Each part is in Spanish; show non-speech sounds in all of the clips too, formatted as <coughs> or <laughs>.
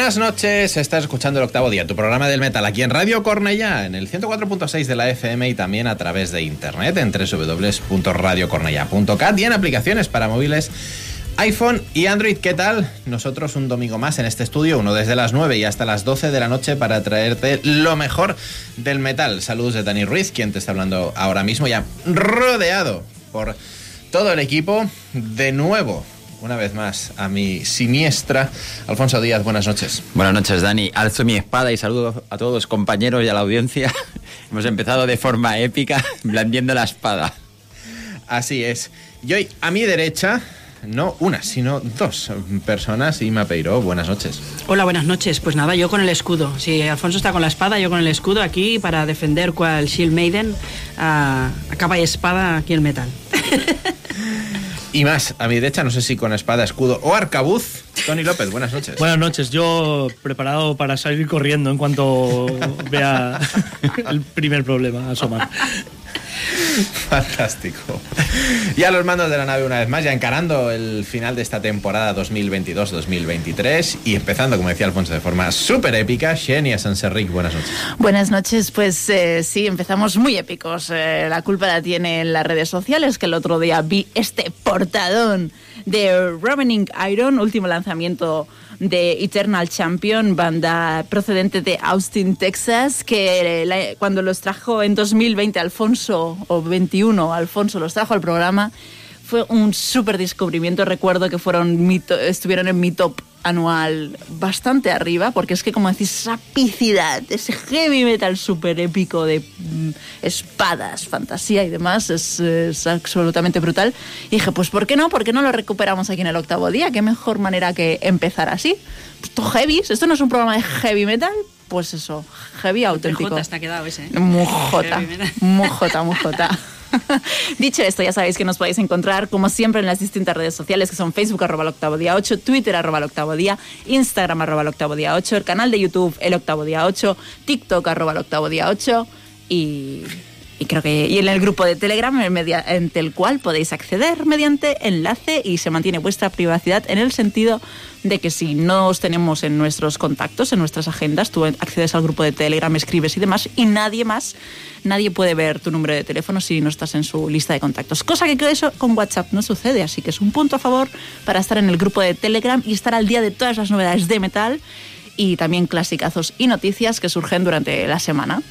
Buenas noches, estás escuchando el octavo día, tu programa del metal aquí en Radio Cornella, en el 104.6 de la FM y también a través de internet en www.radiocornella.cat y en aplicaciones para móviles iPhone y Android. ¿Qué tal? Nosotros un domingo más en este estudio, uno desde las 9 y hasta las 12 de la noche para traerte lo mejor del metal. Saludos de Dani Ruiz, quien te está hablando ahora mismo, ya rodeado por todo el equipo. De nuevo, una vez más a mi siniestra Alfonso Díaz. Buenas noches. Buenas noches, Dani. Alzo mi espada y saludo a todos los compañeros y a la audiencia. <laughs> Hemos empezado de forma épica, <laughs> blandiendo la espada. Así es. Y hoy a mi derecha, no una, sino dos personas. Ima Peiro, buenas noches. Hola, buenas noches. Pues nada, yo con el escudo. Si Alfonso está con la espada, yo con el escudo aquí para defender cual Shield Maiden a, a capa y espada aquí el metal. <laughs> Y más, a mi derecha, no sé si con espada, escudo o arcabuz, Tony López, buenas noches. Buenas noches, yo preparado para salir corriendo en cuanto vea <laughs> el primer problema asomar. <laughs> Fantástico. Y a los mandos de la nave una vez más, ya encarando el final de esta temporada 2022-2023 y empezando, como decía Alfonso, de forma súper épica, Xenia Sanserric, buenas noches. Buenas noches, pues eh, sí, empezamos muy épicos. Eh, la culpa la tienen las redes sociales, que el otro día vi este portadón de Ravening Iron, último lanzamiento de Eternal Champion, banda procedente de Austin, Texas, que cuando los trajo en 2020 Alfonso, o 21, Alfonso los trajo al programa, fue un súper descubrimiento. Recuerdo que fueron mi estuvieron en mi top anual bastante arriba, porque es que como decís, esa epicidad, ese heavy metal súper épico de mm, espadas, fantasía y demás, es, es absolutamente brutal. Y dije, pues ¿por qué no? ¿Por qué no lo recuperamos aquí en el octavo día? ¿Qué mejor manera que empezar así? Esto heavy, esto no es un programa de heavy metal, pues eso, heavy auténtico. Jota, está quedado ese. ¿eh? Muy jota, Heavy <laughs> <laughs> Dicho esto, ya sabéis que nos podéis encontrar, como siempre, en las distintas redes sociales que son Facebook, arroba el octavo día 8, Twitter, arroba octavo día, Instagram, arroba el octavo día 8, el canal de YouTube, el octavo día 8, TikTok, arroba el octavo día 8 y, y creo que y en el grupo de Telegram, mediante el cual podéis acceder mediante enlace y se mantiene vuestra privacidad en el sentido de que si no os tenemos en nuestros contactos, en nuestras agendas, tú accedes al grupo de Telegram, escribes y demás, y nadie más, nadie puede ver tu número de teléfono si no estás en su lista de contactos. Cosa que eso con WhatsApp no sucede, así que es un punto a favor para estar en el grupo de Telegram y estar al día de todas las novedades de metal y también clasicazos y noticias que surgen durante la semana.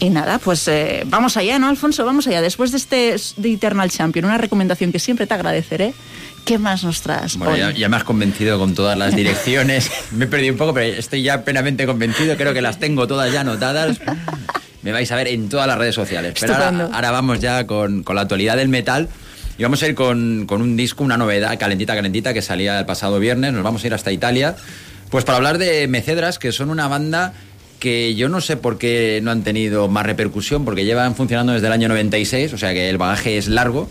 Y nada, pues eh, vamos allá, ¿no, Alfonso? Vamos allá. Después de este de Eternal Champion, una recomendación que siempre te agradeceré. ¿Qué más nos traes? Bueno, ya, ya me has convencido con todas las direcciones. <laughs> me he perdido un poco, pero estoy ya plenamente convencido. Creo que las tengo todas ya anotadas. Me vais a ver en todas las redes sociales. Pero ahora vamos ya con, con la actualidad del metal. Y vamos a ir con, con un disco, una novedad calentita, calentita, que salía el pasado viernes. Nos vamos a ir hasta Italia. Pues para hablar de Mecedras, que son una banda que yo no sé por qué no han tenido más repercusión, porque llevan funcionando desde el año 96, o sea que el bagaje es largo.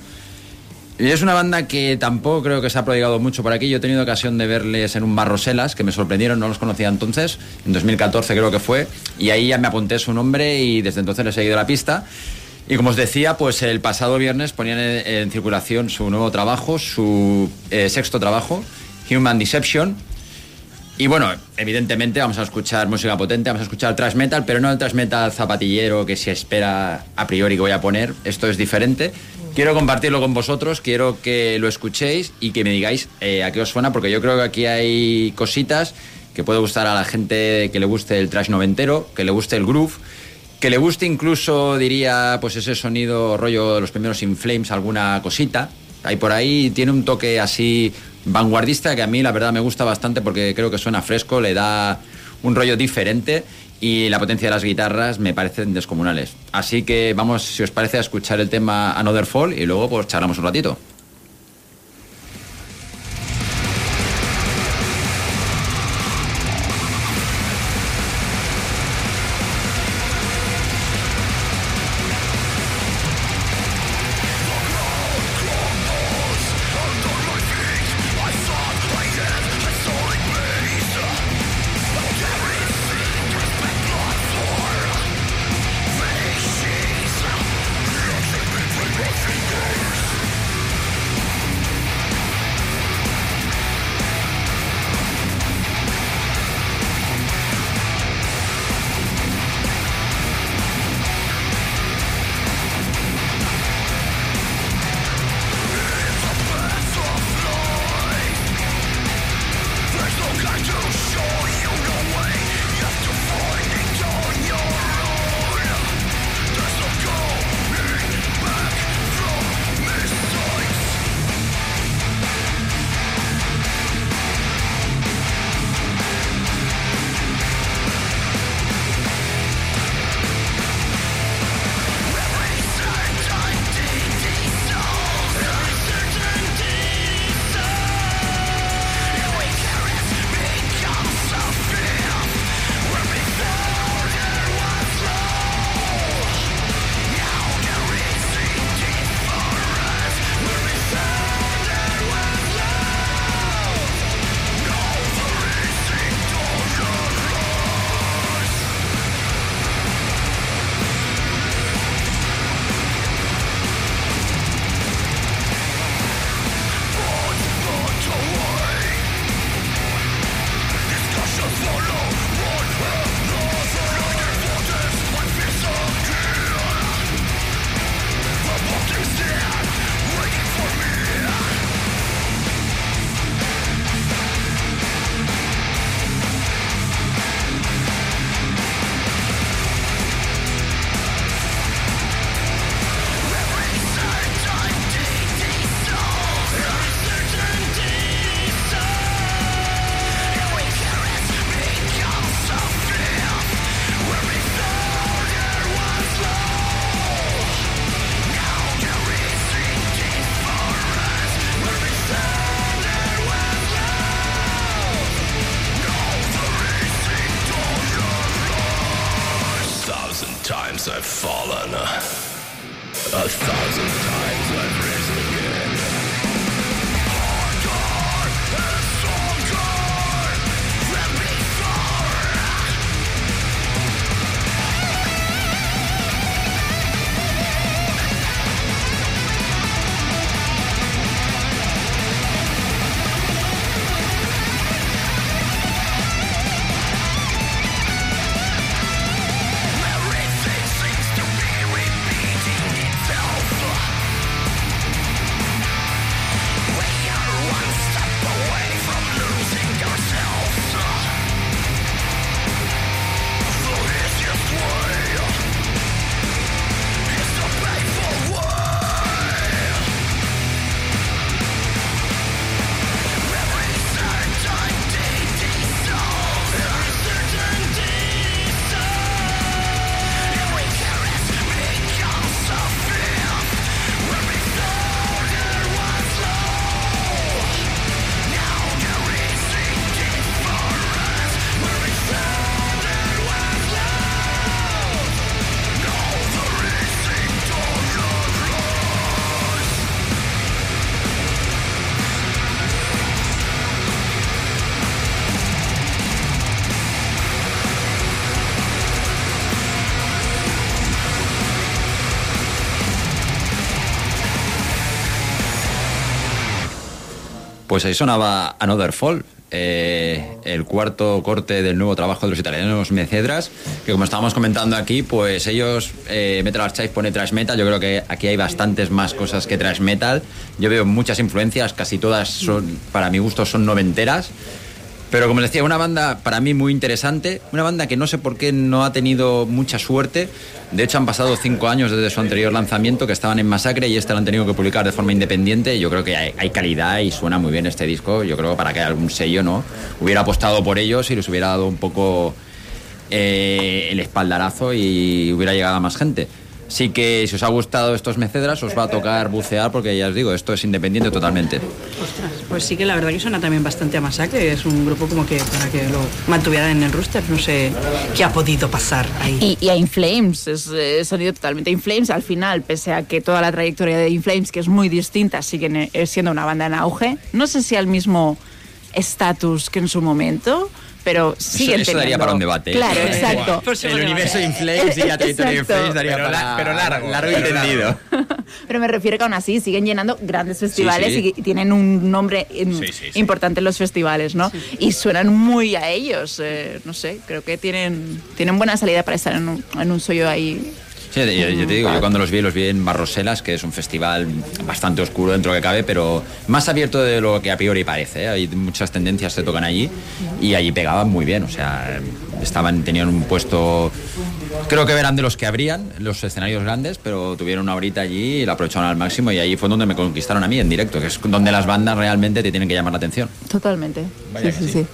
Es una banda que tampoco creo que se ha prodigado mucho por aquí. Yo he tenido ocasión de verles en un bar Roselas, que me sorprendieron, no los conocía entonces, en 2014 creo que fue, y ahí ya me apunté su nombre y desde entonces les he seguido la pista. Y como os decía, pues el pasado viernes ponían en, en circulación su nuevo trabajo, su eh, sexto trabajo, Human Deception. Y bueno, evidentemente vamos a escuchar música potente, vamos a escuchar thrash metal, pero no el thrash metal zapatillero que se espera a priori que voy a poner. Esto es diferente. Quiero compartirlo con vosotros, quiero que lo escuchéis y que me digáis eh, a qué os suena, porque yo creo que aquí hay cositas que puede gustar a la gente que le guste el thrash noventero, que le guste el groove, que le guste incluso, diría, pues ese sonido rollo de los primeros In Flames, alguna cosita. Hay por ahí, tiene un toque así vanguardista que a mí la verdad me gusta bastante porque creo que suena fresco, le da un rollo diferente y la potencia de las guitarras me parecen descomunales. Así que vamos, si os parece, a escuchar el tema Another Fall y luego pues charlamos un ratito. Pues ahí sonaba Another Fall, eh, el cuarto corte del nuevo trabajo de los italianos Mecedras, que como estábamos comentando aquí, pues ellos, eh, Metal Archive pone thrash metal, yo creo que aquí hay bastantes más cosas que thrash metal, yo veo muchas influencias, casi todas son, para mi gusto, son noventeras, pero como les decía, una banda para mí muy interesante, una banda que no sé por qué no ha tenido mucha suerte. De hecho, han pasado cinco años desde su anterior lanzamiento, que estaban en Masacre, y este lo han tenido que publicar de forma independiente. Yo creo que hay, calidad y suena muy bien este disco. Yo creo que para que algún sello no hubiera apostado por ellos y les hubiera dado un poco eh, el espaldarazo y hubiera llegado a más gente. Sí que si os ha gustado estos mecedras, os va a tocar bucear porque ya os digo, esto es independiente totalmente. Ostras, pues sí que la verdad que suena también bastante a masacre. Es un grupo como que para que lo mantuvieran en el rooster. No sé qué ha podido pasar ahí. Y, y a Inflames, es eh, sonido totalmente Inflames. Al final, pese a que toda la trayectoria de Inflames, que es muy distinta, siguen eh, siendo una banda en auge. No sé si al mismo estatus que en su momento, pero siguen eso daría teniendo- para un debate. Claro, Eh, exacto. Pues el universo. Inflames y la <laughs> Exacto. Inflames daría Pero para la- pero largo, largo y pero entendido. <laughs> Pero me refiero que aún así siguen llenando grandes festivales sí. y tienen un nombre Sí, sí, sí. importante en los festivales, ¿no? Y suenan muy a ellos, eh, no sé, creo que tienen, tienen buena salida para estar en un, en un sello ahí. Sí, yo, yo te digo, yo cuando los vi, los vi en Barroselas, que es un festival bastante oscuro dentro de lo que cabe, pero más abierto de lo que a priori parece. ¿eh? Hay muchas tendencias que se tocan allí y allí pegaban muy bien. O sea, estaban, tenían un puesto. Creo que eran de los que abrían los escenarios grandes, pero tuvieron una horita allí y la aprovecharon al máximo. Y ahí fue donde me conquistaron a mí en directo, que es donde las bandas realmente te tienen que llamar la atención. Totalmente. Vaya sí, que sí, sí. sí.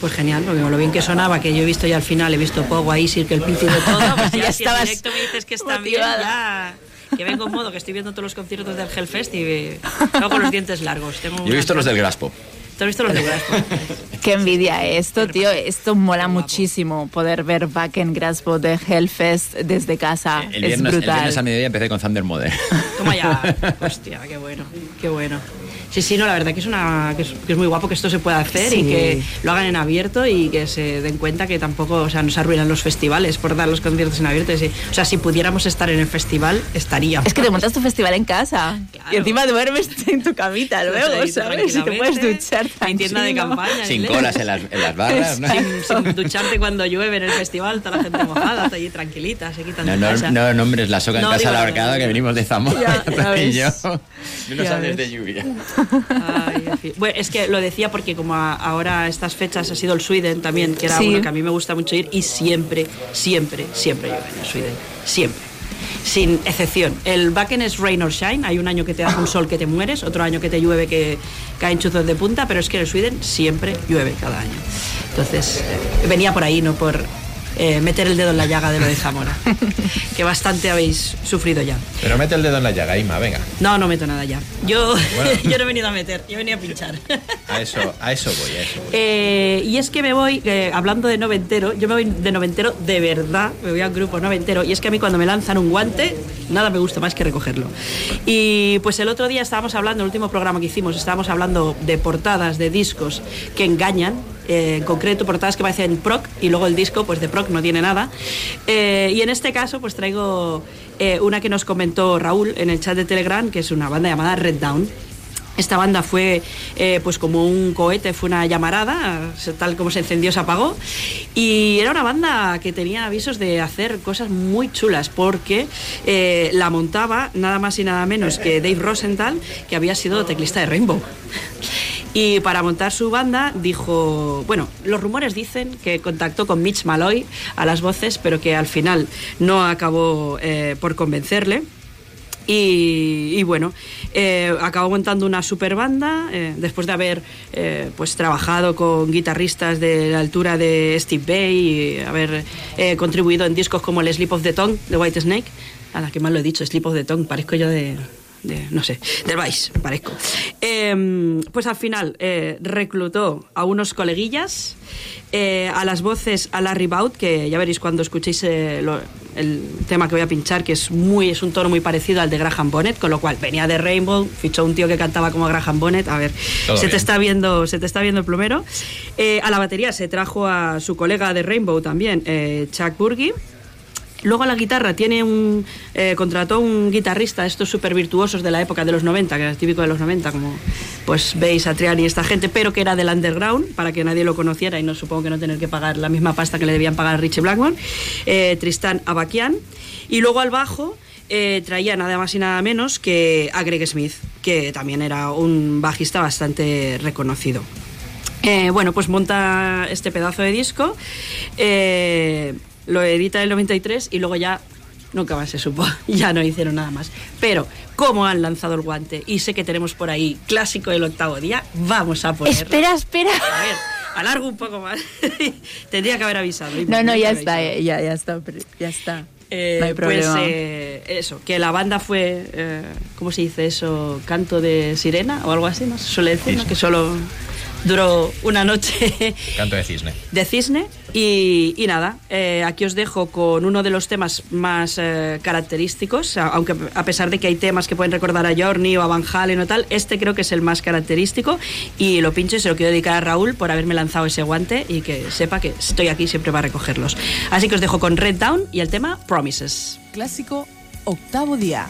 Pues genial, porque con lo bien que sonaba, que yo he visto ya al final, he visto Pogo ahí, Circle Pit y de todo. Pues ya, Ya si en estabas directo me dices que están bien, ya. Que vengo en modo, que estoy viendo todos los conciertos del Hellfest y eh, vengo con los dientes largos. Tengo Yo he visto los del Graspo. ¿Tú has visto los del Graspo? <laughs> Qué envidia esto, tío. Esto mola muchísimo poder ver Back en Graspo de Hellfest desde casa. El es viernes, el brutal. viernes a mediodía empecé con Thunder Mother. Toma ya. <laughs> Hostia, qué bueno, qué bueno. Sí, sí, no, la verdad que es, una, que es, que es muy guapo que esto se pueda hacer Sí. y que lo hagan en abierto y que se den cuenta que tampoco, o sea, no se arruinan los festivales por dar los conciertos en abierto. Sí, O sea, si pudiéramos estar en el festival, estaríamos. Es que te montas tu festival en casa Claro. y encima duermes <laughs> en tu camita luego, ¿sabes? Y te puedes duchar Hay tienda de campaña. Sin inglés. colas en las, en las barras, <laughs> ¿no? Sin, sin ducharte cuando llueve en el festival, toda la gente mojada, está allí tranquilita, se quitan No, de no, casa. no nombres la soca en No, casa la que venimos de Zamora Ya, <laughs> y yo. nos Ya hables de lluvia. Ay, en fin. Bueno, es que lo decía porque como a- ahora estas fechas ha sido el Sweden también, que era Sí. uno que a mí me gusta mucho ir y siempre, siempre, siempre llueve en el Sweden. Siempre. Sin excepción. El backend es rain or shine. Hay un año que te da un sol que te mueres, otro año que te llueve que caen chuzos de punta, pero es que en el Sweden siempre llueve cada año. Entonces, eh, venía por ahí, no por eh, meter el dedo en la llaga de lo de Zamora. <laughs> que bastante habéis sufrido ya. Pero mete el dedo en la llaga, Ima, venga. No, no meto nada ya. Yo, Bueno. <laughs> yo no he venido a meter, yo venía a pinchar. A eso, a eso voy, a eso voy. Eh, y es que me voy, eh, hablando de noventero, yo me voy de noventero de verdad, me voy a un grupo noventero, y es que a mí cuando me lanzan un guante, nada me gusta más que recogerlo. Y pues el otro día estábamos hablando, el último programa que hicimos, estábamos hablando de portadas de discos que engañan, eh, en concreto portadas que parecen proc y luego el disco pues de proc no tiene nada. Eh, y en este caso pues traigo eh, una que nos comentó Raúl en el chat de Telegram, que es una banda llamada Red Down. Esta banda fue pues como un cohete, fue una llamarada, tal como se encendió se apagó. Y era una banda que tenía avisos de hacer cosas muy chulas porque la montaba nada más y nada menos que Dave Rosenthal, que había sido teclista de Rainbow. Y para montar su banda dijo, bueno, los rumores dicen que contactó con Mitch Malloy a las voces, pero que al final no acabó eh, por convencerle. Y, y bueno, eh, acabó montando una super banda eh, después de haber eh, pues trabajado con guitarristas de la altura de Steve Bay y haber eh, contribuido en discos como el Sleep of the Tongue de White Snake. Nada, que mal lo he dicho, Sleep of the Tongue, parezco yo de, de, no sé, del Vice, parezco. Eh, pues al final eh, reclutó a unos coleguillas, eh, a las voces a Larry Baut, que ya veréis cuando escuchéis eh, lo- el tema que voy a pinchar, que es muy es un tono muy parecido al de Graham Bonnet, con lo cual venía de Rainbow, fichó un tío que cantaba como Graham Bonnet, a ver, Todo se te está viendo, se te está viendo el plumero. A la batería se trajo a su colega de Rainbow también, Chuck Burgi. Luego a la guitarra tiene un. eh, contrató un guitarrista, estos súper virtuosos de la época de los 90, que era típico de los 90, como pues veis Triani y esta gente, pero que era del underground, para que nadie lo conociera y no supongo que no tener que pagar la misma pasta que le debían pagar a Richie Blackmore. eh, Tristán Abakian. Y luego al bajo. eh, traía nada más y nada menos que a Greg Smith, que también era un bajista bastante reconocido. Eh, bueno, pues monta este pedazo de disco, lo edita en el 93 y luego ya nunca más se supo, <laughs> ya no hicieron nada más. Pero, como han lanzado el guante y sé que tenemos por ahí clásico del octavo día, vamos a ponerlo. Espera, espera. A ver, alargo un poco más. <laughs> Tendría que haber avisado. No, no, ya está, eh, ya, ya está, pero ya está. Eh, no hay problema. Pues eh, eso, que la banda fue, eh, ¿cómo se dice eso? Canto de sirena o algo así, ¿no? Se suele decir, ¿no? Que solo duró una noche <laughs> Canto de cisne. de cisne. Y, y nada, eh, aquí os dejo con uno de los temas más eh, característicos, aunque a pesar de que hay temas que pueden recordar a Journey o a Van Halen o tal, este creo que es el más característico y lo pincho y se lo quiero dedicar a Raúl por haberme lanzado ese guante y que sepa que estoy aquí siempre para recogerlos. Así que os dejo con Red Down y el tema Promises. Clásico, octavo día.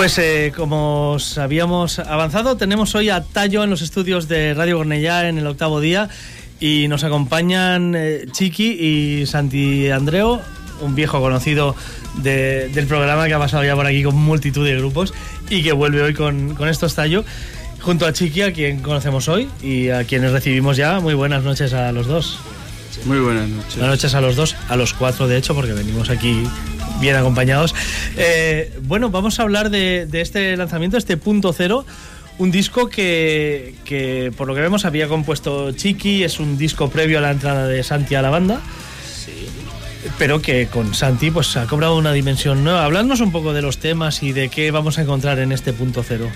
Pues eh, como os habíamos avanzado, tenemos hoy a Tallo en los estudios de Radio Cornellá en el octavo día y nos acompañan eh, Chiqui y Santi Andreo, un viejo conocido de- del programa que ha pasado ya por aquí con multitud de grupos y que vuelve hoy con, con estos Tallo, junto a Chiqui, a quien conocemos hoy y a quienes recibimos ya. Muy buenas noches a los dos. Muy buenas noches. Buenas noches a los dos, a los cuatro de hecho, porque venimos aquí bien acompañados. Eh, bueno, vamos a hablar de, este lanzamiento, este punto cero. Un disco que, por lo que vemos, había compuesto Chiqui, es un disco previo a la entrada de Santi a la banda. Pero que con Santi pues ha cobrado una dimensión nueva. Habladnos un poco de los temas y de qué vamos a encontrar en este punto cero.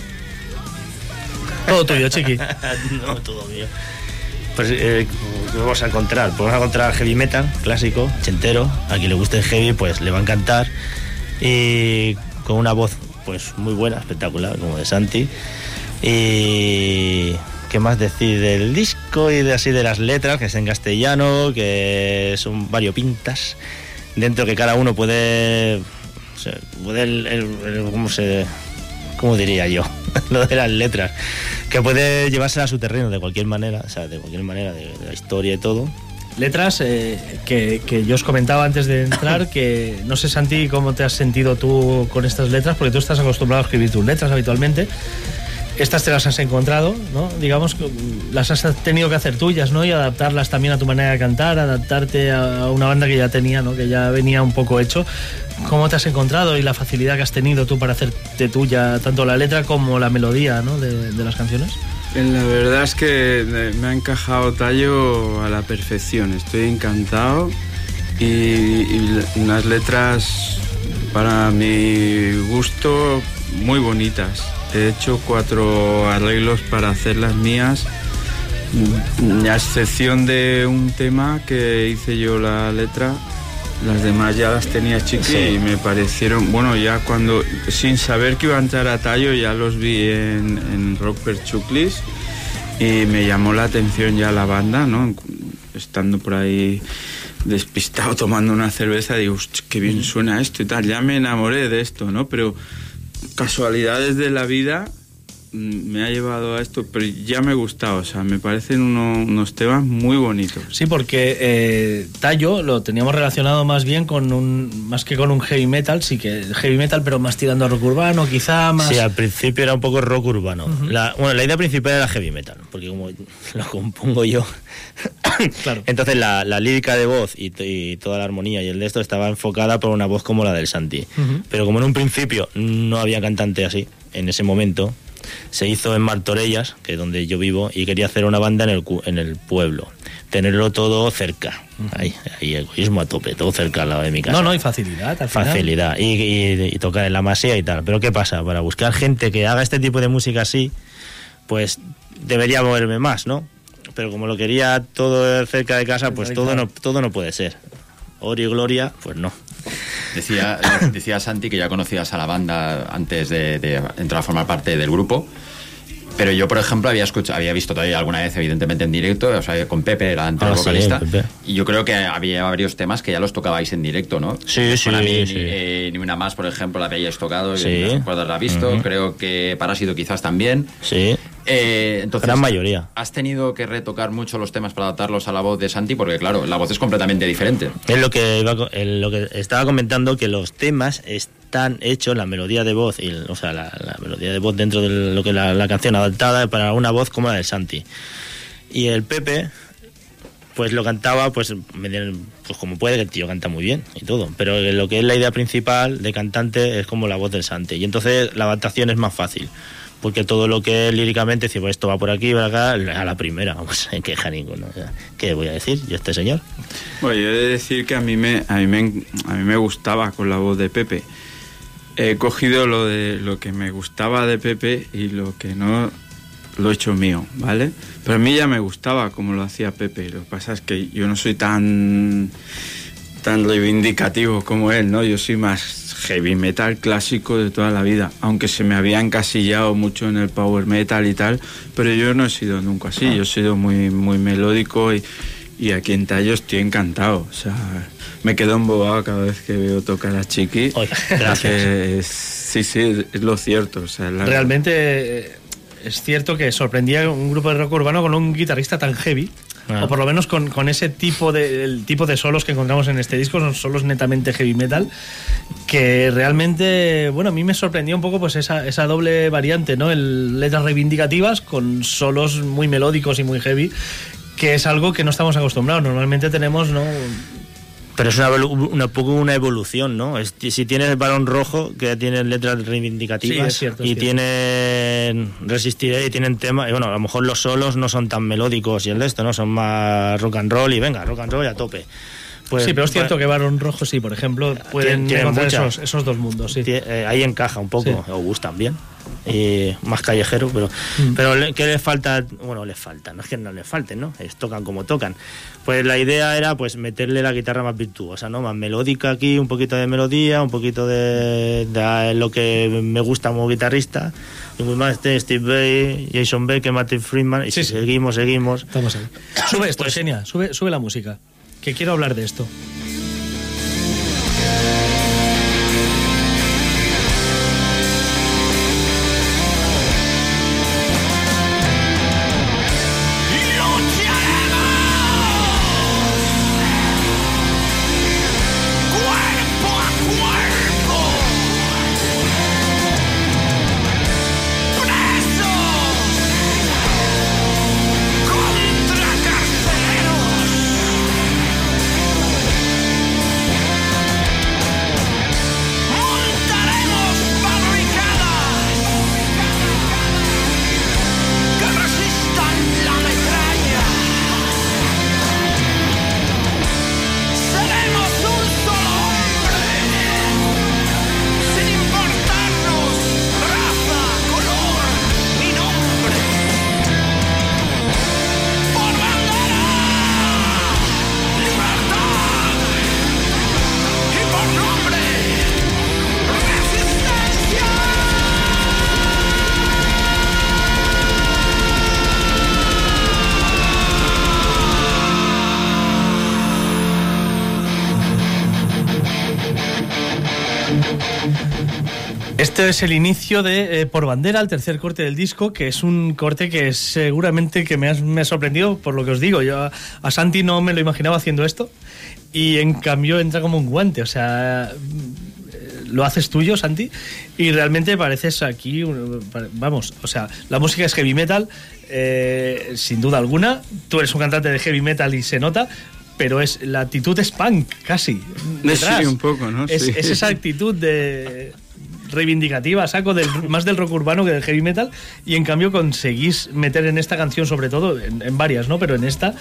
Todo tuyo, Chiqui. <laughs> no, todo mío. Pues, eh, ¿qué vamos a encontrar? Pues vamos a encontrar heavy metal, clásico, chentero. A quien le guste el heavy, pues le va a encantar. Y con una voz, pues muy buena, espectacular, como de Santi. Y. ¿Qué más decir del disco y de así de las letras? Que es en castellano, que son variopintas. Dentro que cada uno puede. puede ¿Cómo se.? ¿Cómo diría yo? <laughs> Lo de las letras. Que puede llevársela a su terreno de cualquier manera, o sea, de cualquier manera, de, de la historia y todo. Letras eh, que, que yo os comentaba antes de entrar, <laughs> que no sé, Santi, cómo te has sentido tú con estas letras, porque tú estás acostumbrado a escribir tus letras habitualmente. Estas te las has encontrado, ¿no? Digamos que las has tenido que hacer tuyas, ¿no? Y adaptarlas también a tu manera de cantar, adaptarte a una banda que ya tenía, ¿no? Que ya venía un poco hecho. ¿Cómo te has encontrado y la facilidad que has tenido tú para hacerte tuya tanto la letra como la melodía, ¿no? De, de las canciones. Eh, La verdad es que eh, me ha encajado Tallo a la perfección. Estoy encantado y, y unas letras para mi gusto muy bonitas. He hecho cuatro arreglos para hacer las mías, mm, a excepción de un tema que hice yo la letra. Las demás ya las tenía chiqui Sí. y me parecieron, bueno, ya cuando, sin saber que iba a entrar a Tallo, ya los vi en, en Rock Per Chuclis y me llamó la atención ya la banda, ¿no? Estando por ahí despistado tomando una cerveza, digo, "Hostia, qué bien suena esto y tal, ya me enamoré de esto, ¿no? Pero casualidades de la vida me ha llevado a esto, pero ya me gusta, o sea, me parecen uno- unos temas muy bonitos. Sí, porque eh, Tallo lo teníamos relacionado más bien con un. más que con un heavy metal, sí que heavy metal, pero más tirando a rock urbano, quizá más. Sí, al principio era un poco rock urbano. la, bueno, la idea principal era heavy metal, porque como <laughs> lo compongo yo. <coughs> claro. Entonces la, la lírica de voz y, y toda la armonía y el de esto estaba enfocada por una voz como la del Santi. Pero como en un principio no había cantante así, en ese momento, se hizo en Martorellas, que es donde yo vivo, y quería hacer una banda en el, en el pueblo. Tenerlo todo cerca. Ahí, ahí egoísmo a tope, todo cerca al lado de mi casa. No, no, hay facilidad. Al final. Facilidad. Y, y- y tocar en la masía y tal. Pero ¿qué pasa? Para buscar gente que haga este tipo de música así, pues debería moverme más, ¿no? Pero como lo quería todo cerca de casa, pues todo no, todo no puede ser. Oro y gloria, pues no. Decía, decía Santi que ya conocías a la banda antes de, de entrar a formar parte del grupo. Pero yo, por ejemplo, había escuchado, había visto todavía alguna vez, evidentemente, en directo, o sea, con Pepe, el anterior Ah, vocalista. Y yo creo que había varios temas que ya los tocabais en directo, ¿no? Sí, sí, mí, sí. Ni, eh, ni una más, por ejemplo, la habíais tocado, Sí. no recuerdo haberla visto. Ujú. Creo que Parásito quizás también. Sí. Eh, entonces, Gran mayoría. ¿Has tenido que retocar mucho los temas para adaptarlos a la voz de Santi? Porque, claro, la voz es completamente diferente. Es lo que, iba lo que estaba comentando, que los temas están hechos, la melodía de voz, y, o sea, la, la melodía de voz dentro de lo que la, la canción adaptada para una voz como la del Santi. Y el Pepe, pues lo cantaba, pues, pues como puede, que el tío canta muy bien y todo. Pero lo que es la idea principal de cantante es como la voz del Santi. Y entonces la adaptación es más fácil. Porque todo lo que líricamente, si pues esto va por aquí, va acá, a la primera, vamos, <laughs> en queja ninguno. ¿Qué voy a decir yo este señor? Bueno, yo he de decir que a mí me, a mí me, a mí me gustaba con la voz de Pepe. He cogido lo de lo que me gustaba de Pepe y lo que no lo he hecho mío, ¿vale? Pero a mí ya me gustaba como lo hacía Pepe. Lo que pasa es que yo no soy tan tan reivindicativo como él, ¿no? Yo soy más heavy metal clásico de toda la vida, aunque se me había encasillado mucho en el power metal y tal, pero yo no he sido nunca así, yo he sido muy muy melódico y, y aquí en Tallo estoy encantado, o sea, me quedo embobado cada vez que veo tocar a Chiqui, gracias. es- Sí, sí, es- es lo cierto. O sea, la- Realmente eh, es cierto que sorprendía un grupo de rock urbano con un guitarrista tan heavy. Ah. O por lo menos con, con ese tipo de, el tipo de solos que encontramos en este disco, son solos netamente heavy metal, que realmente, bueno, a mí me sorprendió un poco pues esa, esa doble variante, ¿no? El letras reivindicativas con solos muy melódicos y muy heavy, que es algo que no estamos acostumbrados. Normalmente tenemos, ¿no? Pero es una, una poco una evolución, ¿no? Es- si tienes el balón rojo, que tienen letras reivindicativas Sí, es cierto, y tienen resistiré y tienen temas, y bueno, a lo mejor los solos no son tan melódicos y el de esto, ¿no? Son más rock and roll y venga, rock and roll y a tope. Pues- sí, pero es cierto que Barón Rojo sí, por ejemplo, pueden tienen encontrar esos, esos dos mundos, sí. Eh, ahí encaja un poco, Sí. o Gus también. Más callejero, pero, Mm. pero le- ¿qué les falta? Bueno, les falta, no es que no les falten, ¿no? Es tocan como tocan. Pues la idea era pues meterle la guitarra más virtuosa, ¿no? Más melódica aquí, un poquito de melodía, un poquito de, de lo que me gusta como guitarrista. Y muy más de Steve Bay, Jason Beck, Martin Friedman, y si seguimos, seguimos. Estamos ahí. Sube esto, Pues- Xenia, sube, sube la música. Que quiero hablar de esto. Este es el inicio de eh, Por Bandera, el tercer corte del disco, que es un corte que seguramente que me, has- me ha sorprendido por lo que os digo. Yo a, a Santi no me lo imaginaba haciendo esto y en cambio entra como un guante. O sea, eh, lo haces tuyo, Santi, y realmente pareces aquí, vamos, o sea, la música es heavy metal, eh, sin duda alguna. Tú eres un cantante de heavy metal y se nota. Pero es la actitud es punk, casi. detrás. Sí, un poco, ¿no? Es esa actitud de reivindicativa, saco del, <laughs> más del rock urbano que del heavy metal, y en cambio conseguís meter en esta canción, sobre todo, en, en varias, ¿no? Pero en esta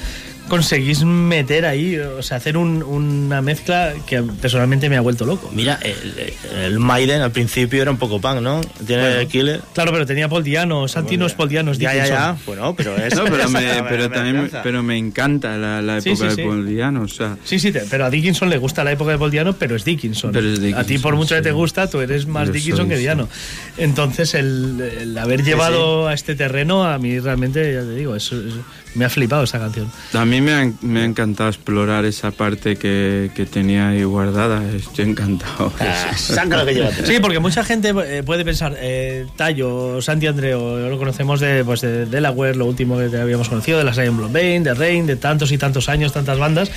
conseguís meter ahí, o sea, hacer un- una mezcla que personalmente me ha vuelto loco. Mira, el, el Maiden al principio era un poco punk, ¿no? Tiene Bueno, el Killer. Claro, pero tenía Paul Diano, Santi no es Paul Diano, es Ya, ya, Dickinson. ya. Bueno, pero <laughs> es. No, pero, me, pero también, pero me encanta la, la Sí, época sí, sí. de Paul Diano, o sea, Sí, sí, te- pero a Dickinson le gusta la época de Paul Diano, pero es Dickinson. Pero es a ti, Dickinson, por mucho que sí. te gusta, tú eres más Yo Dickinson soy, que sí. Diano. Entonces, el, el haber llevado a este terreno, a mí realmente, ya te digo, es- es- me ha flipado esta canción. a mí me ha, me ha encantado explorar esa parte que, que tenía ahí guardada, estoy encantado. Sí, porque mucha gente eh, puede pensar, eh, Tallo, Santi Andreo, lo conocemos de, pues, de Delaware, lo último que habíamos conocido, de las Iron Blood Bane, de Rain, de tantos y tantos años, tantas bandas,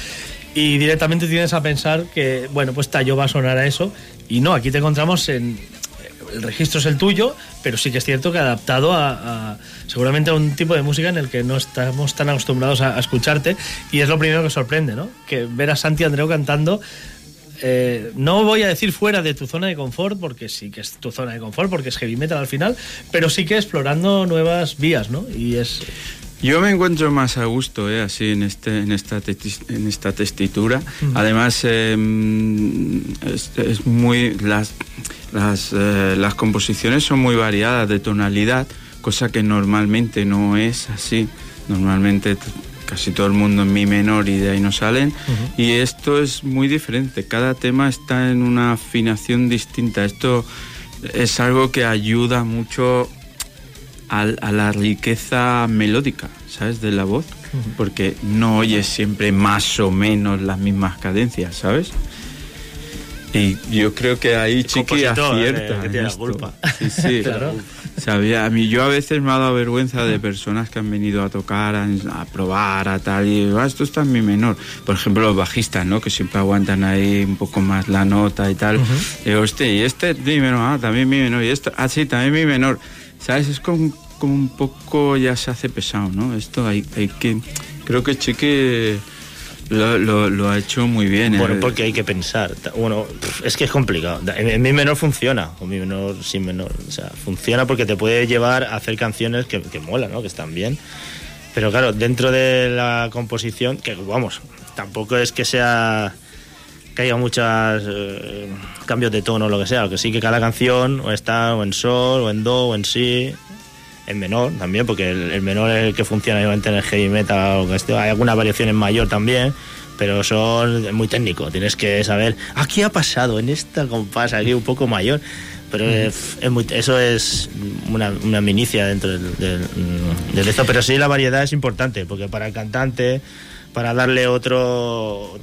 y directamente tienes a pensar que, bueno, pues Tallo va a sonar a eso, y no, aquí te encontramos en... El registro es el tuyo, pero sí que es cierto que adaptado a, seguramente a un tipo de música en el que no estamos tan acostumbrados a, a escucharte, y es lo primero que sorprende, ¿no? Que ver a Santi Andreu cantando eh, no voy a decir fuera de tu zona de confort, porque sí que es tu zona de confort, porque es heavy metal al final, pero sí que explorando nuevas vías, ¿no? Y es. Yo me encuentro más a gusto, eh, así en este, en esta, en esta testitura. Además, eh, es, es muy las las, eh, las composiciones son muy variadas de tonalidad, cosa que normalmente no es así. Normalmente casi todo el mundo en mi menor y de ahí no salen. Y esto es muy diferente. Cada tema está en una afinación distinta. Esto es algo que ayuda mucho al- a, la riqueza melódica, ¿sabes? De la voz. Porque no oyes siempre más o menos las mismas cadencias, ¿sabes? Y yo creo que ahí Chiqui compositor, acierta. eh, que en tiene la esto. culpa. Sí, sí. <laughs> Claro. Sabía, a mí yo a veces me ha dado vergüenza de personas que han venido a tocar, a, a probar, a tal, y "Ah, esto está en mi menor. Por ejemplo, los bajistas, ¿no? Que siempre aguantan ahí un poco más la nota y tal. Digo, hostia, y este es mi menor, ah, también mi menor, y esto, ah, sí, también mi menor. ¿Sabes? Es como, como un poco ya se hace pesado, ¿no? Esto hay, hay que. Creo que Chiqui lo, lo- ha hecho muy bien. Bueno, eh. porque hay que pensar. Bueno, es que es complicado. En, mi menor funciona, con mi menor sin menor. O sea, funciona porque te puede llevar a hacer canciones que, que ¿no? Que están bien. Pero claro, dentro de la composición, que vamos, tampoco es que sea que haya muchos cambios de tono o lo que sea, que sí que cada canción o está o en sol, o en do, o en si, en menor también, porque el, el menor es el que funciona obviamente en el heavy metal o que esté. Hay algunas variaciones en mayor también, pero son muy técnico. Tienes que saber, aquí ha pasado en esta compás, aquí un poco mayor. Pero es, es muy, eso es una, una minicia dentro del, del- del esto. Pero sí, la variedad es importante, porque para el cantante, para darle otro.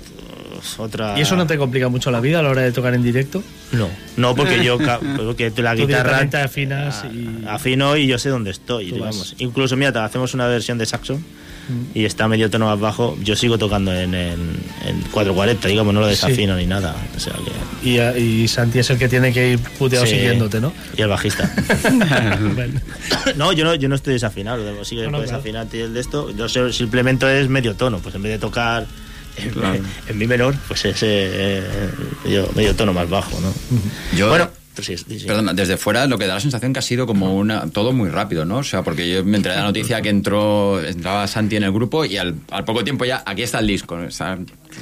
Otra ¿Y eso no te complica mucho la vida a la hora de tocar en directo? no, no porque yo <laughs> porque la guitarra directamente afinas y... afino y yo sé dónde estoy, digamos. Incluso, mira, te- hacemos una versión de saxo Mm. y está medio tono más bajo. Yo sigo tocando en, en, en 440, digamos, no lo desafino ni nada. O sea que... Y, Santi es el que tiene que ir puteado Sí. siguiéndote, ¿no? Y el bajista. <laughs> <coughs> No, yo no, yo no estoy desafinado. Sí que No, no, puedes claro. afinarte el de esto. Yo simplemente es medio tono. Pues en vez de tocar Claro. en mi menor, pues es eh, medio, medio tono más bajo, ¿no? Yo, Bueno, sí, sí, sí. Perdona, desde fuera lo que da la sensación que ha sido como una todo muy rápido, ¿no? O sea, porque yo me enteré de la noticia que entró entraba Santi en el grupo y al, al poco tiempo ya aquí está el disco,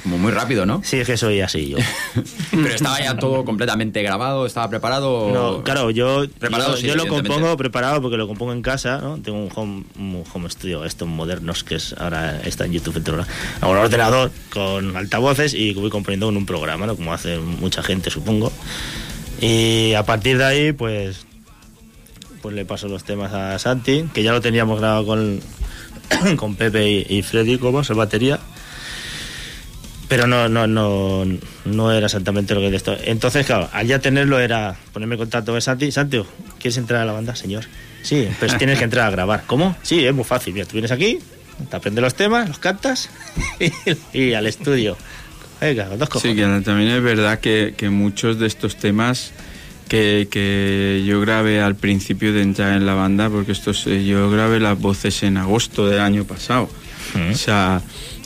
como muy rápido, ¿no? Sí, es que soy así yo. <laughs> Pero estaba ya todo completamente grabado, estaba preparado. No, claro, yo, Preparado, yo, sí, yo lo compongo preparado porque lo compongo en casa, ¿no? Tengo un home, un home studio, estos modernos que es ahora está en YouTube, entre Hago un ordenador con altavoces y voy componiendo en un programa, ¿no? Como hace mucha gente, supongo. Y a partir de ahí, pues, pues le paso los temas a Santi, que ya lo teníamos grabado con, <coughs> con Pepe y, y Freddy Cobos, el batería. Pero no, no, no, no era exactamente lo que de esto. Entonces, claro, al ya tenerlo era ponerme en contacto con Santi. Santi, ¿quieres entrar a la banda, señor? Sí, <laughs> pues tienes que entrar a grabar. ¿Cómo? Sí, es muy fácil. Mira, tú vienes aquí, te aprendes los temas, los cantas <laughs> y, y al estudio. Venga, Sí, que también es verdad que, que muchos de estos temas que, que yo grabé al principio de entrar en la banda, porque estos, eh, yo grabé las voces en agosto del año pasado. O sea,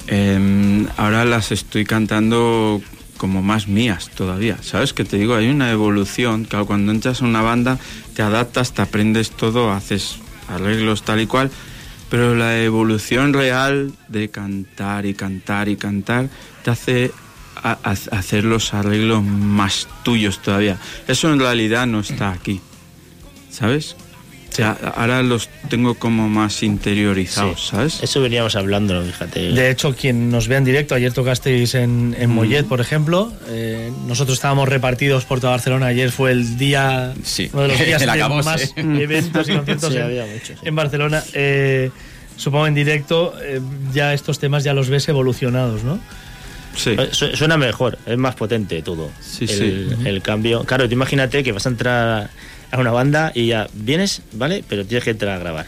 em, ahora las estoy cantando como más mías todavía. ¿Sabes? Que te digo, hay una evolución. Claro, cuando entras a una banda, te adaptas, te aprendes todo, haces arreglos tal y cual. Pero la evolución real de cantar y cantar y cantar te hace a- a- hacer los arreglos más tuyos todavía. Eso en realidad no está aquí. ¿Sabes? O sea, ahora los tengo como más interiorizados, Sí. ¿sabes? Eso veníamos hablando, fíjate. De hecho, quien nos vea en directo, ayer tocasteis en, en Mollet, por ejemplo. eh, nosotros estábamos repartidos por toda Barcelona. Ayer fue el día, Sí. uno de los <laughs> días de más eventos y conciertos <laughs> Sí, en, había mucho, sí. en Barcelona. Eh, supongo en directo, eh, ya estos temas ya los ves evolucionados, ¿no? Sí. Eh, su- Suena mejor, es más potente todo. Sí, el, sí. el cambio. Claro, tú imagínate que vas a entrar a una banda y ya vienes, ¿vale? Pero tienes que entrar a grabar.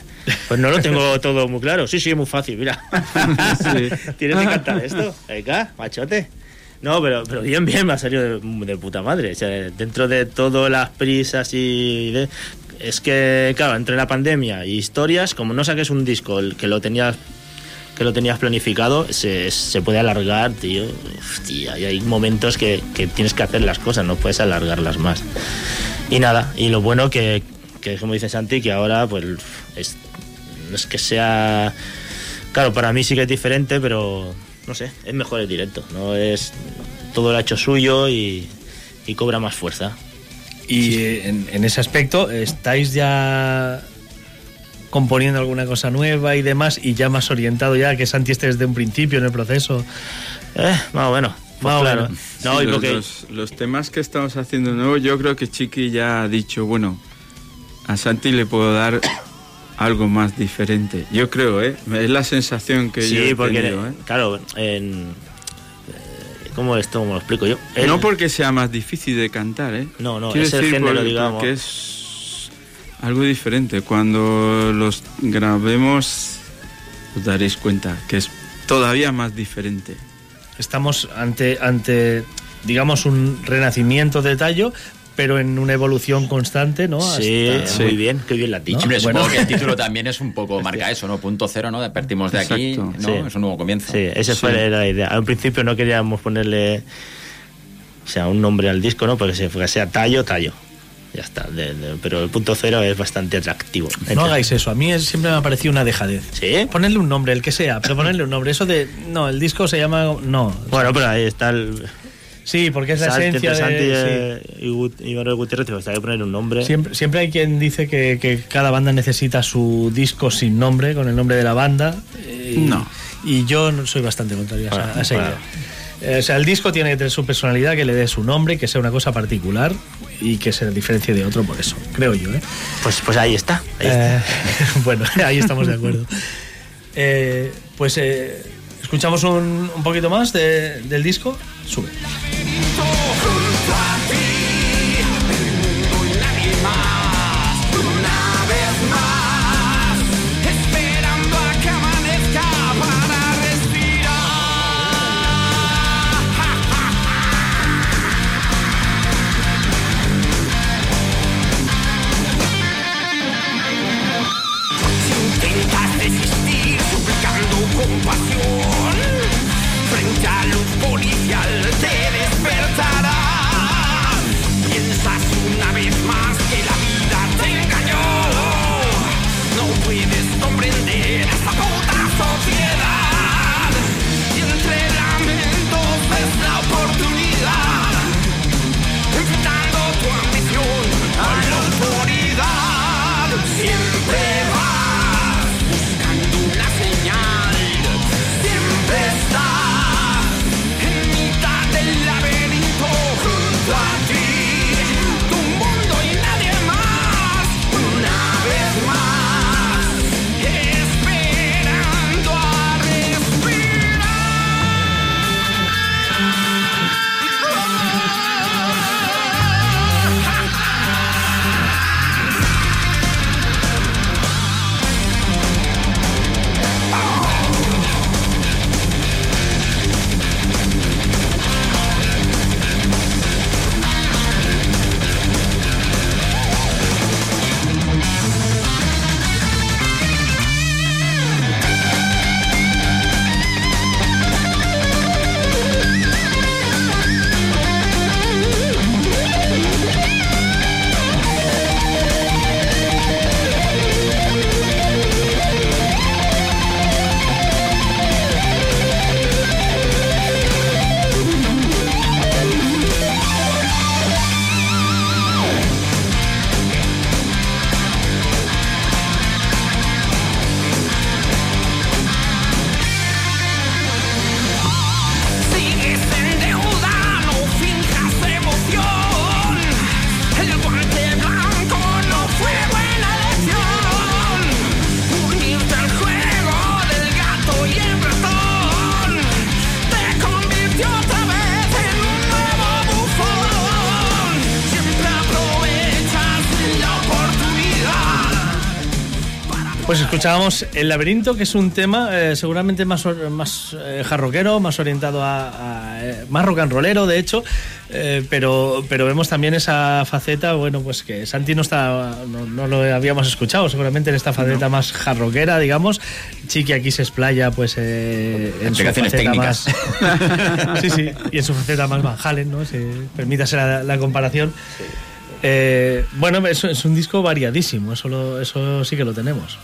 Pues no lo tengo <laughs> todo muy claro. Sí, sí, es muy fácil, mira. Sí. <laughs> tienes que cantar esto. Venga, machote. No, pero, pero bien, bien, me ha salido de, de puta madre. O sea, dentro de todas las prisas y de- es que, claro, entre la pandemia y historias, como no saques un disco el que lo tenías que lo tenías planificado, se, se puede alargar, tío. Hostia, y hay momentos que, que tienes que hacer las cosas, no puedes alargarlas más. Y nada, y lo bueno que, que como dice Santi, que ahora pues es, no es que sea... Claro, para mí sí que es diferente, pero no sé, es mejor el directo, ¿no? Es todo ha hecho suyo y, y cobra más fuerza. Y eh, en, en ese aspecto, ¿estáis ya componiendo alguna cosa nueva y demás y ya más orientado ya que Santi esté desde un principio en el proceso? Eh, más o menos. Pues Más o claro. menos. No, Sí, y los, porque- los- los temas que estamos haciendo nuevos, yo creo que Chiqui ya ha dicho, bueno, a Santi le puedo dar algo más diferente. Yo creo, ¿eh? Es la sensación que yo sí, he porque, tenido, ¿eh? claro, en, eh, ¿Cómo esto? ¿Cómo lo explico yo? El- No porque sea más difícil de cantar, ¿eh? No, no, Quiero es el decir género, por- digamos. porque es algo diferente. Cuando los grabemos os daréis cuenta que es todavía más diferente. Estamos ante, ante, digamos, un renacimiento de tallo, pero en una evolución constante, ¿no? Sí, Hasta- muy bien, qué bien la has dicho. Hombre, Bueno. supongo que el título también es un poco <laughs> marca eso, ¿no? Punto cero, ¿no? Partimos de aquí, Exacto. ¿no? Sí. Es un nuevo comienzo. Sí, esa Sí. fue la idea. Al principio no queríamos ponerle o sea, un nombre al disco, ¿no? Porque se- que sea tallo, tallo. Ya está. de- de- pero el punto cero es bastante atractivo. No hagáis eso, a mí es- siempre me ha parecido una dejadez. ¿Sí? Ponerle un nombre, el que sea, pero ponerle un nombre. Eso de, no, el disco se llama, no. Bueno, pero ahí está el. Sí, porque es la Salte esencia de... y, Gut- y Manuel Gutiérrez, pues hay que poner un nombre. Siempre, siempre hay quien dice que, que cada banda necesita su disco sin nombre, con el nombre de la banda. Y, No. Y yo soy bastante contrario a esa, Bueno, a esa bueno. idea. Eh, O sea, el disco tiene que tener su personalidad, que le dé su nombre, que sea una cosa particular y que se diferencie de otro por eso, creo yo. ¿eh? Pues, pues ahí está. ahí Eh, está. <laughs> bueno, ahí estamos de acuerdo. Eh, pues eh, escuchamos un, un poquito más de- del disco. Sube. Pues escuchábamos El laberinto, que es un tema eh, seguramente más, más eh, jarroquero, más orientado a, a, eh, más rock and rollero, de hecho, eh, pero, pero vemos también esa faceta, bueno, pues que Santi no está, no, no lo habíamos escuchado, seguramente en esta faceta más jarroquera, digamos. Chiqui aquí se explaya, pues eh, en su faceta técnicas. más, <laughs> sí, sí, y en su faceta más Van Halen, ¿no? Si permítase la, la comparación. Eh, bueno, es, es un disco variadísimo, eso, lo- eso sí que lo tenemos.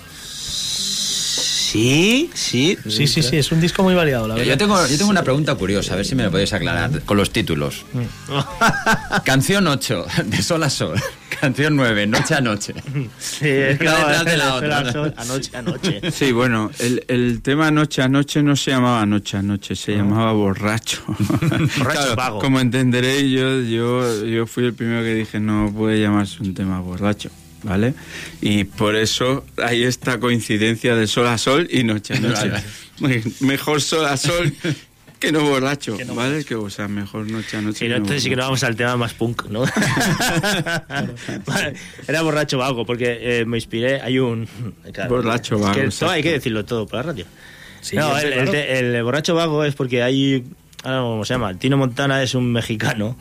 Sí, sí. Sí, sí, sí, es un disco muy variado, la Yo, verdad. yo tengo, yo tengo una pregunta curiosa, a ver si me la podéis aclarar con los títulos. <laughs> Canción 8, de sol a sol. Canción 9, noche a noche. Sí, es que no, detrás de la otra, ¿no? Anoche, anoche. Sí, bueno, el, el tema Noche a Noche no se llamaba Noche a Noche, se llamaba Borracho. <laughs> Borracho vago. Como entenderéis, yo, yo, yo fui el primero que dije no puede llamarse un tema borracho, ¿vale? Y por eso hay esta coincidencia de sol a sol y noche a noche. <laughs> Mejor sol a sol <laughs> que no borracho, ¿vale? Que, o sea, mejor noche a noche. Que no, no entonces sí que nos borracho. vamos al tema más punk, ¿no? <laughs> Vale, Era borracho vago, porque eh, me inspiré. Hay un. Borracho es vago, que todo exacto. hay que decirlo todo por la radio. Sí, no, el, claro. el te- el borracho vago es porque hay. ahora no ¿Cómo se llama? Tino Montana es un mexicano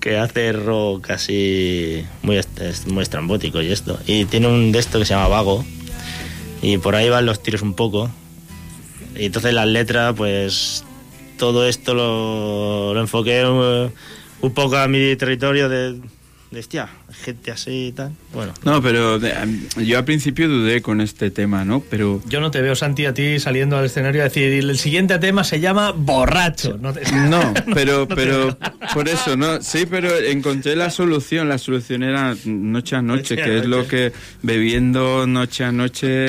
que hace rock así. Muy, muy estrambótico y esto. Y tiene un de esto que se llama Vago. Y por ahí van los tiros un poco. Y entonces las letras, pues. Todo esto lo, lo enfoqué un poco a mi territorio de. de hostia, gente así y tal. Bueno. No, pero de- yo al principio dudé con este tema, ¿no? Pero Yo no te veo, Santi, a ti saliendo al escenario a decir, el siguiente tema se llama borracho. No, te- No, <laughs> pero, No te pero por eso, ¿no? Sí, pero encontré la solución. La solución era noche a noche, Noche a que es lo que bebiendo noche a noche,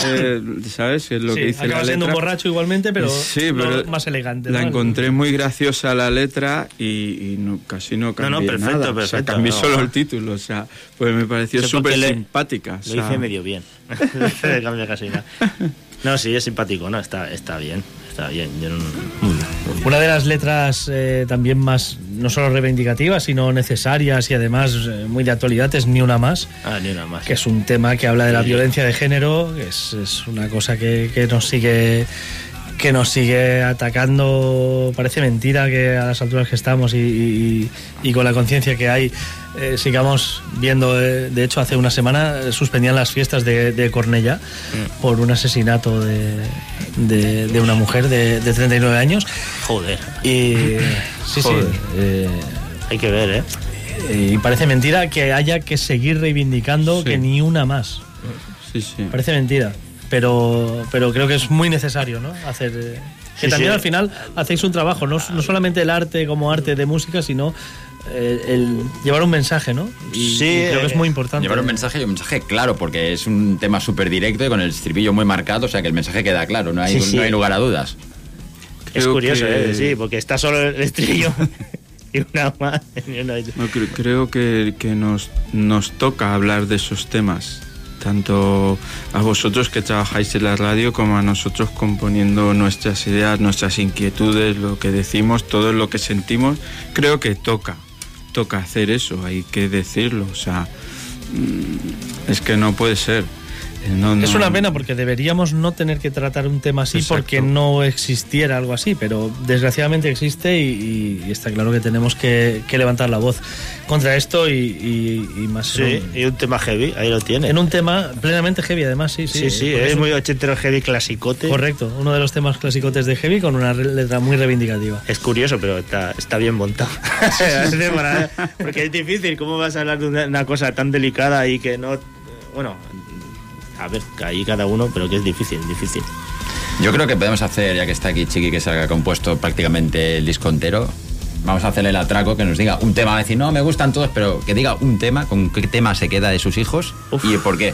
¿sabes? Es lo Sí, que dice la acaba siendo un letra. borracho igualmente, pero, Sí, no pero más elegante. La ¿no? encontré muy graciosa la letra y, y no, casi no cambié no, perfecto, nada. O sea, perfecto, cambié no. solo el título, o sea, pues me pareció súper simpática. o Lo sea, hice medio bien. <laughs> <laughs> No le cambia casi nada. No, sí, es simpático, ¿no? Está, está bien. Está bien. Yo no- muy bien, muy bien. Una de las letras eh, también más, no solo reivindicativas, sino necesarias y además eh, muy de actualidad es Ni una más, Ah, ni una más. que es un tema que habla de la violencia de género, que es, es una cosa que, que nos sigue que nos sigue atacando, parece mentira que a las alturas que estamos y, y- y con la conciencia que hay eh, sigamos viendo, eh, de hecho hace una semana suspendían las fiestas de, de Cornella por un asesinato de, de- de una mujer de, de 39 años. Joder. Y <coughs> sí, Joder. sí. eh, Hay que ver, ¿eh? y parece mentira que haya que seguir reivindicando Sí. que ni una más. Sí, sí. Parece mentira. Pero, pero creo que es muy necesario, ¿no? Hacer. eh, que Sí, también sí. al final hacéis un trabajo, no, no solamente el arte como arte de música, sino eh, el llevar un mensaje, ¿no? Y, Sí, y creo que es muy eh, importante. Llevar un mensaje y un mensaje claro, porque es un tema súper directo y con el estribillo muy marcado, o sea que el mensaje queda claro, no hay, Sí, sí. No hay lugar a dudas. Es Creo curioso, que- ¿eh? Sí, porque está solo el estribillo <laughs> y una más. No, cre- creo que, que nos, nos toca hablar de esos temas, tanto a vosotros que trabajáis en la radio como a nosotros componiendo nuestras ideas, nuestras inquietudes, lo que decimos, todo lo que sentimos. Creo que toca, toca hacer eso, hay que decirlo, o sea, mm, es que no puede ser. Eh, no- Es no- una pena porque deberíamos no tener que tratar un tema así Exacto. porque no existiera algo así, pero desgraciadamente existe y, y está claro que tenemos que, que levantar la voz contra esto y, y- y más Sí, un- y un tema heavy, ahí lo tiene. en un tema plenamente heavy además, sí, sí. sí, sí, es un- muy ochentero heavy clasicote. Correcto, uno de los temas clasicotes de heavy con una letra muy reivindicativa. Es curioso, pero está, está bien montado. <laughs> <laughs> Es Porque es difícil, ¿cómo vas a hablar de una, una cosa tan delicada y que no... Bueno, a ver, que ahí cada uno, pero que es difícil, difícil. Yo creo que podemos hacer, ya que está aquí Chiqui, que se ha compuesto prácticamente el disco entero, vamos a hacerle el atraco, que nos diga un tema, va a decir, no, me gustan todos, pero que diga un tema, con qué tema se queda de sus hijos y por qué.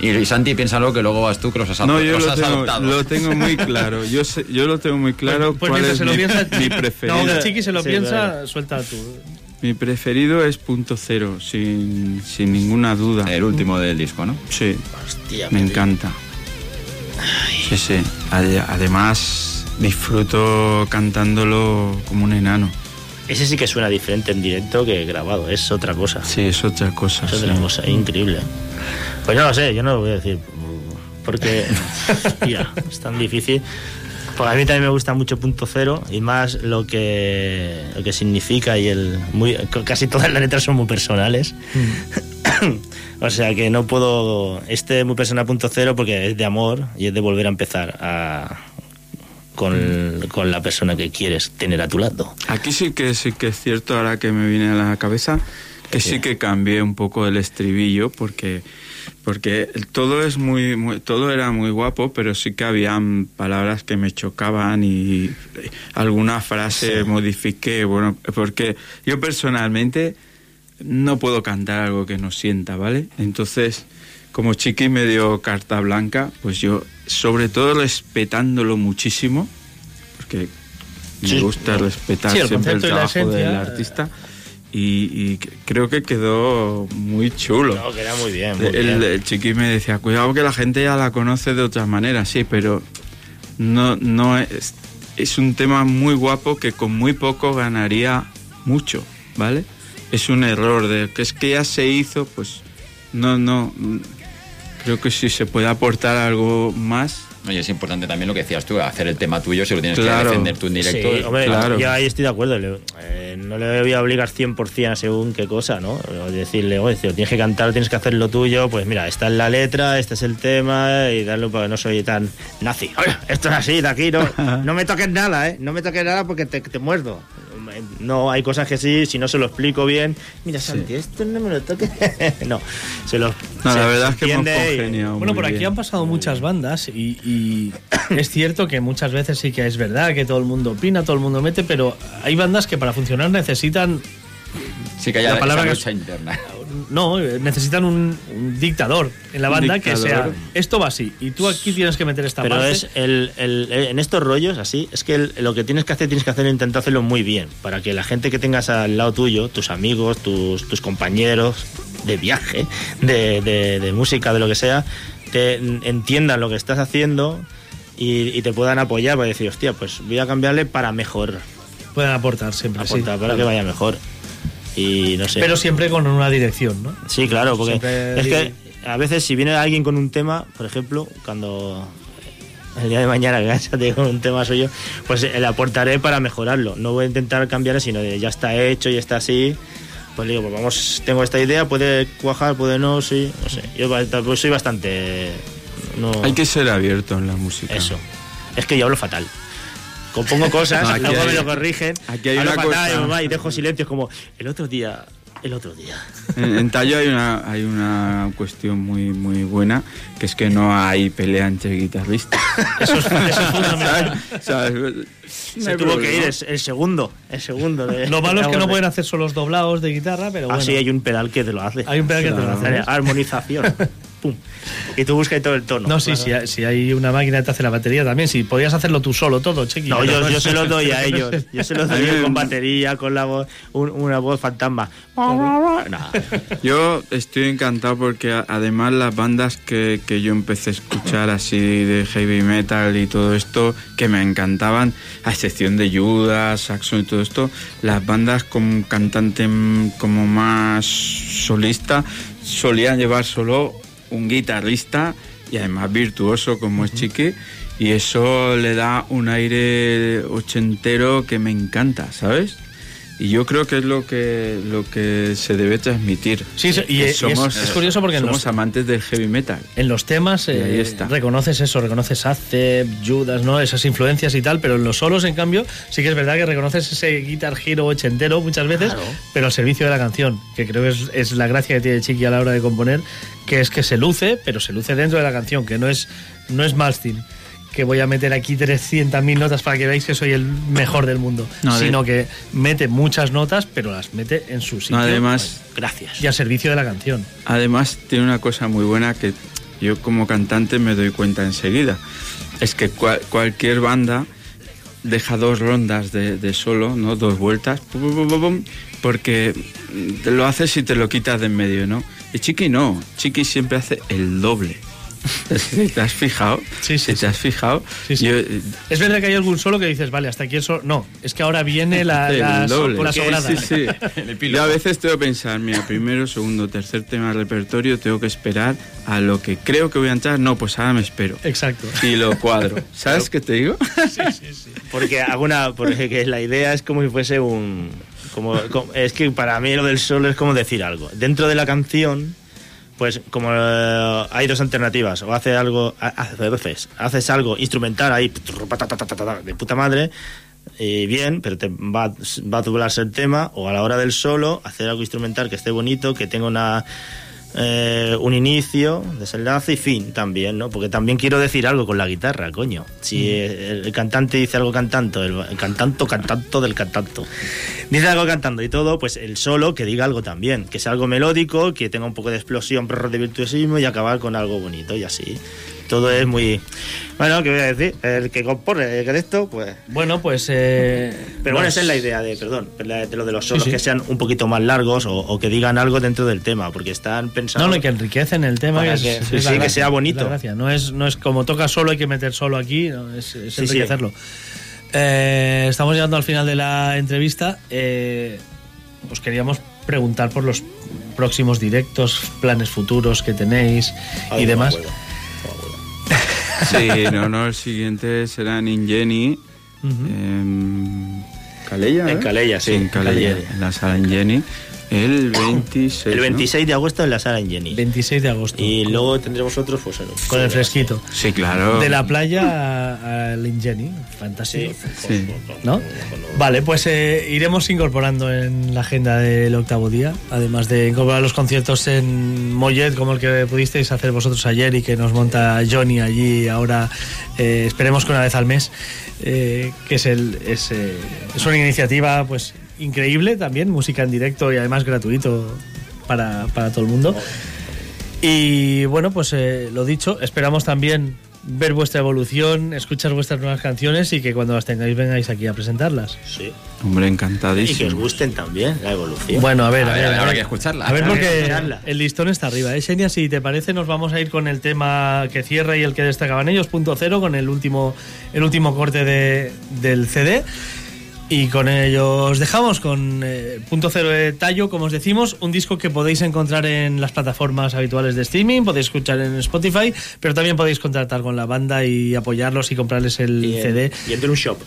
Y, y Santi, piénsalo que luego vas tú que los has, No, yo los lo has tengo, adoptado. lo tengo muy claro. Yo, sé- yo lo tengo muy claro Pues cuál es se lo mi, piensa, mi preferido. No, que Chiqui se lo Sí, piensa, claro. suelta tú. Mi preferido es punto cero, sin, sin ninguna duda. El último del disco, ¿no? Sí, Hostia, me encanta. Sí, sí. Ade- Además, disfruto cantándolo como un enano. Ese sí que suena diferente en directo que grabado, es otra cosa. Sí, es otra cosa. Es otra cosa, increíble. Pues no lo sé, yo no lo voy a decir. Porque, <laughs> hostia, es tan difícil. Pues a mí también me gusta mucho Punto Cero y más lo que, lo que significa y el muy casi todas las letras son muy personales. <coughs> o sea que no puedo este muy personal Punto Cero porque es de amor y es de volver a empezar a, con, con la persona que quieres tener a tu lado. Aquí sí que sí que es cierto, ahora que me viene a la cabeza, que sí que cambié un poco el estribillo porque porque todo es muy, muy- todo era muy guapo, pero sí que habían palabras que me chocaban y alguna frase modifiqué, bueno, porque yo personalmente no puedo cantar algo que no sienta, ¿vale? Entonces, como Chiqui me dio carta blanca, pues yo, sobre todo respetándolo muchísimo, porque me Sí. gusta respetar Sí, siempre el trabajo del artista. Y, creo que quedó muy chulo. No, queda muy bien. muy El, bien. chiqui me decía, cuidado que la gente ya la conoce de otras maneras, sí, pero no, no es, es un tema muy guapo que con muy poco ganaría mucho, ¿vale? Es un error de que es que ya se hizo, pues no, no. Creo que si se puede aportar algo más. Oye, es importante también lo que decías tú, hacer el tema tuyo si lo tienes Claro. que defender tú en directo. Sí, hombre, Claro. yo ahí estoy de acuerdo. le- eh, no le voy a obligar 100% a según qué cosa, ¿no? O decirle, oye, si lo tienes que cantar, tienes que hacer lo tuyo. Pues mira, esta es la letra, este es el tema y darle porque no soy tan nazi. Oye, esto es así, de aquí, no, <laughs> no me toques nada, ¿eh? No me toques nada porque te, te muerdo. No, hay cosas que sí, si no se lo explico bien. Mira, Santi, esto no me lo toques. <laughs> no, se lo. No, se la verdad es que hemos y- congeniado Bueno, por aquí han pasado muchas bandas y, y <coughs> es cierto que muchas veces sí que es verdad que todo el mundo opina, todo el mundo mete, pero hay bandas que para funcionar necesitan Sí que haya La palabra esa que lucha interna. No, eh, necesitan un, un dictador en la banda que sea esto va así y tú aquí tienes que meter esta Pero parte. es el, el- en estos rollos así, es que el- lo que tienes que hacer, tienes que hacer intentar hacerlo muy bien, para que la gente que tengas al lado tuyo, tus amigos, tus, tus compañeros de viaje, de, de- de música, de lo que sea, te entiendan lo que estás haciendo y, y te puedan apoyar para decir, hostia, pues voy a cambiarle para mejor, Pueden aportar siempre, sí. aportar para que vaya mejor. Y no sé. Pero siempre con una dirección, ¿no? Sí, claro, porque Siempre es que a veces si viene alguien con un tema, por ejemplo, cuando el día de mañana que con un tema suyo, pues eh, le aportaré para mejorarlo. No voy a intentar cambiar, sino de ya está hecho, ya está así. Pues le digo, pues vamos, tengo esta idea, puede cuajar, puede no, sí, no sé. Yo pues soy bastante... No, Hay que ser abierto en la música. Eso. Es que yo hablo fatal. Compongo cosas, No, <laughs> aquí luego hay- me lo corrigen, aquí hay hablo una fatal, cosa- y dejo silencios como el otro día, el otro día. En, en Tallo hay una, hay una cuestión muy, muy buena, que es que no hay pelea entre guitarristas. <laughs> Eso es, eso es fundamental. <laughs> ¿Sabes? ¿Sabes? No Se tuvo que problema. ir el, el segundo, el segundo. De, Lo malo es que no de- pueden hacer solo los doblados de guitarra, pero Ah, bueno. sí, hay un pedal que te lo hace. Hay un pedal que te lo hace. Armonización. Pum. Y tú buscas todo el tono. No, sí, sí, si hay una máquina que te hace la batería también. Si podías hacerlo tú solo todo, Chequi. No, yo, <laughs> yo se los doy a <laughs> ellos. Yo se los doy con batería, con la voz, un- una voz fantasma. No. Yo estoy encantado porque además las bandas que, que yo empecé a escuchar así de heavy metal y todo esto, que me encantaban, a excepción de Judas, Saxon y todo esto, las bandas con un cantante mm, como más solista solían llevar solo un guitarrista y además virtuoso como es Chiqui y eso le da un aire ochentero que me encanta, ¿sabes? Y yo creo que es lo que lo que se debe transmitir. Sí, sí, y Que es- y es- es curioso porque somos los- amantes del heavy metal. En los temas ahí eh, está. reconoces eso, reconoces Acep, Judas, ¿no? Esas influencias y tal, pero en los solos, en cambio, sí que es verdad que reconoces ese guitar giro ochentero muchas veces, pero al servicio de la canción, que creo que es, es la gracia que tiene Chiqui a la hora de componer, que es que se luce, pero se luce dentro de la canción, que no es, no es Malstein, que voy a meter aquí 300.000 notas para que veáis que soy el mejor del mundo, No, de- sino que mete muchas notas, pero las mete en su sitio. No, además, Gracias. y al servicio de la canción. además tiene una cosa muy buena que yo como cantante me doy cuenta enseguida. Es que cual- cualquier banda deja dos rondas de, de solo, ¿no? Dos vueltas, pum, pum, pum, porque te lo haces y te lo quitas de en medio, ¿no? Y Chiqui no, Chiqui siempre hace el doble. <laughs> ¿Te has fijado? Sí, sí, ¿Te has fijado? Sí, sí. Yo, Es verdad que hay algún solo que dices, vale, hasta aquí el solo. No, es que ahora viene la, <laughs> la, doble. la Sí, sobrada. Sí, sí. <laughs> Yo a veces tengo que pensar, mira, primero, segundo, tercer tema del repertorio, tengo que esperar a lo que creo que voy a entrar. No, pues ahora me espero. Exacto. Y lo cuadro. ¿Sabes qué te digo? Porque alguna, porque que la idea es como si fuese un, como, como- es que para mí lo del solo es como decir algo. Dentro de la canción, pues como eh, hay dos alternativas, o hace algo, a veces haces algo instrumental ahí de puta madre. Y bien, pero te va, va a doblarse el tema, o a la hora del solo, hacer algo instrumental que esté bonito, que tenga una, eh, un inicio, desenlace y fin también, ¿no? Porque también quiero decir algo con la guitarra, coño. Si el, el cantante dice algo cantando, el, el cantanto, cantanto del cantanto, dice algo cantando y todo, pues el solo que diga algo también, que sea algo melódico, que tenga un poco de explosión, de virtuosismo y acabar con algo bonito y así. Todo es muy... Bueno, ¿qué voy a decir? El que compone el esto, pues... Bueno, pues. eh, Pero bueno, los- esa es la idea de, perdón, de lo de los solos, Sí, sí. que sean un poquito más largos o, o que digan algo dentro del tema, porque están pensando... No, no, que enriquecen el tema. Para que- es sí, que sea bonito. es. No es, no es como toca solo, hay que meter solo aquí, no, es, es enriquecerlo. Eh, estamos llegando al final de la entrevista. Eh, os queríamos preguntar por los próximos directos, planes futuros que tenéis y demás. Sí, no, no, el siguiente será en Ingeni. en Calella. En ¿eh? Calella, sí, en en Calella, Calella. en la sala Ingeni. El 26. El ¿no? 26 de agosto en la sala en Jenny. 26 de agosto. Y luego tendremos otros, pues en- Con el fresquito. Sí, claro. De la playa al Ingeni. Fantástico. Sí. ¿No? Vale, pues eh, iremos incorporando en la agenda del octavo día, además de incorporar los conciertos en Mollet, como el que pudisteis hacer vosotros ayer y que nos monta Johnny allí ahora, eh, esperemos que una vez al mes, eh, que es, el, es, eh, es una iniciativa pues increíble también, música en directo y además gratuito para, para todo el mundo. Y bueno, pues eh, lo dicho, esperamos también ver vuestra evolución, escuchar vuestras nuevas canciones y que cuando las tengáis vengáis aquí a presentarlas. Sí. Hombre, Y que encantadísimo. os gusten también la evolución. Bueno, a ver, a, A ver, ver, a ver, a habrá ver. que escucharla. A ver, porque el listón está arriba. ¿eh? Xenia, si te parece, nos vamos a ir con el tema que cierra y el que destacaban ellos, punto cero, con el último, el último corte de, del CD. Y con ello os dejamos con eh, Punto Cero de Tallo, como os decimos, un disco que podéis encontrar en las plataformas habituales de streaming, podéis escuchar en Spotify, pero también podéis contactar con la banda y apoyarlos y comprarles el y en, CD y en Drum Shop.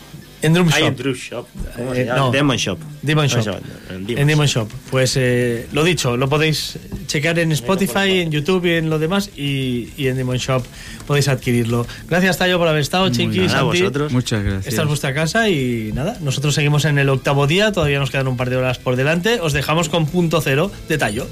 En Drum Hay Shop. en Drum Shop. ¿Cómo Eh, no. Demon Shop. Demon Shop. En En Demon Shop. Pues eh, lo dicho, lo podéis checar en Spotify, en YouTube y en lo demás. Y, y en Demon Shop podéis adquirirlo. Gracias, Tayo, por haber estado, Chiqui, nada, Santi. vosotros. Muchas gracias. Esta es vuestra casa y nada, nosotros seguimos en el octavo día, todavía nos quedan un par de horas por delante. Os dejamos con punto cero de Tallo.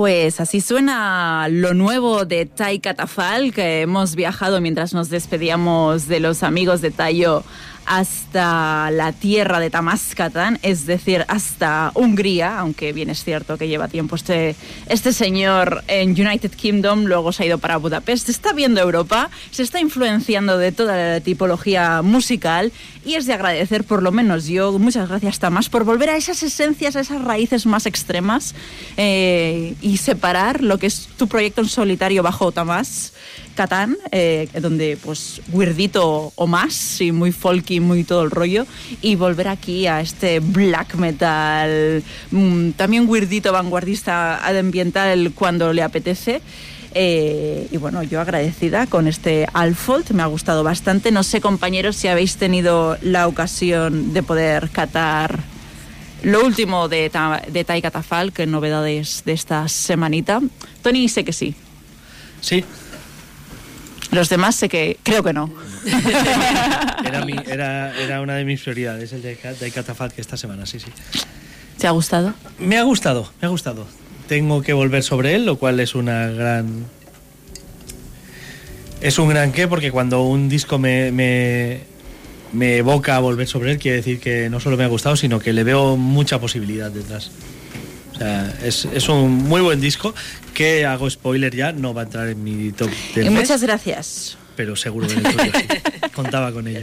Pues así suena lo nuevo de Tai Catafal, que hemos viajado mientras nos despedíamos de los amigos de Tayo hasta la tierra de Tamascatan, es decir, hasta Hungría, aunque bien es cierto que lleva tiempo este, este señor en United Kingdom, luego se ha ido para Budapest, está viendo Europa, se está influenciando de toda la tipología musical y es de agradecer, por lo menos yo, muchas gracias Tamás, por volver a esas esencias, a esas raíces más extremas eh, y separar lo que es tu proyecto en solitario bajo Tamás. Catán, eh, donde pues weirdito o más, y muy folky, muy todo el rollo, y volver aquí a este black metal, mm, también weirdito, vanguardista, ambiental cuando le apetece. Eh, y bueno, yo agradecida con este Alfold, me ha gustado bastante. No sé, compañeros, si habéis tenido la ocasión de poder catar lo último de, Ta- de Tai Catafal, que novedades de esta semanita. Tony, sé que sí. Sí, Los demás sé que creo que no. <laughs> era, mi- era, era una de mis prioridades, el de, de que esta semana, sí, sí. ¿Te ha gustado? Me ha gustado, me ha gustado. Tengo que volver sobre él, lo cual es una gran. Es un gran qué, porque cuando un disco me, me, me evoca a volver sobre él, quiere decir que no solo me ha gustado, sino que le veo mucha posibilidad detrás. Es, es un muy buen disco que hago spoiler ya, no va a entrar en mi top del Y mes, muchas gracias. pero seguro que. <laughs> Contaba con ello.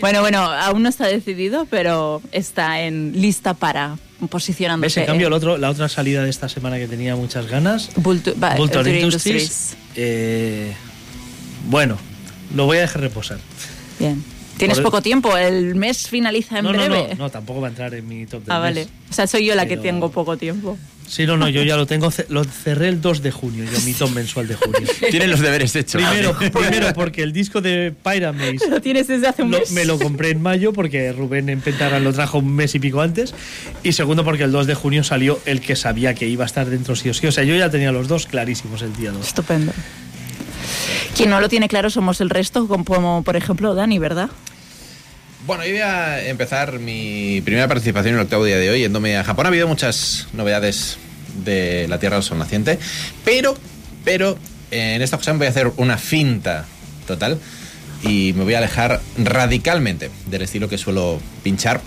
Bueno, bueno, aún no está decidido, pero está en lista para ¿Ves? posicionándose. En cambio, el otro, la otra salida de esta semana que tenía muchas ganas, Vultu- Vulture Industries. eh, bueno, lo voy a dejar reposar. Bien. Tienes poco tiempo, el mes finaliza en no, no, breve. no, no, tampoco va a entrar en mi top del ah, vale. mes. O sea, soy yo la que Pero- tengo poco tiempo. Sí, no, no, yo ya lo tengo, lo cerré el 2 de junio, yo mi top mensual de junio. <laughs> Tienen los deberes hechos. Primero, <laughs> primero porque el disco de Pyramaze Lo tienes desde hace un lo- mes. me lo compré en mayo porque Rubén en Pentagram lo trajo un mes y pico antes. Y segundo porque el 2 de junio salió el que sabía que iba a estar dentro sí o sí. O sea, yo ya tenía los dos clarísimos el día 2. Estupendo. Quien no lo tiene claro somos el resto, como por ejemplo Dani, ¿verdad? Bueno, yo voy a empezar mi primera participación en el octavo día de hoy yéndome a Japón. Ha habido muchas novedades de la Tierra del Sol Naciente, pero, pero en esta ocasión voy a hacer una finta total y me voy a alejar radicalmente del estilo que suelo pinchar.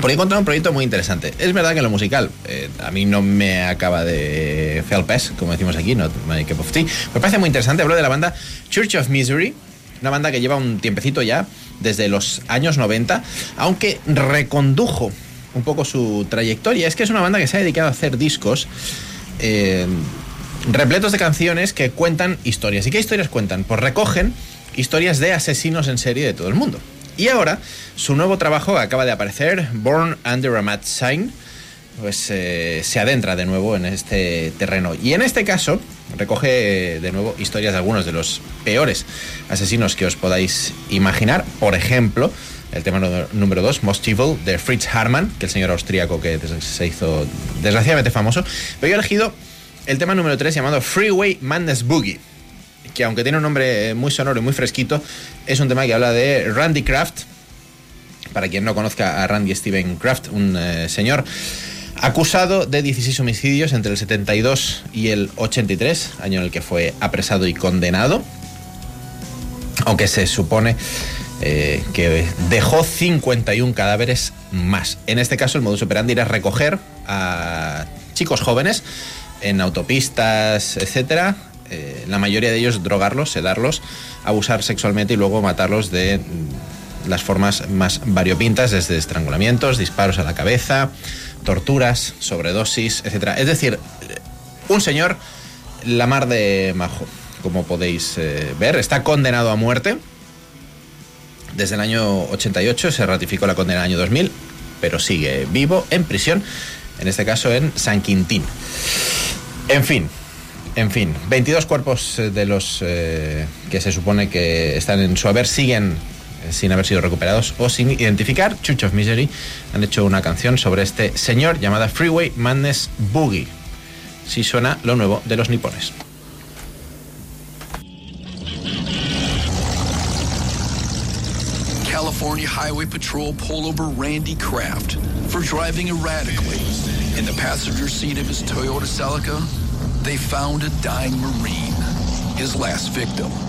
Porque encontrado un proyecto muy interesante. Es verdad que en lo musical eh, a mí no me acaba de felpes, como decimos aquí, no my cup of tea. Me parece muy interesante. Hablo de la banda Church of Misery, una banda que lleva un tiempecito ya, desde los años 90, aunque recondujo un poco su trayectoria. Es que es una banda que se ha dedicado a hacer discos eh, repletos de canciones que cuentan historias. ¿Y qué historias cuentan? Pues recogen historias de asesinos en serie de todo el mundo. Y ahora, su nuevo trabajo acaba de aparecer, Born Under a Mad Sign, pues eh, se adentra de nuevo en este terreno. Y en este caso, recoge de nuevo historias de algunos de los peores asesinos que os podáis imaginar. Por ejemplo, el tema número 2, Most Evil, de Fritz Harman, que el señor austríaco que se hizo desgraciadamente famoso. Pero yo he elegido el tema número 3 llamado Freeway Madness Boogie que aunque tiene un nombre eh, muy sonoro y muy fresquito, es un tema que habla de Randy Kraft. Para quien no conozca a Randy Steven Kraft, un eh, señor acusado de 16 homicidios entre el 72 y el 83, año en el que fue apresado y condenado. Aunque se supone eh, que dejó 51 cadáveres más. En este caso, el modus operandi era recoger a chicos jóvenes en autopistas, etcétera. Eh, la mayoría de ellos drogarlos, sedarlos, abusar sexualmente y luego matarlos de mm, las formas más variopintas, desde estrangulamientos, disparos a la cabeza, torturas, sobredosis, etcétera. Es decir, un señor la mar de majo, como podéis eh, ver, está condenado a muerte. Desde el año 88 se ratificó la condena en el año 2000, pero sigue vivo en prisión, en este caso en San Quintín. En fin, en fin, 22 cuerpos eh, de los eh, que se supone que están en su haber siguen eh, sin haber sido recuperados o sin identificar. Church of Misery han hecho una canción sobre este señor llamada Freeway Madness Boogie. Si suena lo nuevo de los nipones. California Highway Patrol pulled over Randy Kraft for driving erratically. In the passenger seat of his Toyota Celica, they found a dying Marine, his last victim.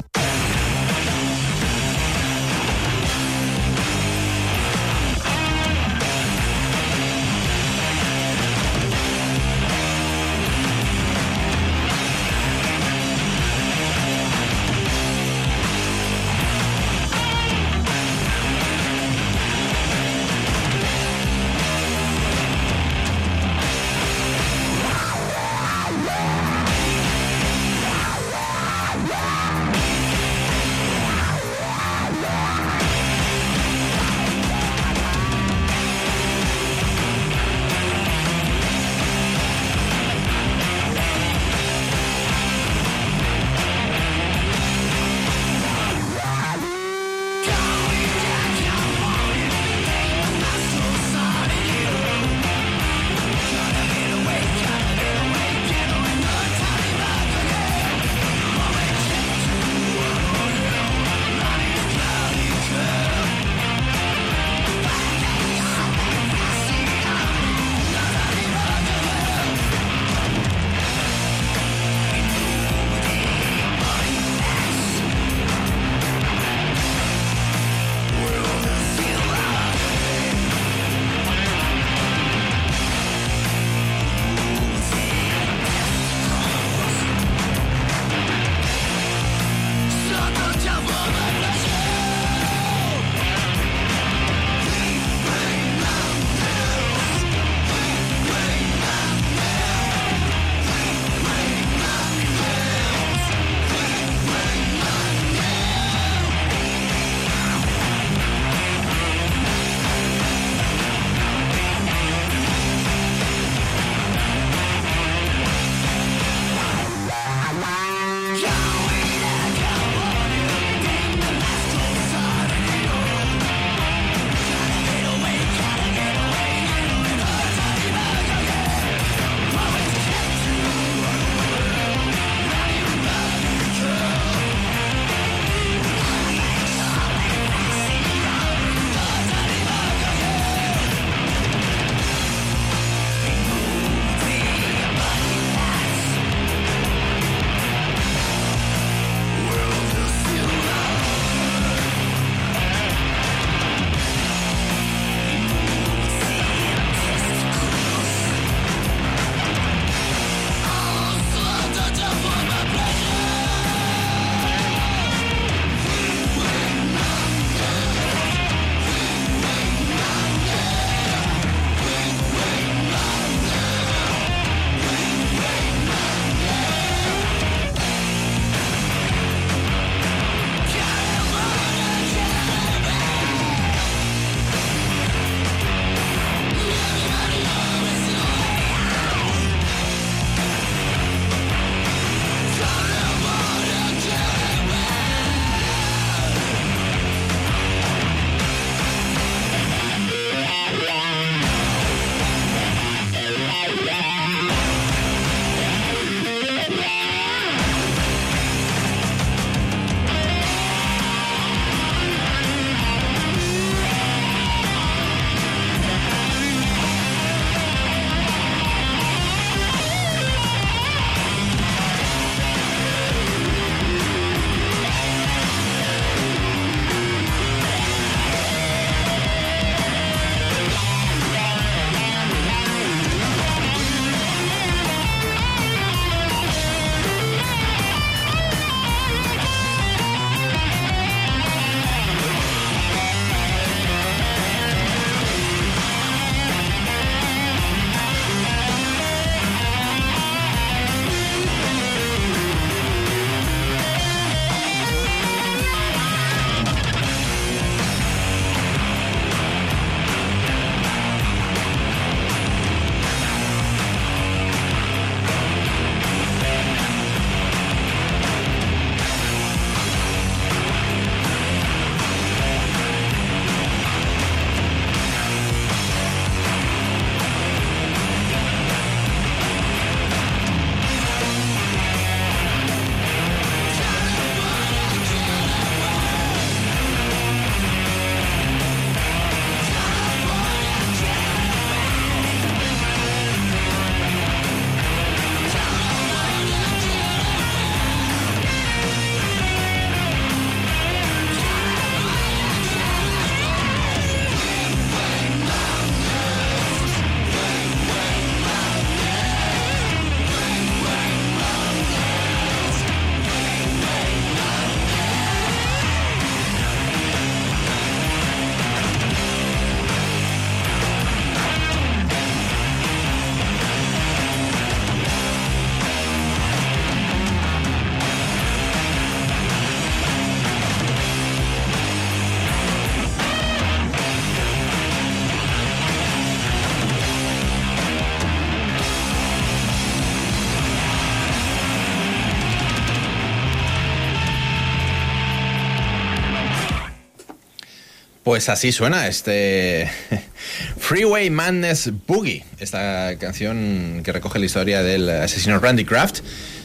Pues así suena este <laughs> Freeway Madness Boogie, esta canción que recoge la historia del asesino Randy Kraft,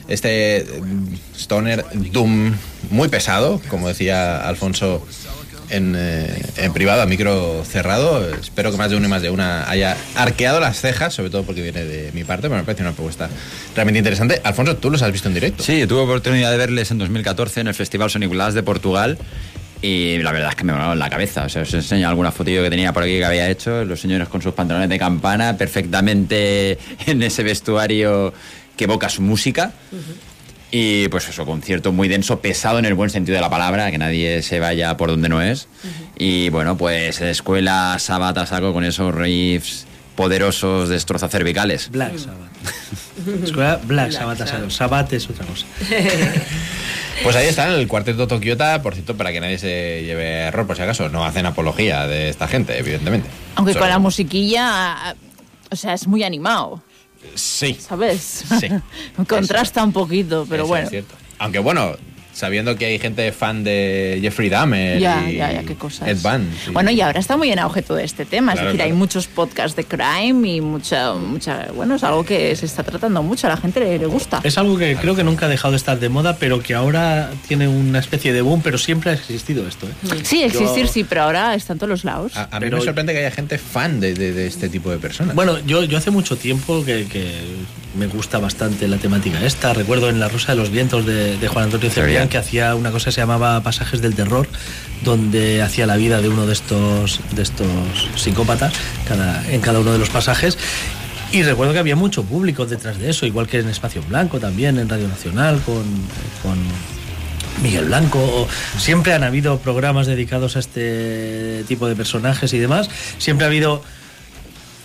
este stoner doom muy pesado, como decía Alfonso en, eh, en privado, a micro cerrado. Espero que más de uno y más de una haya arqueado las cejas, sobre todo porque viene de mi parte, pero me parece una propuesta realmente interesante. Alfonso, tú los has visto en directo. Sí, tuve oportunidad de verles en 2014 en el Festival Sonic Blast de Portugal. Y la verdad es que me volaron la cabeza. O sea, os enseño alguna fotillo que tenía por aquí que había hecho. Los señores con sus pantalones de campana, perfectamente en ese vestuario que evoca su música. Y pues eso, concierto muy denso, pesado en el buen sentido de la palabra, que nadie se vaya por donde no es. Y bueno, pues escuela sabata saco con esos riffs poderosos destroza cervicales. Black Sabbath. Escuela Black Sabbath. Sabbath. Sabbath es otra cosa. <laughs> Pues ahí está el cuarteto Tokiota, por cierto, para que nadie se lleve error, por si acaso, no hacen apología de esta gente, evidentemente. Aunque Solo- con la musiquilla, o sea, es muy animado, Sí. ¿sabes? Sí. <laughs> Contrasta un poquito, pero Eso bueno. es cierto. Aunque bueno, sabiendo que hay gente fan de Jeffrey Dahmer Ya, y ya, ya, qué cosas. Ed Bunn. sí. Bueno, y ahora está muy en auge todo este tema. Claro, es decir, hay muchos podcasts de crime y mucha, mucha. Bueno, es algo que se está tratando mucho, a la gente le, le gusta. Es algo que creo que nunca ha dejado de estar de moda, pero que ahora tiene una especie de boom, pero siempre ha existido esto. ¿eh? Sí, existir Yo- sí, pero ahora está en todos los lados. A, a mí Pero- me sorprende que haya gente fan de, de- de este tipo de personas. Bueno, yo, yo hace mucho tiempo que, que me gusta bastante la temática esta. Recuerdo en La Rosa de los Vientos de, de Juan Antonio Cebrián que hacía una cosa que se llamaba Pasajes del Terror, donde hacía la vida de uno de estos, de estos psicópatas cada, en cada uno de los pasajes. Y recuerdo que había mucho público detrás de eso, igual que en Espacio Blanco también, en Radio Nacional, con, con Miguel Blanco. Siempre han habido programas dedicados a este tipo de personajes y demás. Siempre ha habido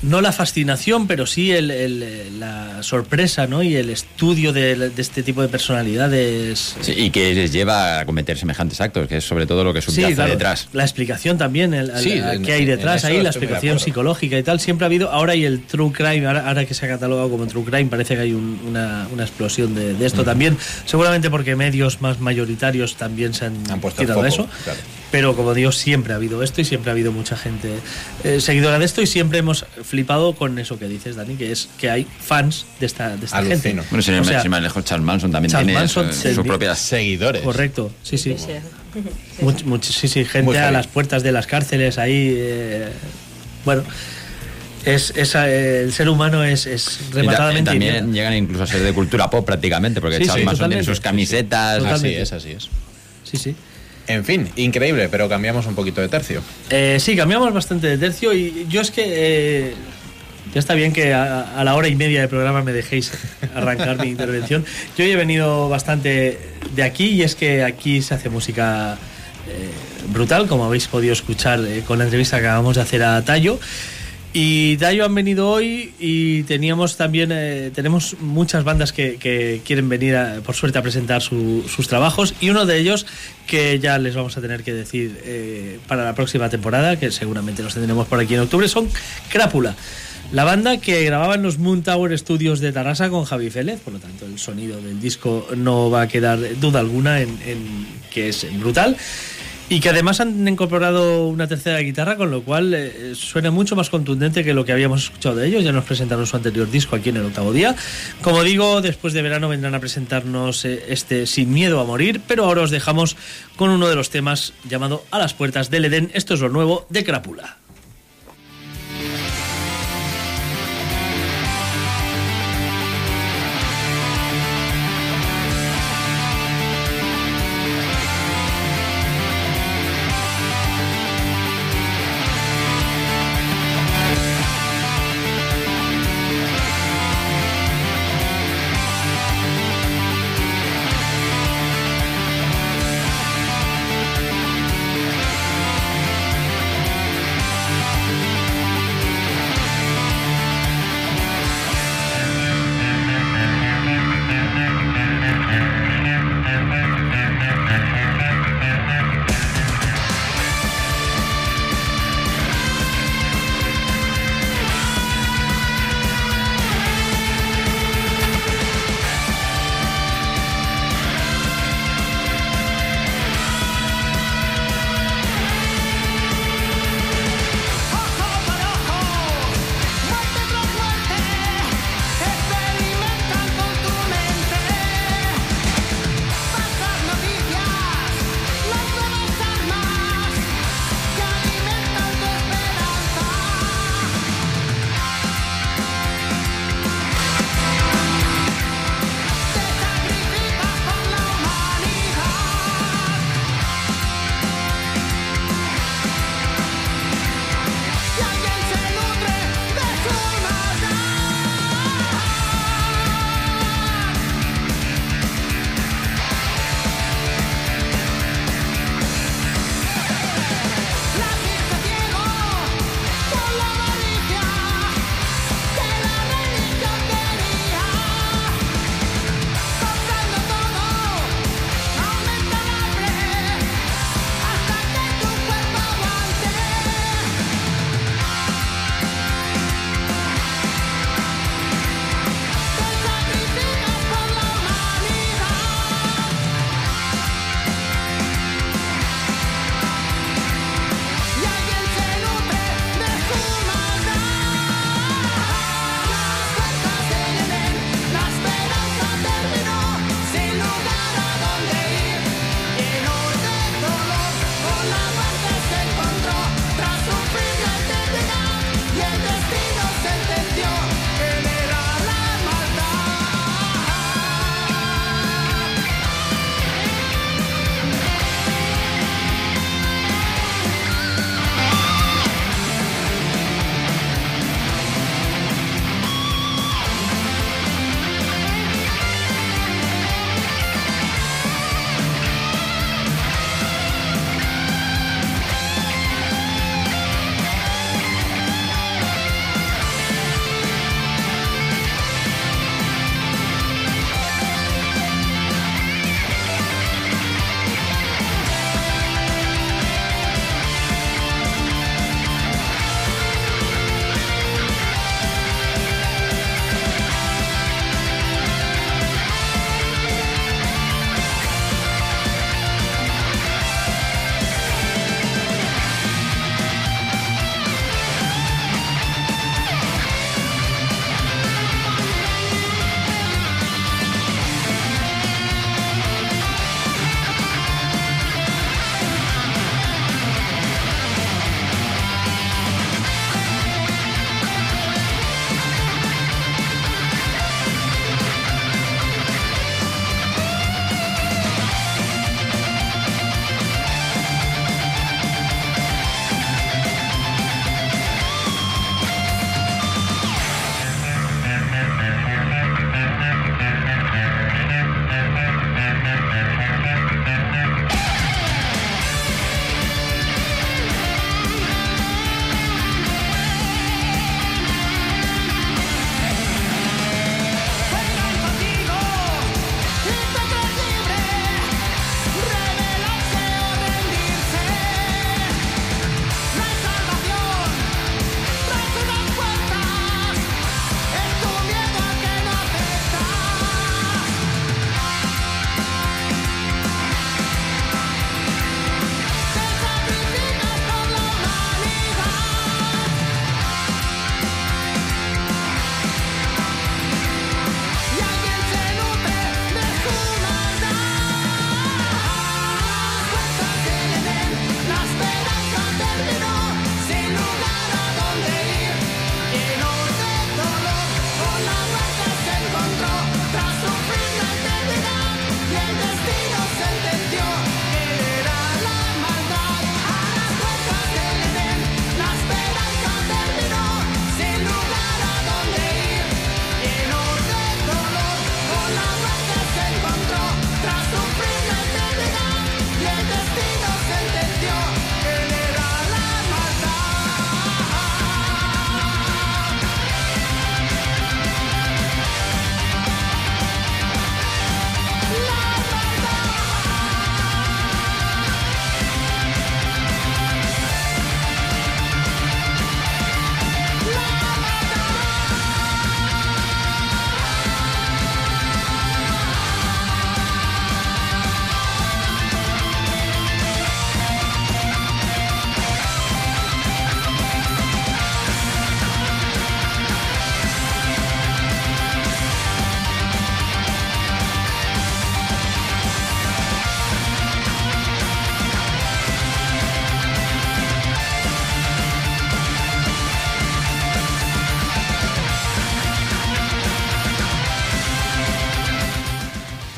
no la fascinación, pero sí el- el- la sorpresa ¿no? y el estudio de, de este tipo de personalidades. Sí, y que les lleva a cometer semejantes actos, que es sobre todo lo que subyace Sí, claro. detrás. La explicación también, el, Sí, el- en- qué hay detrás ahí, la explicación psicológica y tal. Siempre ha habido, ahora hay el true crime, ahora, ahora que se ha catalogado como true crime, parece que hay un- una, una explosión de, de esto Mm. también. Seguramente porque medios más mayoritarios también se han, puesto el tirado foco, eso. claro. Pero como digo, siempre ha habido esto y siempre ha habido mucha gente eh, seguidora de esto y siempre hemos flipado con eso que dices, Dani, que es que hay fans de esta, de esta gente. Bueno, sin, O sea, sin más lejos, Charles Manson también Charles tiene Manson sus propias seguidores. Correcto, sí, sí. <laughs> Much- much- sí, sí, gente a las puertas de las cárceles ahí. eh, bueno, es, es, eh, el ser humano es, es Y ta- rematadamente. también idiota. llegan incluso a ser de cultura pop prácticamente, porque Sí, Charles sí, Manson tiene sus camisetas. Así es, así es. Sí, sí. En fin, increíble, pero cambiamos un poquito de tercio. Eh, sí, cambiamos bastante de tercio y yo es que eh, ya está bien que a, la hora y media del programa me dejéis <laughs> arrancar mi intervención. Yo he venido bastante de aquí y es que aquí se hace música eh, brutal, como habéis podido escuchar eh, con la entrevista que acabamos de hacer a Tayo. Y Tayo han venido hoy y teníamos también, eh, tenemos muchas bandas que, quieren venir, a- por suerte, a presentar su- sus trabajos y uno de ellos que ya les vamos a tener que decir eh, para la próxima temporada, que seguramente los tendremos por aquí en octubre, son Crápula. La banda que grababa en los Moon Tower Studios de Tarrasa con Javi Félez, por lo tanto el sonido del disco no va a quedar duda alguna en, en que es brutal. Y que además han incorporado una tercera guitarra, con lo cual eh, suena mucho más contundente que lo que habíamos escuchado de ellos. Ya nos presentaron su anterior disco aquí en el octavo día. Como digo, después de verano vendrán a presentarnos eh, este Sin Miedo a Morir, pero ahora os dejamos con uno de los temas llamado A las Puertas del Edén. Esto es lo nuevo de Crápula.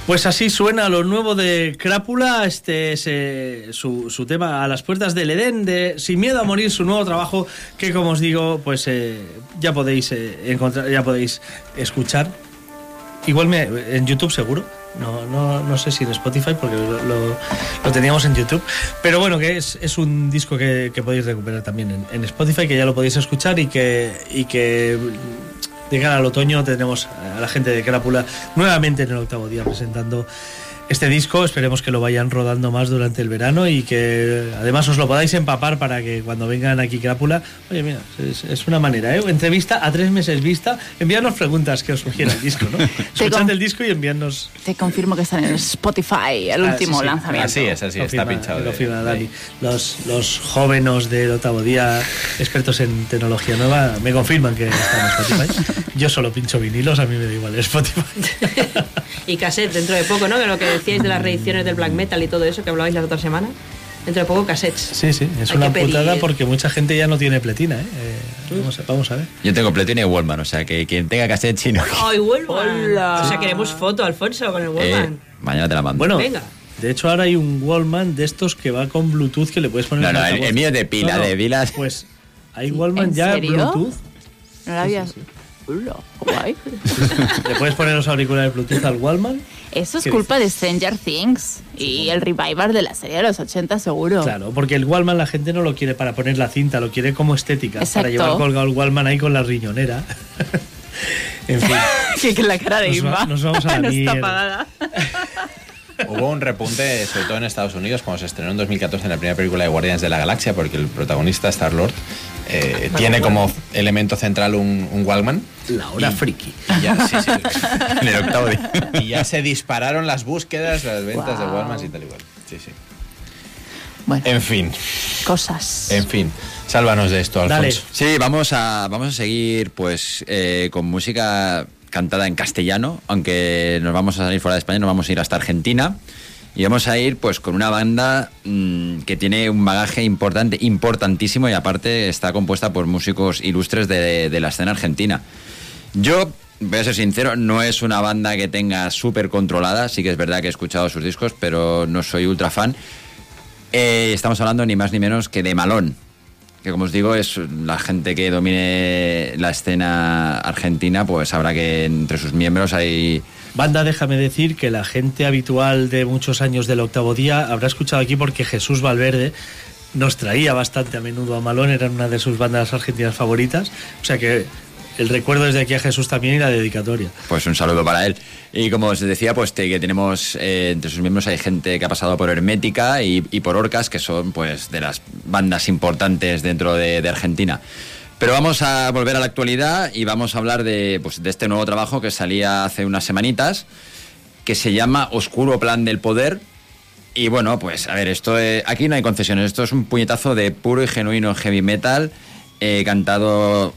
Pues así suena lo nuevo de Crápula, este es eh, su, su tema a las puertas del Edén, de Sin miedo a morir, su nuevo trabajo que como os digo, pues eh, ya podéis eh, encontrar, ya podéis escuchar. Igual me, en YouTube seguro. No, no, no sé si en Spotify porque lo, teníamos en YouTube. Pero bueno, que es, es un disco que, que podéis recuperar también en, en Spotify, que ya lo podéis escuchar y que, y que de cara al otoño tendremos a la gente de Crápula nuevamente en el octavo día presentando este disco. Esperemos que lo vayan rodando más durante el verano y que además os lo podáis empapar para que cuando vengan aquí Crápula, oye, mira, es, es una manera, ¿eh? Entrevista a tres meses vista, enviarnos preguntas que os sugiera el disco, ¿no? <laughs> Escuchad el disco y enviarnos Te confirmo que está en Spotify, el Ah, último sí, sí. lanzamiento. Así es, así Lo está firma- pinchado. lo de- firma Dani. Los, los jóvenes del octavo día, expertos en tecnología nueva, me confirman que está en Spotify. <laughs> Yo solo pincho vinilos, a mí me da igual Spotify. <laughs> Y cassette dentro de poco, ¿no? Que lo que decíais de las reediciones del black metal y todo eso que hablabais la otra semana. Dentro de poco cassettes. Sí, sí, es Hay una pedir. putada porque mucha gente ya no tiene pletina, ¿eh? Eh, vamos, a, vamos a ver. Yo tengo Pletina y Wallman, o sea que quien tenga cassette chino. ¡Ay, Wallman! O sea, queremos foto, Alfonso, con el Eh, Wallman. mañana te la mando. Bueno, Venga. de hecho ahora hay un Wallman de estos que va con Bluetooth que le puedes poner No, no, el, mío es de pila, No, no, de pilas. Pues hay Wallman ¿En ya serio? Bluetooth. ¿No lo habías...? Hola, guay. Le puedes poner los auriculares Bluetooth al Wallman. Eso es ¿Qué culpa de Stranger Things y el revival de la serie de los 80 seguro. Claro, porque el Wallman la gente no lo quiere para poner la cinta, lo quiere como estética, Exacto. para llevar colgado el Wallman ahí con la riñonera. <laughs> en fin. que, la cara de Nos va- Inma nos vamos a la <laughs> no está apagada. <laughs> Hubo un repunte, sobre todo en Estados Unidos, cuando se estrenó en 2014 en la primera película de Guardianes de la Galaxia, porque el protagonista, Star-Lord, eh, tiene como elemento central un, un Walkman. La hora Y- friki. y ya, sí, sí. <laughs> En el octavo día. Y ya se dispararon las búsquedas, las ventas de Guau. Walkmans y tal igual. Sí, sí. Bueno, En fin, cosas. en fin. Sálvanos de esto, Dale. Alfonso. Sí, vamos a, vamos a seguir pues eh, con música cantada en castellano, aunque nos vamos a salir fuera de España, nos vamos a ir hasta Argentina. Y vamos a ir pues con una banda mm, que tiene un bagaje importante, importantísimo, y aparte está compuesta por músicos ilustres de, la escena argentina. Yo, voy a ser sincero, no es una banda que tenga súper controlada, sí que es verdad que he escuchado sus discos, pero no soy ultra fan. Eh, estamos hablando ni más ni menos que de Malón, que como os digo es la gente que domine la escena argentina, pues sabrá que entre sus miembros hay... Banda, déjame decir que la gente habitual de muchos años del octavo día habrá escuchado aquí porque Jesús Valverde nos traía bastante a menudo a Malón, era una de sus bandas argentinas favoritas. O sea que el recuerdo desde aquí a Jesús también y la dedicatoria. Pues un saludo para él. Y como os decía, pues que tenemos eh, entre sus miembros hay gente que ha pasado por Hermética y, por Orcas, que son pues de las bandas importantes dentro de, de Argentina. Pero vamos a volver a la actualidad y vamos a hablar de, pues, de este nuevo trabajo que salía hace unas semanitas, que se llama Oscuro Plan del Poder. Y bueno, pues a ver, esto eh, aquí no hay concesiones, esto es un puñetazo de puro y genuino heavy metal, eh, cantado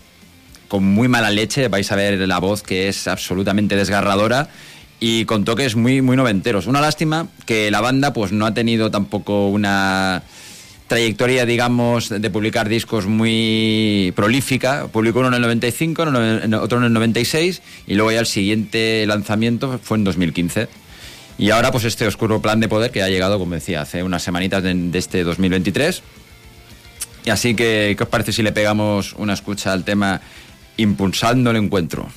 con muy mala leche, vais a ver la voz que es absolutamente desgarradora y con toques muy, muy noventeros. Una lástima que la banda pues no ha tenido tampoco una trayectoria, digamos, de publicar discos muy prolífica. Publicó uno en el 95, en el- en otro en el 96 y luego ya el siguiente lanzamiento fue en 2015. Y ahora pues este oscuro plan de poder que ha llegado, como decía, hace unas semanitas de este 2023. Y así que, ¿qué os parece si le pegamos una escucha al tema Impulsando el Encuentro?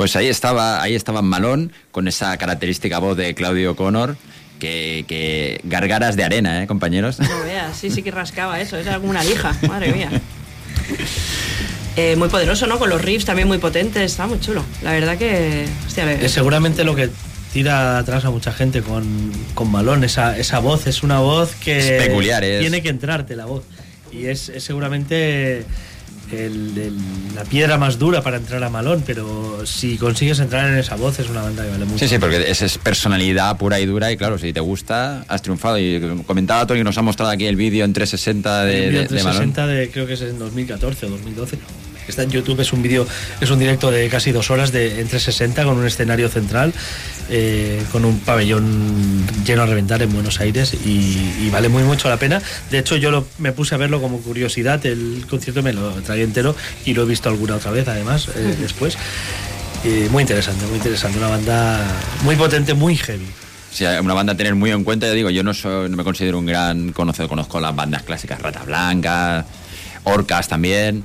Pues ahí estaba, ahí estaba Malón con esa característica voz de Claudio Connor. Que, que gargaras de arena, ¿eh, compañeros? No veas, sí, sí que rascaba eso, era como una lija, madre mía. Eh, muy poderoso, ¿no? Con los riffs también muy potentes, está muy chulo. La verdad que. Hostia, le- Es seguramente lo que tira atrás a mucha gente con, con Malón, esa, esa voz, es una voz que Es peculiar, es. tiene que entrarte la voz. Y es, es seguramente el- el- la piedra más dura para entrar a Malón, pero si consigues entrar en esa voz es una banda que vale mucho. Sí, sí, porque esa es personalidad pura y dura y claro, si te gusta, has triunfado. Y comentaba Tony, nos ha mostrado aquí el vídeo en 360 de, El de- de Malón. 360 de, creo que es en 2014 o 2012. Está en YouTube, es un vídeo, es un directo de casi dos horas de en 360 con un escenario central, eh, con un pabellón lleno a reventar en Buenos Aires y, y vale muy mucho la pena. De hecho, yo lo- me puse a verlo como curiosidad, el concierto me lo traía entero y lo he visto alguna otra vez además eh, después. Y muy interesante, muy interesante, una banda muy potente, muy heavy. Sí, una banda a tener muy en cuenta. Ya digo, yo no, soy, no me considero un gran conocedor, conozco las bandas clásicas, Rata Blanca, Orcas también.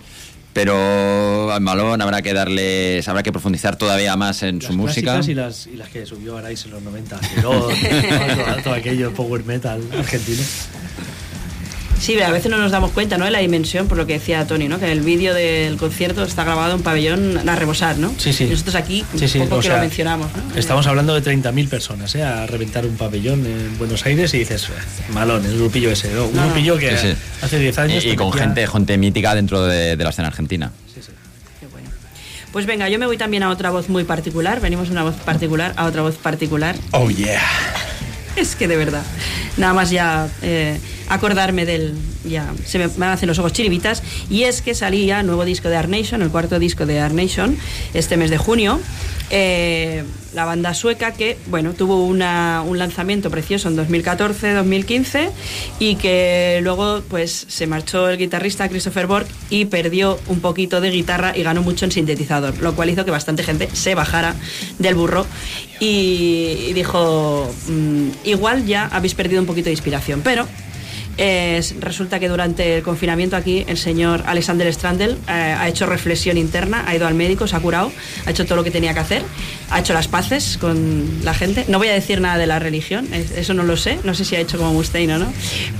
Pero a Malón habrá que darles, habrá que profundizar todavía más en su música. Y las, y las que subió Arais en los 90, Feroz, todo, todo aquello, power metal argentino. Sí, pero a veces no nos damos cuenta, ¿no? De la dimensión, por lo que decía Tony, ¿no? Que el vídeo del concierto está grabado en un pabellón a rebosar, ¿no? Sí, sí. Y nosotros aquí, Sí, poco o que sea, lo mencionamos, ¿no? Estamos hablando de 30.000 personas, ¿eh? A reventar un pabellón en Buenos Aires y dices, "Eh, malón, el grupillo ese, ¿no? Un No, no. grupillo que Sí, sí. hace 10 años. Y, con gente, gente mítica dentro de, de la escena argentina. Pues venga, yo me voy también a otra voz muy particular. Venimos de una voz particular a otra voz particular. Oh, yeah. <laughs> Es que de verdad, nada más ya eh, acordarme del. Ya se me, me hacen los ojos chiribitas. Y es que salía nuevo disco de Art Nation, el cuarto disco de Art Nation, este mes de junio. Eh, la banda sueca que, bueno, tuvo un lanzamiento precioso en 2014-2015 y que luego, pues, se marchó el guitarrista Christopher Borg y perdió un poquito de guitarra y ganó mucho en sintetizador, lo cual hizo que bastante gente se bajara del burro y, y dijo, "Mm, igual ya habéis perdido un poquito de inspiración, pero eh, resulta que durante el confinamiento aquí el señor Alexander Strandel eh, ha hecho reflexión interna, ha ido al médico, se ha curado, ha hecho todo lo que tenía que hacer, ha hecho las paces con la gente. No voy a decir nada de la religión, es- eso no lo sé, no sé si ha hecho como Mustaine o no,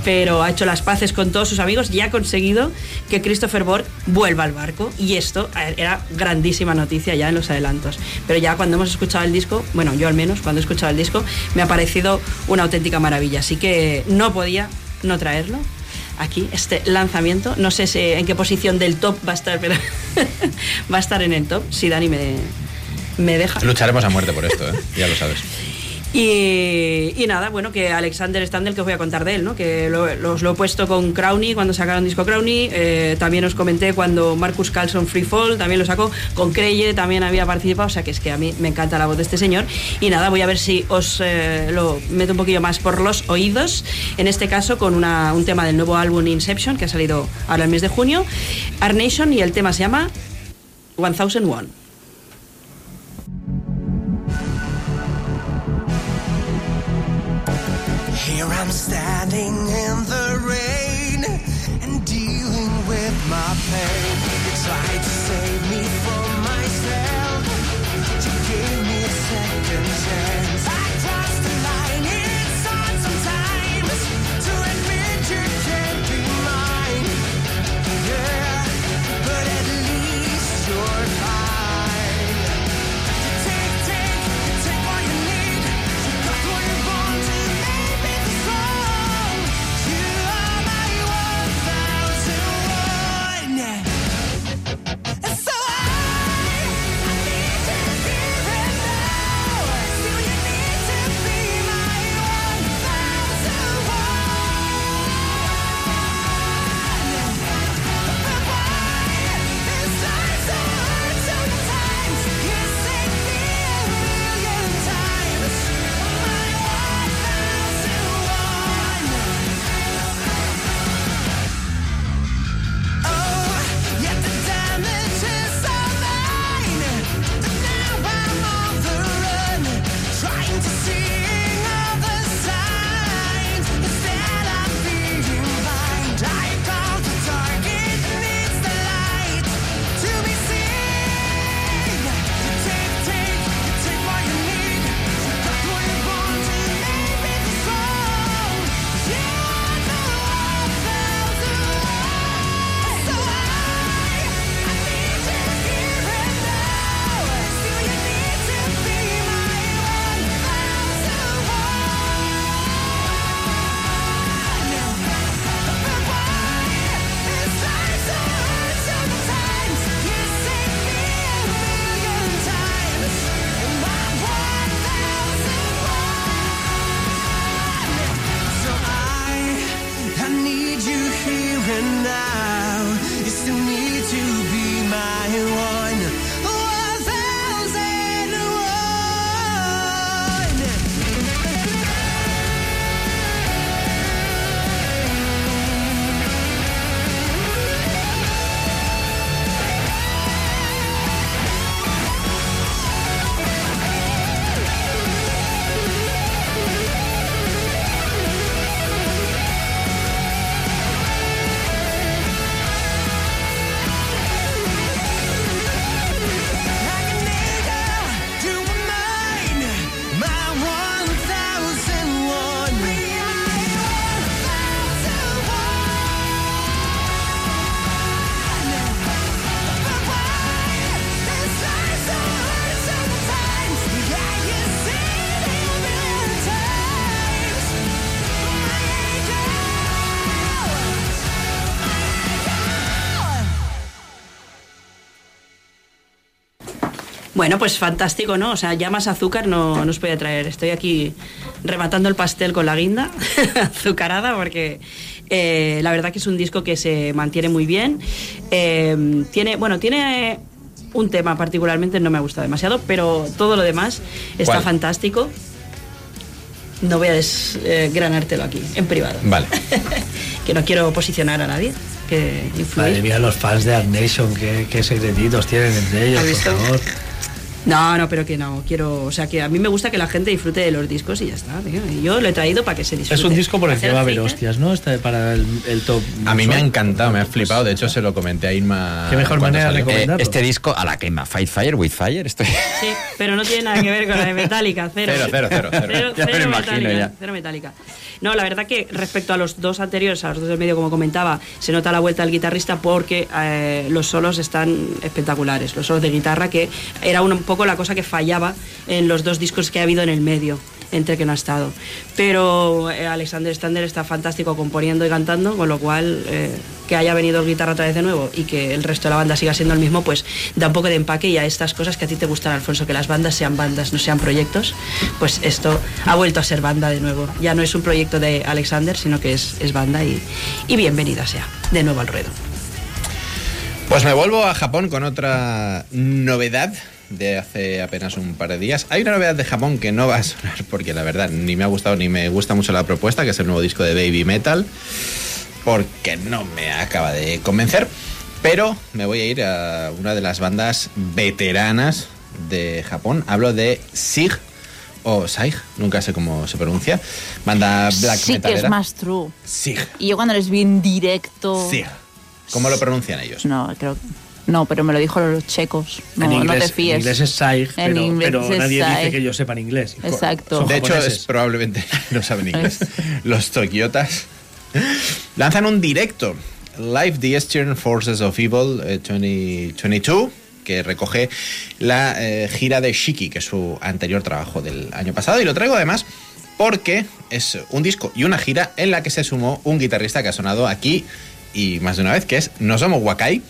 pero ha hecho las paces con todos sus amigos y ha conseguido que Christopher Borg vuelva al barco y esto era grandísima noticia ya en los adelantos. Pero ya cuando hemos escuchado el disco, bueno, yo al menos cuando he escuchado el disco, me ha parecido una auténtica maravilla, así que no podía no traerlo aquí, este lanzamiento. No sé si- en qué posición del top va a estar, pero <laughs> va a estar en el top, si Dani me, me deja. Lucharemos a muerte por esto, ¿eh? ya lo sabes. Y, nada, bueno, que Alexander Standel, que os voy a contar de él, ¿no? Que lo, los lo he puesto con Crowny cuando sacaron disco Crowny. eh, también os comenté cuando Marcus Carlson Free Fall también lo sacó. Con Creye también había participado. O sea que es que a mí me encanta la voz de este señor. Y nada, voy a ver si os eh, lo meto un poquillo más por los oídos. En este caso, con una- un tema del nuevo álbum Inception, que ha salido ahora el mes de junio. Art Nation, y el tema se llama 1001. Here I'm standing in the rain and dealing with my pain. You tried to save me from Bueno, pues fantástico, ¿no? O sea, ya más azúcar no, no os voy a traer. Estoy aquí rematando el pastel con la guinda <laughs> azucarada porque eh, la verdad que es un disco que se mantiene muy bien. Eh, tiene, bueno, tiene un tema particularmente, no me gusta demasiado, pero todo lo demás está ¿Cuál? fantástico. No voy a desgranártelo aquí, en privado. Vale. <laughs> que no quiero posicionar a nadie que Madre influir. mía, los fans de Art Nation, qué, qué secretitos tienen entre ellos, ¿Has por visto? favor. No, no, pero que no, quiero, o sea, que a mí me gusta que la gente disfrute de los discos y ya está. tío. Y yo lo he traído para que se disfrute. Es un disco por el que va a haber hostias, ¿no? Este para el, el top. A mí me ha encantado, me ha flipado. De hecho, se lo comenté a Irma. Qué mejor manera de salió. recomendar. Eh, este disco a la quema, Fight Fire with Fire, estoy... Sí, pero no tiene nada que ver con la de Metallica, cero. Cero, cero, cero, cero. Cero, Ya me cero lo imagino Metallica, ya. cero Metallica. No, la verdad que respecto a los dos anteriores, a los dos del medio, como comentaba, se nota la vuelta del guitarrista porque eh, los solos están espectaculares. Los solos de guitarra, que era un, un poco la cosa que fallaba en los dos discos que ha habido en el medio, entre que no ha estado. Pero eh, Alexander Stander está fantástico componiendo y cantando, con lo cual eh, que haya venido el guitarra otra vez de nuevo y que el resto de la banda siga siendo el mismo, pues da un poco de empaque y a estas cosas que a ti te gustan, Alfonso, que las bandas sean bandas, no sean proyectos, pues esto ha vuelto a ser banda de nuevo. Ya no es un proyecto de Alexander, sino que es, es banda y, y bienvenida sea de nuevo al ruedo. Pues me vuelvo a Japón con otra novedad de hace apenas un par de días. Hay una novedad de Japón que no va a sonar porque la verdad ni me ha gustado ni me gusta mucho la propuesta, que es el nuevo disco de Baby Metal, porque no me acaba de convencer. Pero me voy a ir a una de las bandas veteranas de Japón. Hablo de SIG o SAIG, nunca sé cómo se pronuncia. Banda black sí que es más true. SIG. Y yo cuando les vi en directo... SIG. ¿Cómo lo pronuncian ellos? No, creo No, pero me lo dijo los checos. No, en no inglés, te fíes. En inglés es SAIG, En pero, inglés pero es nadie dice que ellos sepan inglés. Exacto. Son De hecho, es probablemente <laughs> no saben inglés. Los Tokiotas lanzan un directo, Live the Eastern Forces of Evil eh, 2022, que recoge la eh, gira de Shiki, que es su anterior trabajo del año pasado. Y lo traigo además porque es un disco y una gira en la que se sumó un guitarrista que ha sonado aquí y más de una vez, que es Nozomo Wakai,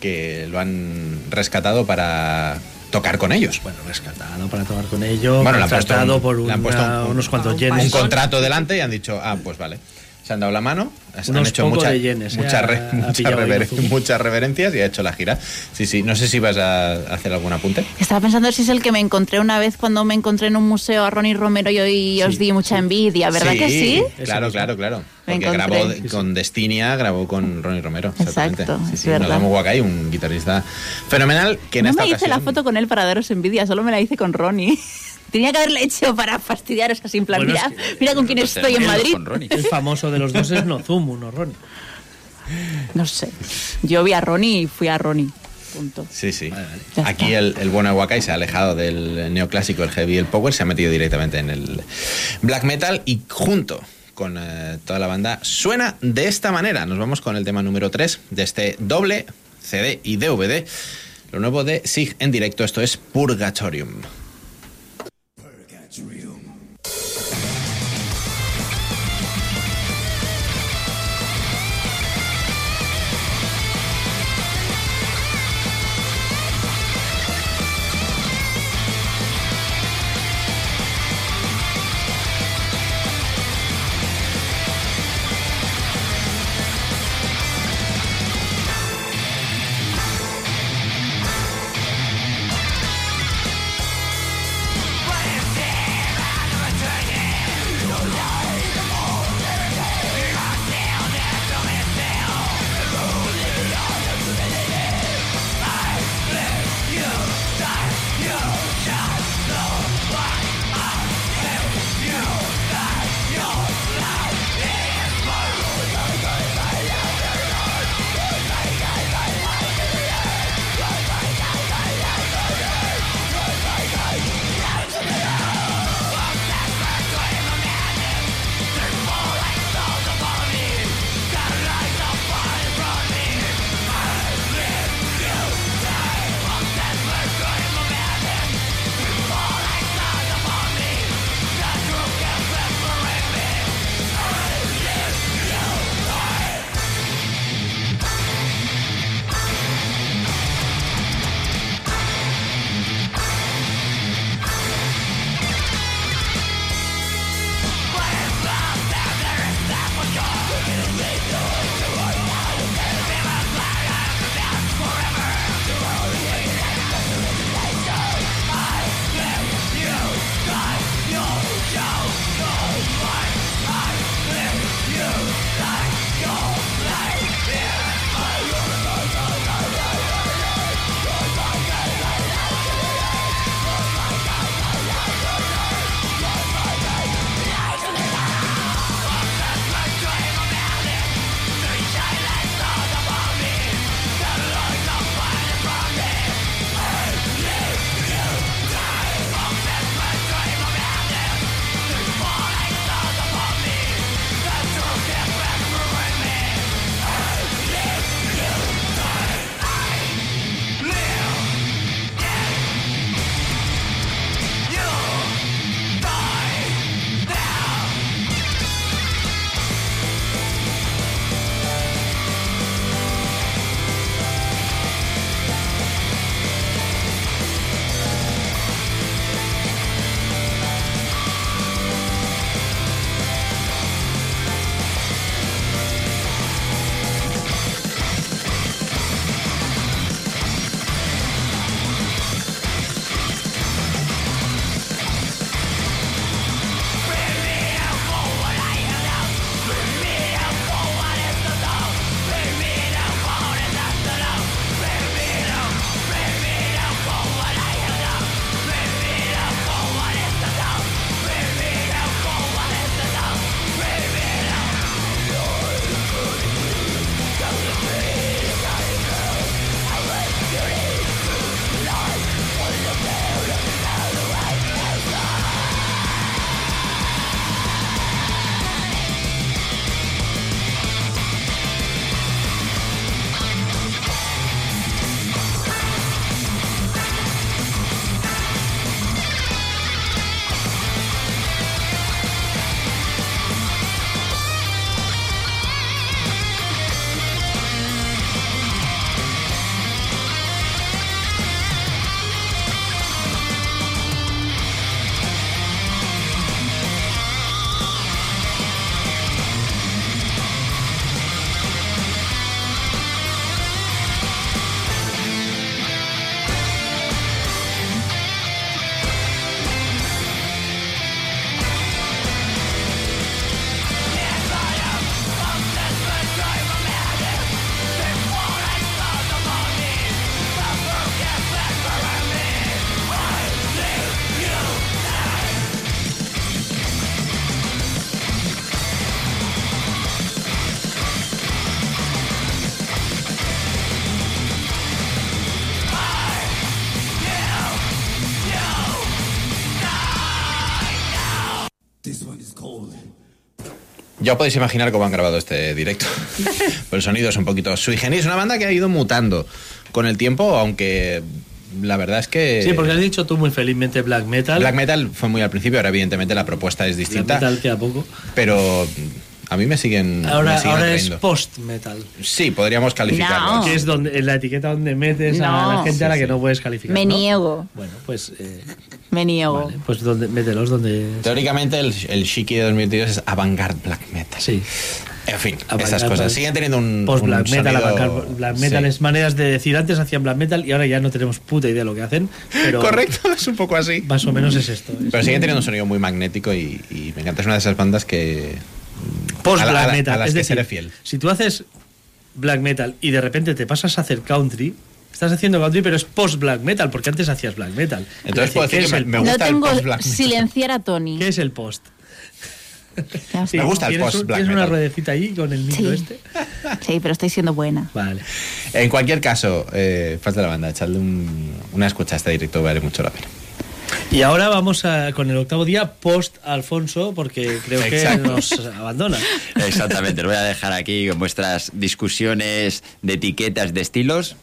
que lo han rescatado para tocar con ellos. Bueno, rescatado para tocar con ellos. Bueno, le han puesto un- por le han una- puesto un- unos cuantos un yenes. contrato delante y han dicho, ah, pues vale. Se han dado la mano, han hecho mucha- yenes, eh, muchas, re- rever- reverencias y ha hecho la gira. Sí, sí, no sé si vas a hacer algún apunte. Estaba pensando si es el que me encontré una vez cuando me encontré en un museo a Ronnie Romero y, y os di mucha envidia, ¿verdad que sí? Claro, claro, claro. Porque grabó con Destinia, grabó con Ronnie Romero. Exactamente. Exacto, sí, es sí, verdad. Nozomo Wakai, un guitarrista fenomenal que en no esta me hice ocasión... la foto con él para daros envidia, solo me la hice con Ronnie. Tenía que haberla hecho para fastidiaros así, en plan, Bueno, mira, es que- mira con quién estoy en Madrid. El famoso de los dos es Nozumu, no Ronnie. No sé. Yo vi a Ronnie y fui a Ronnie. Punto. Sí, sí. Aquí el, el bueno Wakai se ha alejado del neoclásico, el heavy y el power, se ha metido directamente en el black metal y junto con eh, toda la banda suena de esta manera. Nos vamos con el tema número 3 de este doble CD y DVD. Lo nuevo de Sig en directo, esto es Purgatorium. Purgatorium. Ya os podéis imaginar cómo han grabado este directo. <laughs> Pero el sonido es un poquito sui generis. Una banda que ha ido mutando con el tiempo, aunque la verdad es que... Sí, porque has dicho tú muy felizmente black metal. Black Metal fue muy al principio, ahora evidentemente la propuesta es Black distinta. metal queda poco. Pero a mí me siguen. Ahora, me siguen ahora es atrayendo. post metal. Sí, podríamos calificarlo. Que es donde, en la etiqueta donde metes a No. la gente a la que sí. no puedes calificar. Me ¿no? niego. Bueno, pues, eh, Me niego. pues donde, mételos donde. Teóricamente el, el Shiki de 2022 es avant-garde black metal. Sí. En fin, esas cosas. Siguen teniendo un. Post un black metal, sonido- avant-garde black metal Sí. es maneras de decir antes hacían black metal y ahora ya no tenemos puta idea de lo que hacen. Pero Correcto, <laughs> es un poco así. Más o menos es esto. es- Pero siguen teniendo un sonido muy magnético y, y me encanta. Es una de esas bandas que. Post black a la- metal. a las es que decir, seré fiel. si tú haces black metal y de repente te pasas a hacer country, estás haciendo country, pero es post black metal, porque antes hacías black metal. Entonces puedo ¿qué decir es que el me- me post? gusta no el tengo post-black metal. silenciar a Tony. ¿Qué es el post? Sí. Me gusta el ¿Tienes post un- black ¿Tienes una ruedecita ahí con el micro Sí. este? Sí, pero estoy siendo buena. Vale. En cualquier caso, eh, falta la banda. Echadle un- una escucha a este directo, vale mucho la pena. Y ahora vamos a- con el octavo día post Alfonso, porque creo que Exacto. nos abandona. Exactamente, lo voy a dejar aquí con vuestras discusiones de etiquetas, de estilos.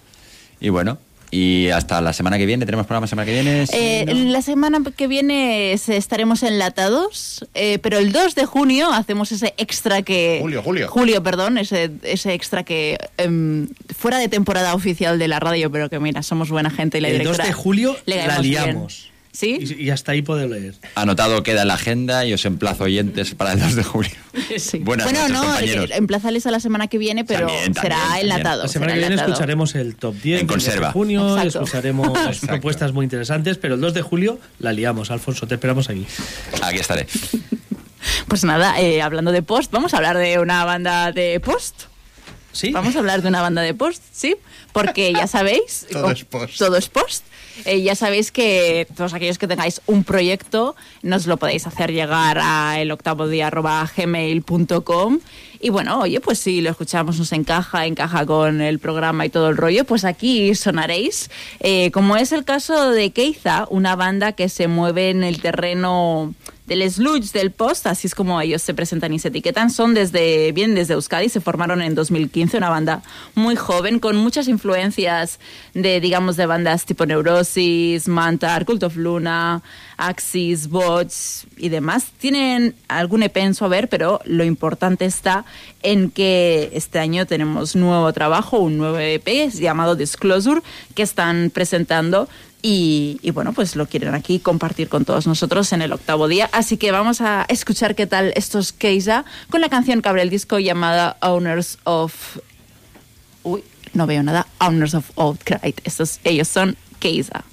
Y bueno, y hasta la semana que viene, ¿tenemos programa la semana que viene? Sí, Eh, ¿no? La semana que viene estaremos enlatados, eh, pero el 2 de junio hacemos ese extra que... Julio, julio. Julio, perdón, ese, ese extra que em, fuera de temporada oficial de la radio, pero que mira, somos buena gente y la el 2 directora... de julio le la caemos bien. ¿Sí? Y, y hasta ahí puedo leer. Anotado queda en la agenda y os emplazo oyentes para el 2 de julio. <laughs> Sí. Buenas bueno, noches, no, compañeros. eh, emplazales a la semana que viene, pero También, será también, enlatado. La semana que viene enlatado. escucharemos el top 10 En de junio, Exacto. escucharemos <laughs> propuestas muy interesantes, pero el 2 de julio la liamos. Alfonso, te esperamos aquí. Aquí estaré. <laughs> Pues nada, eh, hablando de post, vamos a hablar de una banda de post. ¿Sí? Vamos a hablar de una banda de post, ¿sí? Porque ya sabéis... Todo es post. Todo es post. Eh, ya sabéis que todos aquellos que tengáis un proyecto nos lo podéis hacer llegar a el y bueno, oye, pues si lo escuchamos nos encaja, encaja con el programa y todo el rollo, pues aquí sonaréis. Eh, como es el caso de Keiza, una banda que se mueve en el terreno del sludge del post, así es como ellos se presentan y se etiquetan, son desde bien desde Euskadi, se formaron en 2015, una banda muy joven con muchas influencias de digamos de bandas tipo Neurosis, Mantar, Cult of Luna, Axis, Bots y demás. Tienen algún EP en su haber, pero lo importante está en que este año tenemos nuevo trabajo, un nuevo EP llamado Disclosure que están presentando y, bueno, pues lo quieren aquí compartir con todos nosotros en el octavo día. Así que vamos a escuchar qué tal estos Keisa con la canción que abre el disco llamada Owners of... Uy, no veo nada. Owners of Outcry. Estos, ellos son Keisa.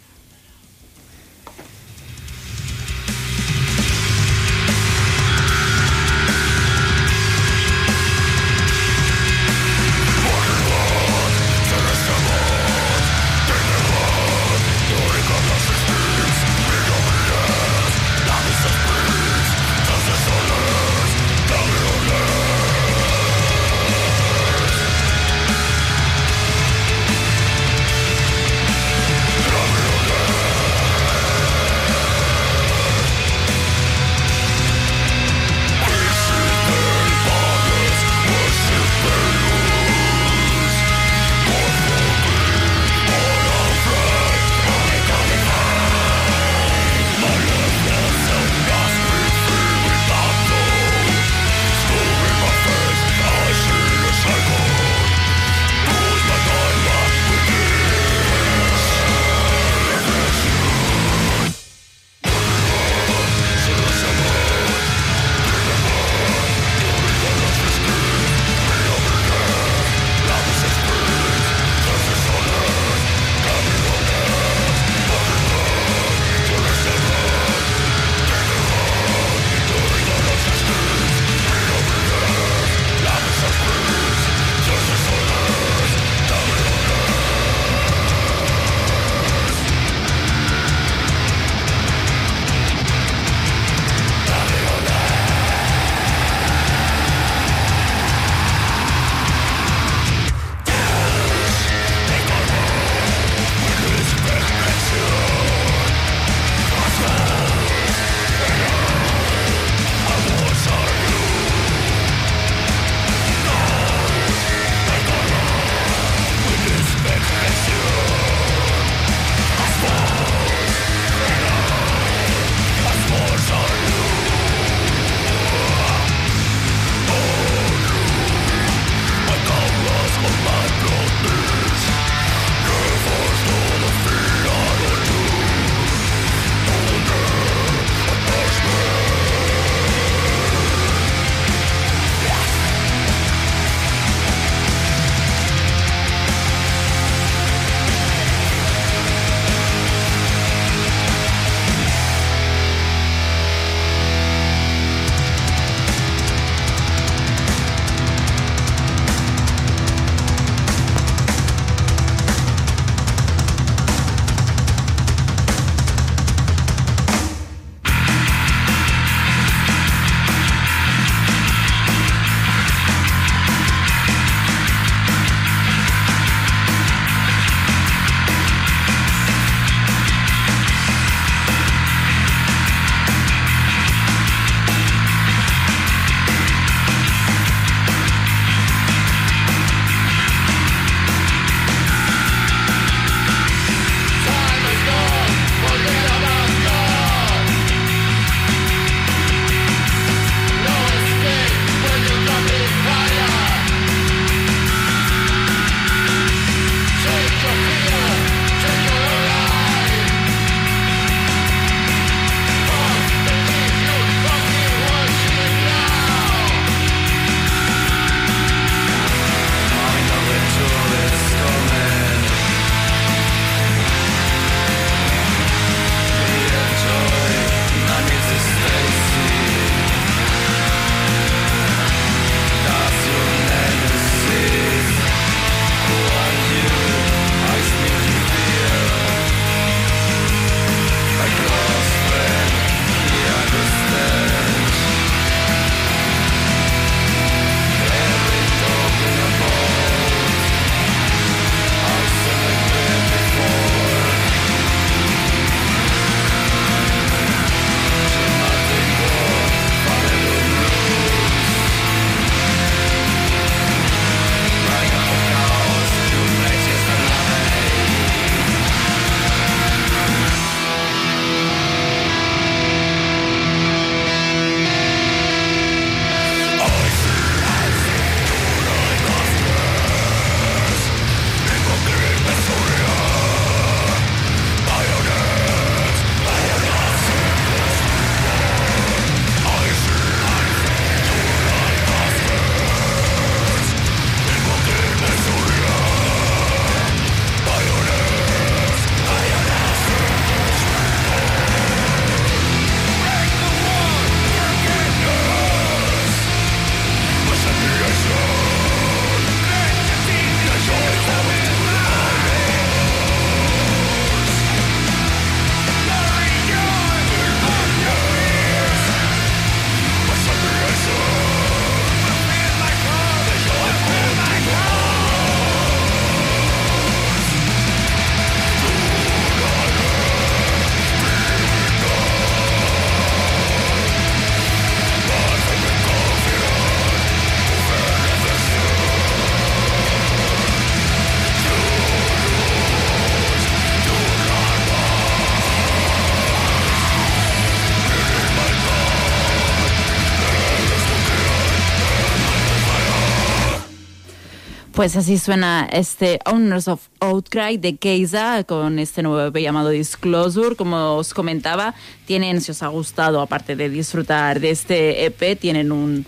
Pues así suena este Owners of Outcry de Keiza con este nuevo EP llamado Disclosure. Como os comentaba, tienen, si os ha gustado, aparte de disfrutar de este EP, tienen un,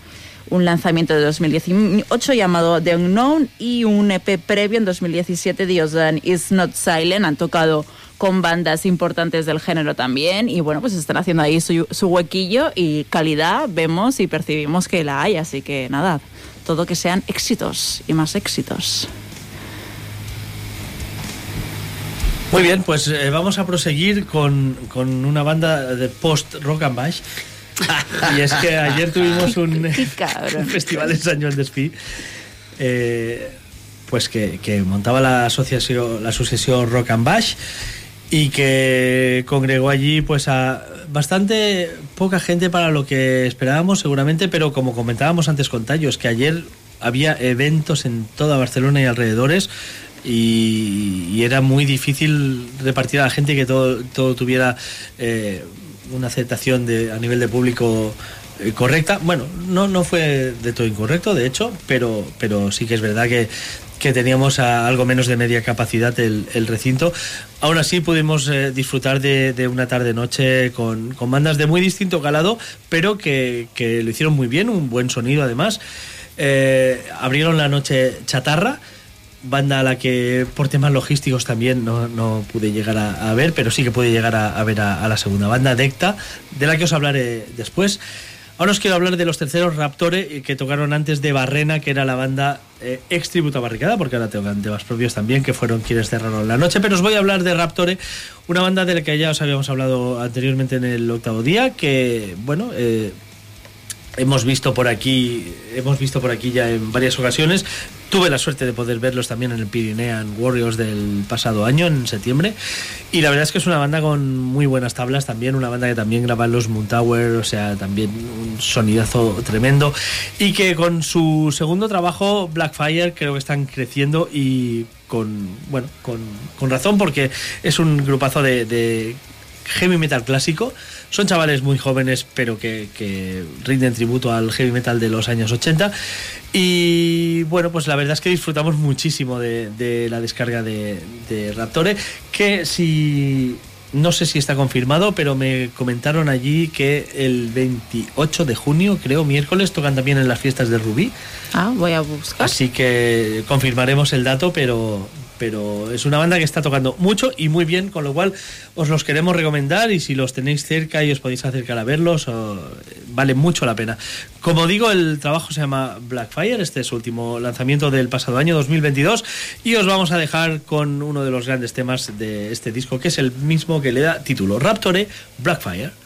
un lanzamiento de 2018 llamado The Unknown y un EP previo en 2017 de Is Not Silent. Han tocado con bandas importantes del género también y bueno, pues están haciendo ahí su, su huequillo y calidad vemos y percibimos que la hay, así que nada, todo que sean éxitos y más éxitos. Muy bien, pues eh, vamos a proseguir con, con una banda de post-rock and bash. y es que ayer tuvimos un, <laughs> un <laughs> festival en San Joan d'Espí eh, pues que, que montaba la asociación, la asociación Rock and Bash y que congregó allí pues a bastante poca gente para lo que esperábamos seguramente, pero como comentábamos antes con Tallos, que ayer había eventos en toda Barcelona y alrededores y, era muy difícil repartir a la gente que todo, todo tuviera eh, una aceptación de, a nivel de público correcta. Bueno, no, no fue de todo incorrecto, de hecho, pero, pero sí que es verdad que, que teníamos a algo menos de media capacidad el, recinto. Aún así pudimos eh, disfrutar de, una tarde-noche con, con bandas de muy distinto calado, pero que, que lo hicieron muy bien, un buen sonido además. Eh, abrieron la noche Chatarra, banda a la que por temas logísticos también no, no pude llegar a, ver, pero sí que pude llegar a, a ver a, a la segunda banda, Decta, de la que os hablaré después. Ahora os quiero hablar de los terceros Raptore eh, que tocaron antes de Barrena, que era la banda eh, ex tributo a Barricada, porque ahora tocan temas propios también, que fueron quienes cerraron la noche. Pero os voy a hablar de Raptore, una banda de la que ya os habíamos hablado anteriormente en el octavo día, que, bueno, eh, hemos visto por aquí, hemos visto por aquí ya en varias ocasiones. Tuve la suerte de poder verlos también en el Pyrenean Warriors del pasado año, en septiembre. Y la verdad es que es una banda con muy buenas tablas también, una banda que también graba los Moon Tower, o sea, también un sonidazo tremendo. Y que con su segundo trabajo, Blackfire, creo que están creciendo y con, bueno, con, con razón, porque es un grupazo de heavy metal clásico. Son chavales muy jóvenes, pero que, que, rinden tributo al heavy metal de los años 80. Y bueno, pues la verdad es que disfrutamos muchísimo de, de la descarga de, de, Raptore, que si... No sé si está confirmado, pero me comentaron allí que el 28 de junio, creo, miércoles, tocan también en las fiestas de Rubí. Ah, voy a buscar. Así que confirmaremos el dato, pero, pero es una banda que está tocando mucho y muy bien, con lo cual os los queremos recomendar y si los tenéis cerca y os podéis acercar a verlos, vale mucho la pena. Como digo, el trabajo se llama Blackfire, este es su último lanzamiento del pasado año 2022 y os vamos a dejar con uno de los grandes temas de este disco, que es el mismo que le da título Raptore Blackfire.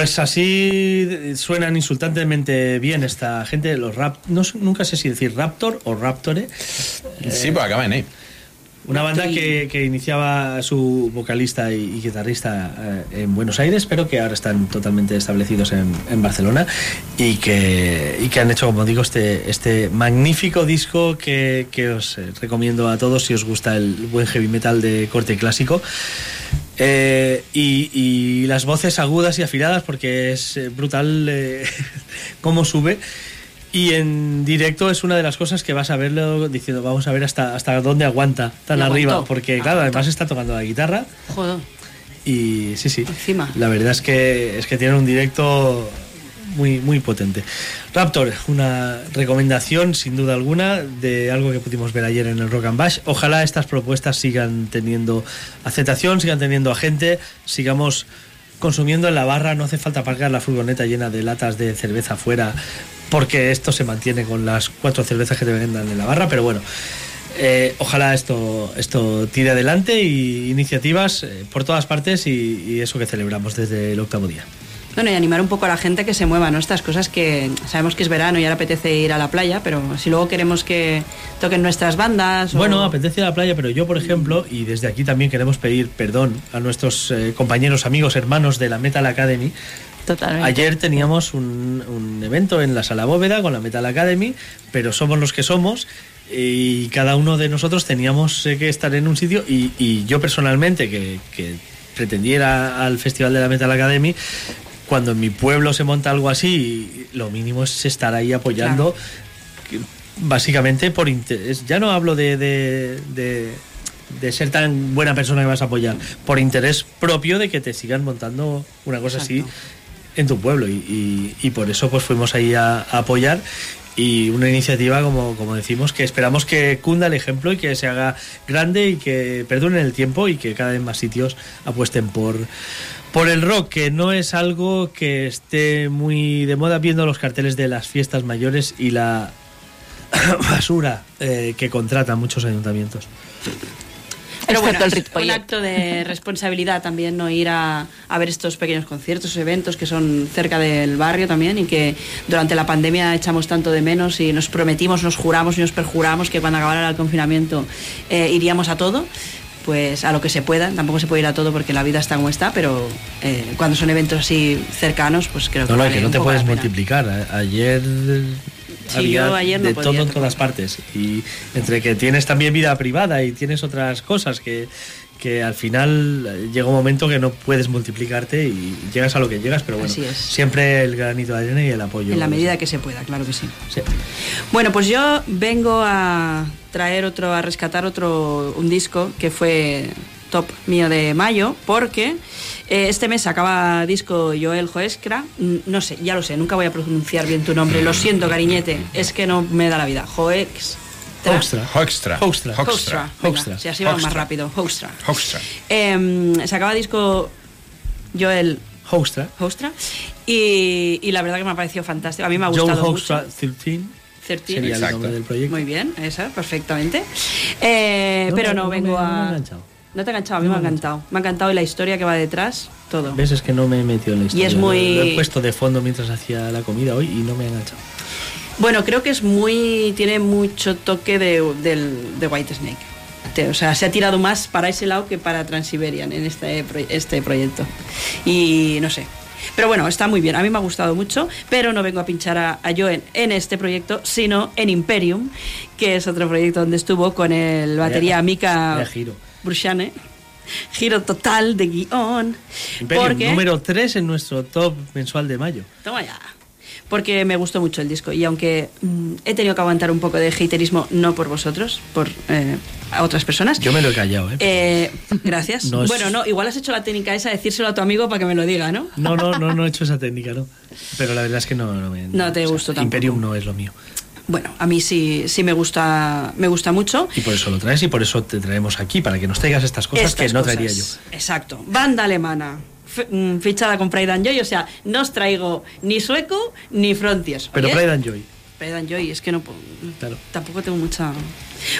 Pues así suenan insultantemente bien esta gente, los rap. No, sé- nunca sé si decir Raptor o Raptore. Sí, pues acaba en. Una banda que, que iniciaba su vocalista y, y guitarrista eh, en Buenos Aires, pero que ahora están totalmente establecidos en, en Barcelona y que, y que han hecho, como digo, este, este magnífico disco que, que os eh, recomiendo a todos si os gusta el buen heavy metal de corte clásico. Eh, y, y las voces agudas y afiladas, porque es eh, brutal eh, <laughs> cómo sube. Y en directo es una de las cosas que vas a verlo diciendo, vamos a ver hasta, hasta dónde aguanta tan arriba. aguantó. Porque, claro, además está tocando la guitarra. Joder. Y sí, sí. Encima. La verdad es que es que tiene un directo muy, muy potente. Raptor, una recomendación sin duda alguna de algo que pudimos ver ayer en el Rock and Bash. Ojalá estas propuestas sigan teniendo aceptación, sigan teniendo a gente, sigamos consumiendo en la barra. No hace falta aparcar la furgoneta llena de latas de cerveza afuera, porque esto se mantiene con las cuatro cervezas que te vendan en la barra. Pero bueno, eh, ojalá esto, esto tire adelante y iniciativas eh, por todas partes y, y eso que celebramos desde el octavo día. Bueno, y animar un poco a la gente que se mueva, ¿no? Estas cosas que sabemos que es verano y ahora apetece ir a la playa, pero si luego queremos que toquen nuestras bandas. o- Bueno, apetece la playa, pero yo, por ejemplo, y desde aquí también queremos pedir perdón a nuestros eh, compañeros, amigos, hermanos de la Metal Academy. Totalmente. Ayer teníamos un, un evento en la sala bóveda con la Metal Academy, pero somos los que somos y cada uno de nosotros teníamos eh, que estar en un sitio y, y yo personalmente, que, que pretendiera al Festival de la Metal Academy, cuando en mi pueblo se monta algo así, lo mínimo es estar ahí apoyando básicamente por interés. Ya no hablo de, de, de- de ser tan buena persona que vas a apoyar, por interés propio de que te sigan montando una cosa así en tu pueblo. Y, y- y por eso pues fuimos ahí a, a apoyar. Y una iniciativa, como, como decimos, que esperamos que cunda el ejemplo y que se haga grande y que perdure en el tiempo y que cada vez más sitios apuesten por, por el rock, que no es algo que esté muy de moda viendo los carteles de las fiestas mayores y la <coughs> basura eh, que contratan muchos ayuntamientos. Pero bueno, es un acto de responsabilidad también no ir a, a ver estos pequeños conciertos, eventos que son cerca del barrio también y que durante la pandemia echamos tanto de menos y nos prometimos, nos juramos y nos perjuramos que cuando acabara el confinamiento eh, iríamos a todo. Pues a lo que se pueda, tampoco se puede ir a todo porque la vida está como está, pero eh, cuando son eventos así cercanos, pues creo que No, no, vale que no te puedes multiplicar. Ayer Sí, había yo ayer no de podía, todo en todas partes. Y entre que tienes también vida privada y tienes otras cosas que, que al final eh, llega un momento que no puedes multiplicarte y llegas a lo que llegas, pero bueno, siempre el granito de arena y el apoyo. En la medida que se pueda, claro que sí. Sí. Bueno, pues yo vengo a traer otro, a rescatar otro, un disco que fue top mío de mayo, porque eh, este mes acaba disco Joel Joescra, no sé, ya lo sé, nunca voy a pronunciar bien tu nombre, lo siento cariñete, es que no me da la vida, Joex. Hoekstra. Hoekstra. Hoekstra. Hoekstra. Hoekstra. Si así va más rápido, Hoekstra. Hoekstra. Eh, se acaba disco Joel Hoekstra. Hoekstra y, y la verdad que me ha parecido fantástico, a mí me ha gustado Hoekstra mucho. 13 13. sería el nombre del proyecto. Muy bien, esa, perfectamente. Eh, No, pero no, vengo me- a. No te ha enganchado, a mí No me ha me ha encantado. Me ha encantado y la historia que va detrás, todo. ¿Ves? Es que no me he metido en la historia. es Lo- muy- Lo he puesto de fondo mientras hacía la comida hoy y no me ha enganchado. Bueno, creo que es muy. Tiene mucho toque de, del, de White Snake. O sea, se ha tirado más para ese lado que para Transiberian en este, este proyecto. Y no sé. Pero bueno, está muy bien. A mí me ha gustado mucho, pero no vengo a pinchar a, a Joen en este proyecto, sino en Imperium, que es otro proyecto donde estuvo con el batería Mika. Brushane. Giro total de guion. Imperium, porque- número 3 en nuestro top mensual de mayo. Toma ya. Porque me gustó mucho el disco y aunque mm, he tenido que aguantar un poco de haterismo, no por vosotros, por eh, a otras personas. Yo me lo he callado, ¿eh? Eh, gracias. <laughs> No es- Bueno, no, igual has hecho la técnica esa de decírselo a tu amigo para que me lo diga, ¿no? No, no, no, no he hecho <laughs> esa técnica, ¿no? Pero la verdad es que no, no me. No te o sea, gustó tampoco. Imperium no es lo mío. Bueno, a mí sí, sí me gusta, me gusta mucho. Y por eso lo traes y por eso te traemos aquí, para que nos traigas estas cosas Estas que no cosas. traería yo. Exacto. Banda alemana. Mm, Fichada con Pride and Joy, o sea, no os traigo ni sueco ni frontiers. Pero. Pride and Joy. Pedan Joy, es que no. puedo- Tampoco tengo mucha.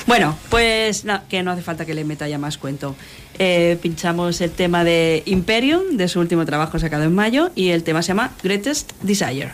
Bueno, pues na- que no hace falta que le meta ya más cuento. Eh, pinchamos el tema de Imperium, de su último trabajo sacado en mayo, y el tema se llama Greatest Desire.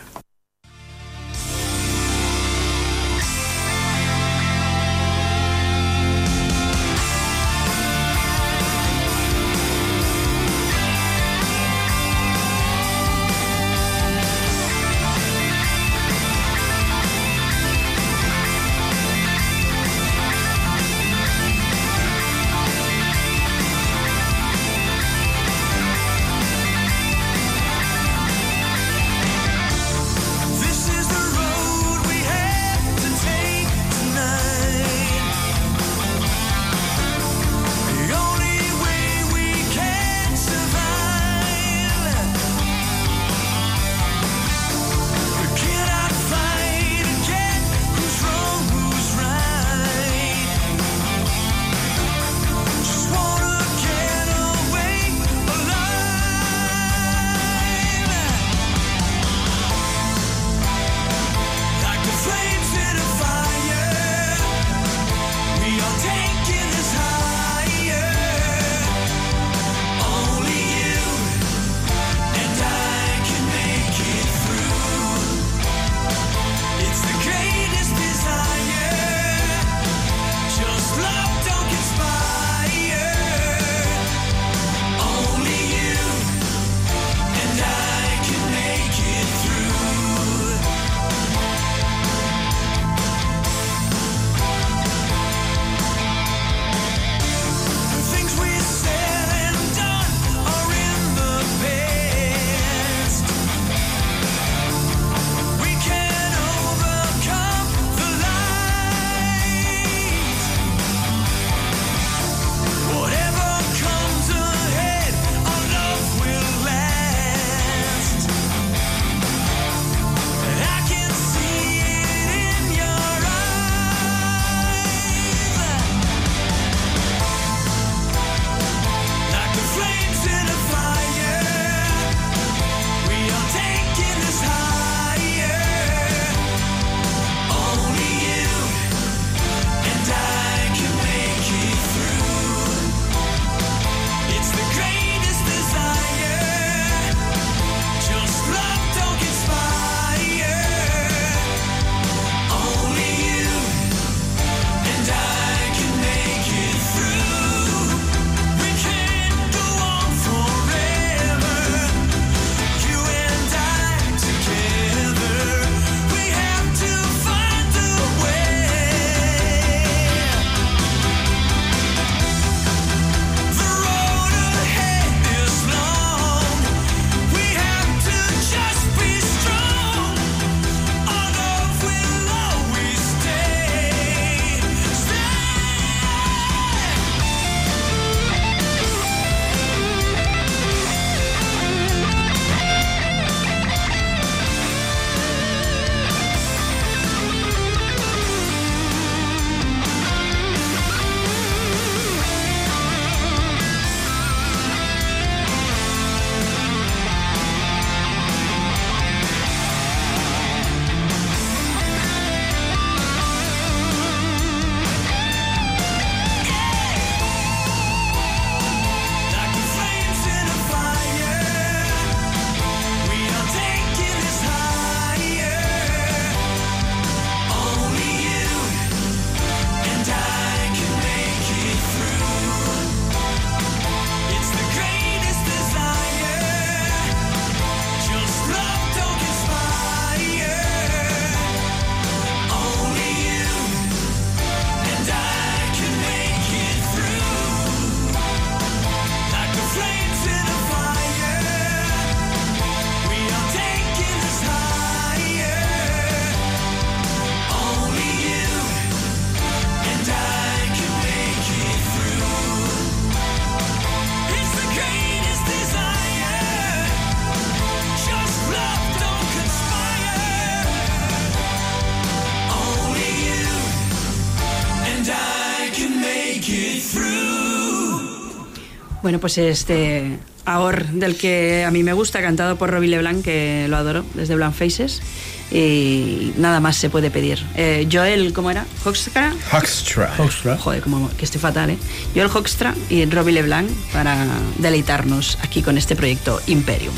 Bueno, pues este Ahor del que a mí me gusta, cantado por Robbie LeBlanc, que lo adoro, desde Blanc Faces. Y nada más se puede pedir. Eh, Joel, ¿cómo era? ¿Hoxtra? Hoxtra. Joder, como, que estoy fatal, ¿eh? Joel Hoxtra y Robbie LeBlanc para deleitarnos aquí con este proyecto Imperium.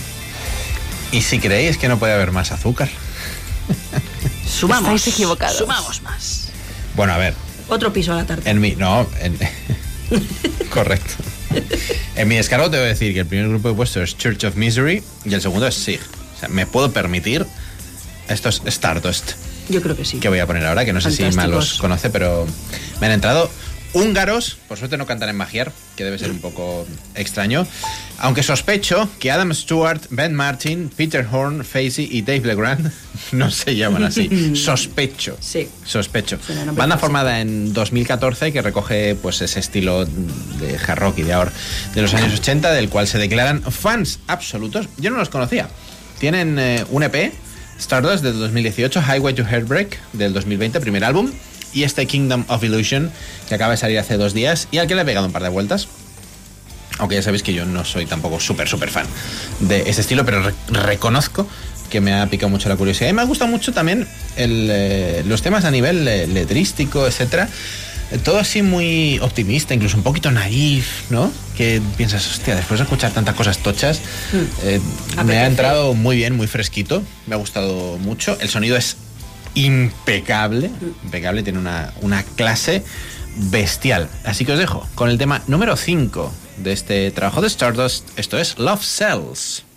Y si creéis que no puede haber más azúcar. <laughs> Sumamos. Estáis equivocados. Sumamos más. Bueno, a ver, Otro piso a la tarde. en mi. No, en. <laughs> Correcto. En mi descargo te voy a decir que el primer grupo que he puesto es Church of Misery y el segundo es Sig. O sea, me puedo permitir. Esto es Stardust. Yo creo que sí. que voy a poner ahora, que no sé si Fantásticos. mal los conoce, pero me han entrado húngaros, por suerte no cantan en Magiar, que debe ser un poco extraño, aunque sospecho que Adam Stewart, Ben Martin, Peter Horn, Facey y Dave LeGrand <laughs> no se llaman así. <laughs> Sospecho. Sí. Sospecho. Banda formada en 2014 que recoge pues ese estilo de hard rock y de ahora de los años 80 del cual se declaran fans absolutos. Yo no los conocía. Tienen eh, un EP, Stardust del 2018, Highway to Heartbreak del 2020, primer álbum, y este Kingdom of Illusion que acaba de salir hace dos días y al que le he pegado un par de vueltas. Aunque ya sabéis que yo no soy tampoco súper, súper fan de ese estilo, pero re- reconozco que me ha picado mucho la curiosidad. Y me ha gustado mucho también el, eh, los temas a nivel eh, letrístico, etcétera. Todo así muy optimista, incluso un poquito naif, ¿no? Que piensas, hostia, después de escuchar tantas cosas tochas, eh, me ha entrado muy bien, muy fresquito. Me ha gustado mucho. El sonido es impecable, impecable, tiene una, una clase bestial. Así que os dejo con el tema número 5 de este trabajo de Stardust. Esto es Love Cells.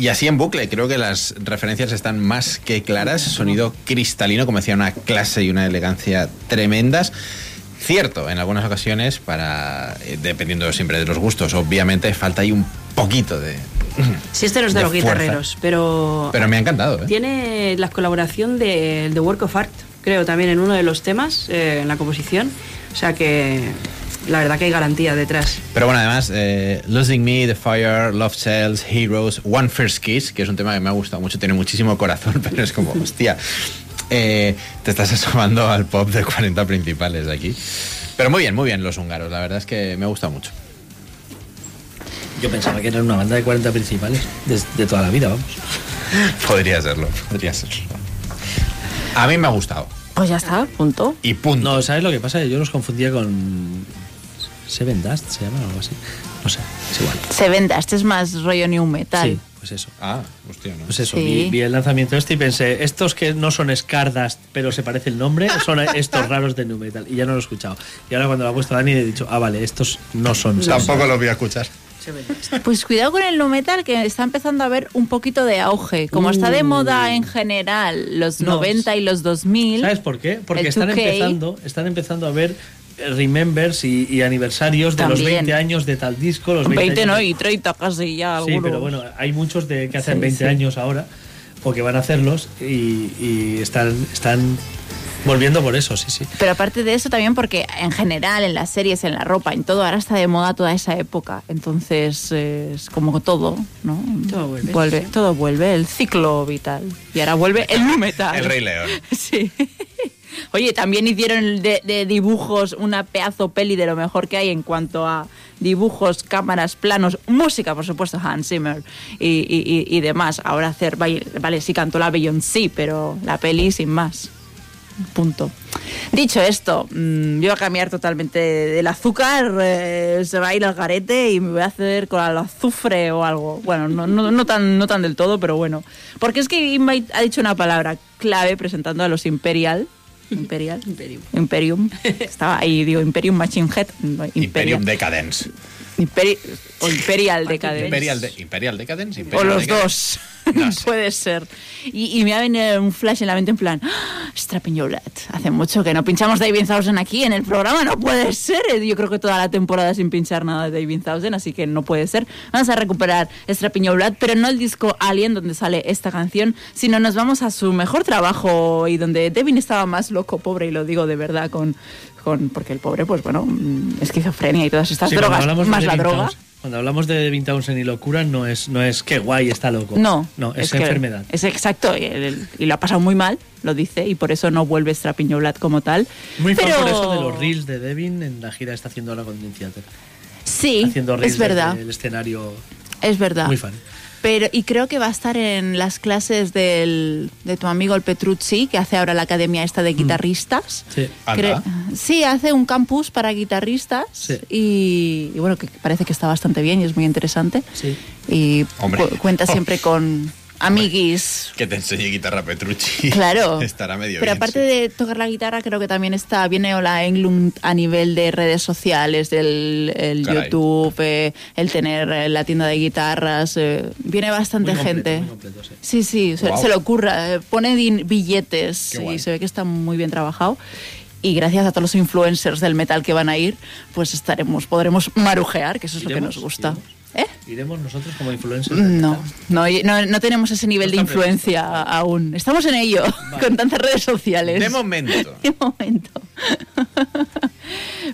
Y así en bucle, creo que las referencias están más que claras. Sonido cristalino, como decía, una clase y una elegancia tremendas. Cierto, en algunas ocasiones, para eh, dependiendo siempre de los gustos, obviamente falta ahí un poquito de. <clears throat> Si este no es de, de los fuerza. guitarreros, pero. Pero me ha encantado, ¿eh? Tiene la colaboración de, de Work of Art, creo, también en uno de los temas, eh, en la composición. O sea que la verdad que hay garantía detrás. Pero bueno, además, eh, Losing Me, The Fire, Love Cells, Heroes, One First Kiss, que es un tema que me ha gustado mucho, tiene muchísimo corazón, <laughs> pero es como, hostia, eh, te estás asomando al pop de 40 principales de aquí. Pero muy bien, muy bien los húngaros, la verdad es que me ha gustado mucho. Yo pensaba que eran una banda de 40 principales de, de toda la vida, vamos. <laughs> Podría serlo, podría serlo. A mí me ha gustado. Pues ya está, punto. Y punto. No, ¿sabes lo que pasa? Yo los confundía con Seven Dust, se llama o algo así. No sé, es igual. Se venda, este es más rollo new metal. Sí, pues eso. Ah, hostia, ¿no? Pues eso, Sí. vi, vi el lanzamiento este y pensé, estos que no son Scardust, pero se parece el nombre, son estos raros de New Metal. Y ya no lo he escuchado. Y ahora cuando lo ha puesto Dani he dicho, ah, vale, estos no son. Tampoco los voy a escuchar. Pues cuidado con el nu metal que está empezando a haber un poquito de auge. Como está de moda en general los No. 90 y los 2000. ¿Sabes por qué? Porque el están 2K, empezando, están empezando a ver remembers y, y aniversarios de los También. 20 años de tal disco. Los 20, 20 años no, y 30 casi ya. Sí, alguno. pero bueno, hay muchos de que hacen Sí, 20 sí. años ahora o que van a hacerlos y, y están, están volviendo por eso, sí, sí. Pero aparte de eso también porque en general en las series, en la ropa, en todo, ahora está de moda toda esa época. Entonces es como todo, ¿no? Todo vuelve, sí. Todo vuelve, el ciclo vital. Y ahora vuelve el nu metal. El Rey León. <laughs> Sí. Oye, también hicieron de, dibujos una pedazo peli de lo mejor que hay en cuanto a dibujos, cámaras, planos, música, por supuesto, Hans Zimmer y, demás. Ahora hacer, vale, sí cantó la Beyoncé, pero la peli sin más. Punto. Dicho esto, mm, yo voy a cambiar totalmente del azúcar, eh, se va a ir al garete y me voy a hacer con el azufre o algo. Bueno, no, no, no tan, no tan del todo, pero bueno. Porque es que Invite ha dicho una palabra clave presentando a los Imperial. Imperial. Imperium. Imperium. Estaba ahí, digo, Imperium Machine Head. no, Imperium. Decadence. Imperi- o Imperial Decadence. Imperial, de- Imperial Decadence. O Imperial los Decadence. dos. Puede ser. Y, y me ha venido un flash en la mente en plan, ¡Ah! Lad. Hace mucho que no pinchamos David Thousand aquí en el programa, no puede ser. Yo creo que toda la temporada sin pinchar nada de David Thousand, así que no puede ser. Vamos a recuperar Lad, pero no el disco Alien donde sale esta canción, sino nos vamos a su mejor trabajo y donde Devin estaba más loco, pobre, y lo digo de verdad con... con porque el pobre, pues bueno, mm, esquizofrenia y todas estas Sí, drogas, más la droga. Cuando hablamos de Devin Townsend y locura, no es, no es que guay está loco. No, No, es, que enfermedad. Es exacto, y, el- y lo ha pasado muy mal, lo dice, y por eso no vuelve Strapping Your Lad como tal. Muy fan por eso de los reels de Devin en la gira que está haciendo ahora con Dream Theater. Sí, Haciendo reels es verdad, el escenario. es verdad. Muy fan. Pero, y creo que va a estar en las clases del, de tu amigo el Petrucci, que hace ahora la academia esta Mm. de guitarristas. Sí. Sí, hace un campus para guitarristas Sí. y, y bueno, que parece que está bastante bien y es muy interesante. Sí. Y Hombre. cu- cuenta siempre <laughs> con amiguis Que te enseñe guitarra Petrucci. Claro. <laughs> Estará medio Pero bien, aparte sí. de tocar la guitarra, creo que también está viene Ola Englund a nivel de redes sociales, del el. YouTube, eh, el tener eh, la tienda de guitarras. eh, viene bastante Muy completo, gente. muy completo, sí. Sí, sí, se, se le ocurra. eh, pone din- billetes y se ve que está muy bien trabajado. Y gracias a todos los influencers del metal que van a ir, pues estaremos, podremos marujear, que eso es lo que nos gusta. ¿Iremos? ¿Eh? ¿Iremos nosotros como influencers? No, no, no, no tenemos ese nivel de No influencia aún. Estamos en ello, <laughs> con tantas redes sociales. De momento. <laughs> De momento.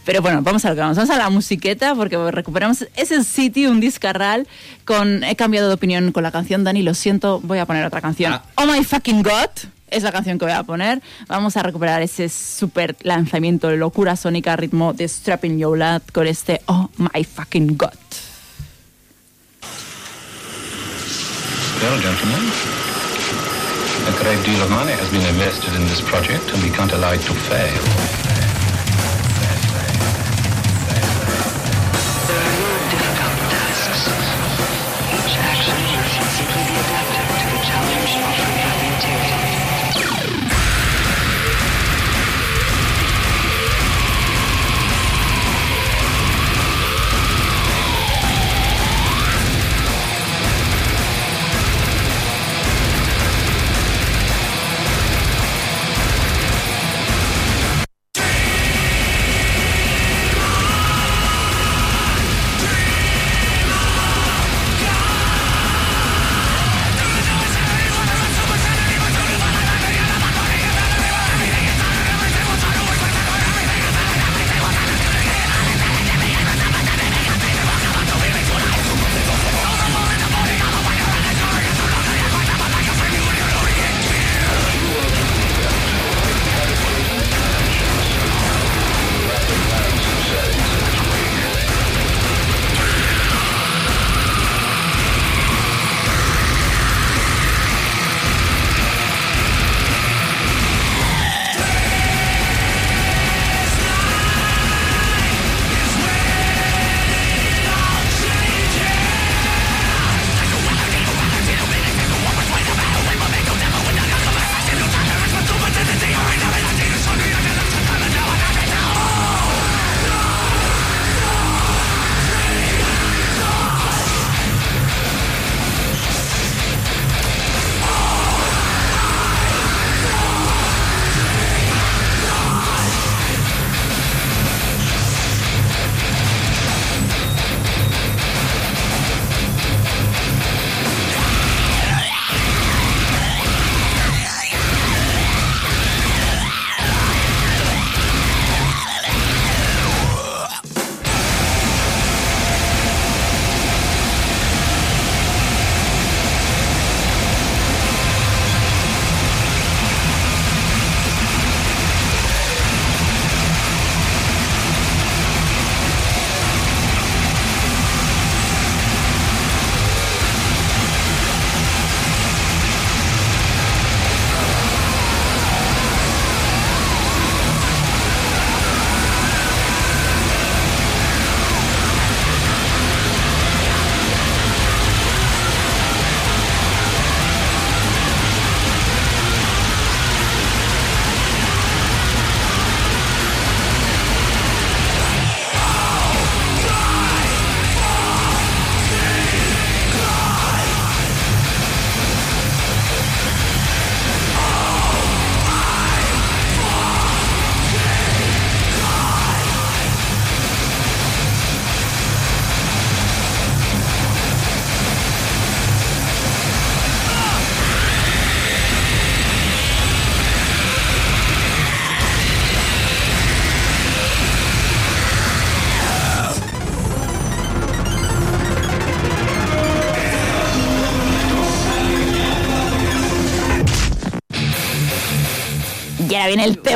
Pero bueno, vamos a lo que vamos. Vamos a la musiqueta porque recuperamos ese City, un discarral. Con, he cambiado de opinión con la canción, Dani, lo siento, voy a poner otra canción. Ah. Oh my fucking God. Es la canción que voy a poner. Vamos a recuperar ese super lanzamiento de locura sónica ritmo de Strapping Your Lad con este Oh my fucking God. Well, gentlemen, a great deal of money has been invested in this project, and we can't allow it to fail.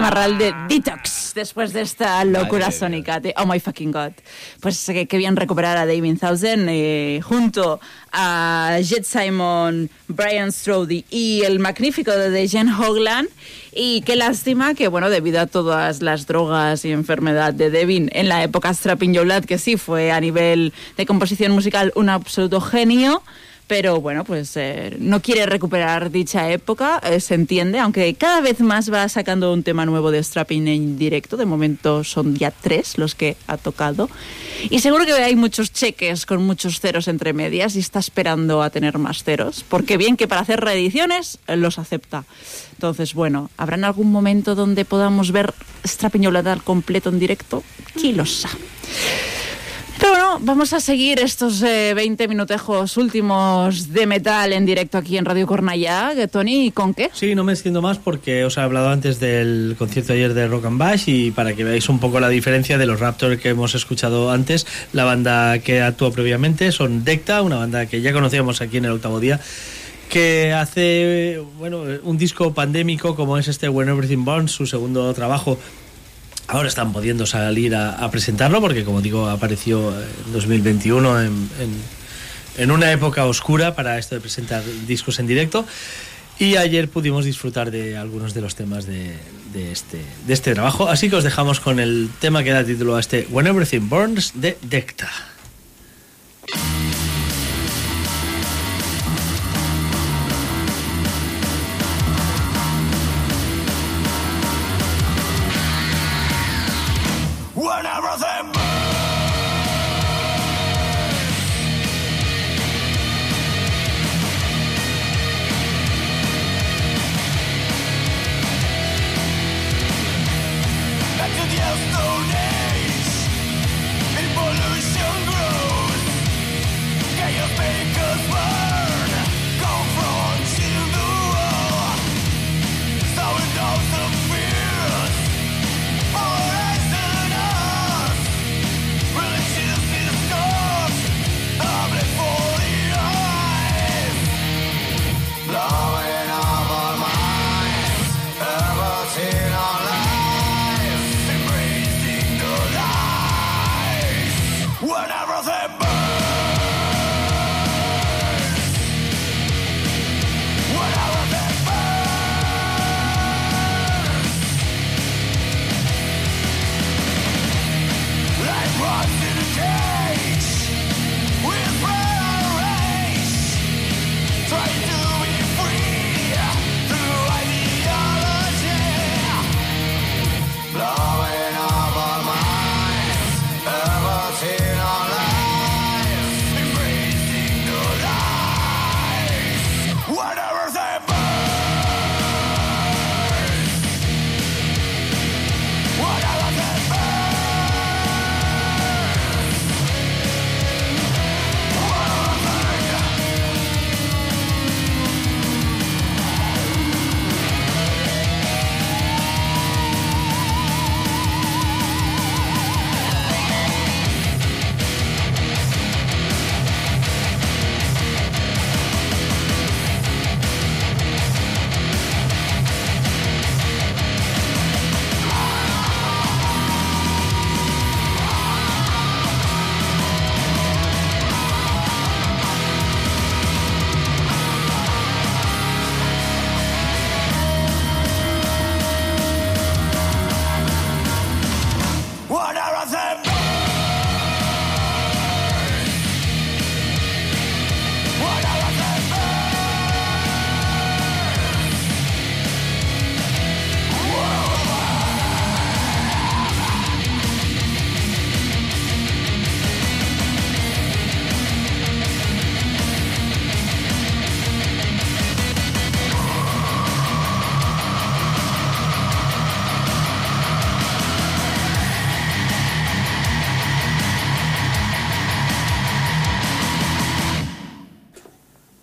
Real de Detox después de esta locura sónica de Oh My Fucking God. Pues eh, qué bien recuperar a David Thousand eh, junto a Jet Simon, Brian Strode y el magnífico de Jen Hoglan. Y qué lástima que, bueno, debido a todas las drogas y enfermedad de Devin en la época Strapping Your Lad, que sí fue a nivel de composición musical un absoluto genio, pero bueno, pues eh, no quiere recuperar dicha época, eh, se entiende, aunque cada vez más va sacando un tema nuevo de Strapping en directo, de momento son ya tres los que ha tocado, y seguro que hay muchos cheques con muchos ceros entre medias y está esperando a tener más ceros, porque bien que para hacer reediciones eh, los acepta. Entonces, bueno, ¿habrá en algún momento donde podamos ver Strapping al completo en directo? ¿Quién lo sabe? Pero bueno, vamos a seguir estos eh, 20 minutejos últimos de metal en directo aquí en Radio Cornellá. ¿Qué, Tony, ¿y con qué? Sí, no me extiendo más porque os he hablado antes del concierto ayer de Rock and Bash y para que veáis un poco la diferencia de los Raptors que hemos escuchado antes, la banda que actuó previamente son Decta, una banda que ya conocíamos aquí en el octavo día que hace bueno un disco pandémico como es este When Everything Burns, su segundo trabajo Ahora están pudiendo salir a, presentarlo porque, como digo, apareció en 2021 en, en, en una época oscura para esto de presentar discos en directo. Y ayer pudimos disfrutar de algunos de los temas de, de este, de este trabajo. Así que os dejamos con el tema que da título a este When Everything Burns de Decta.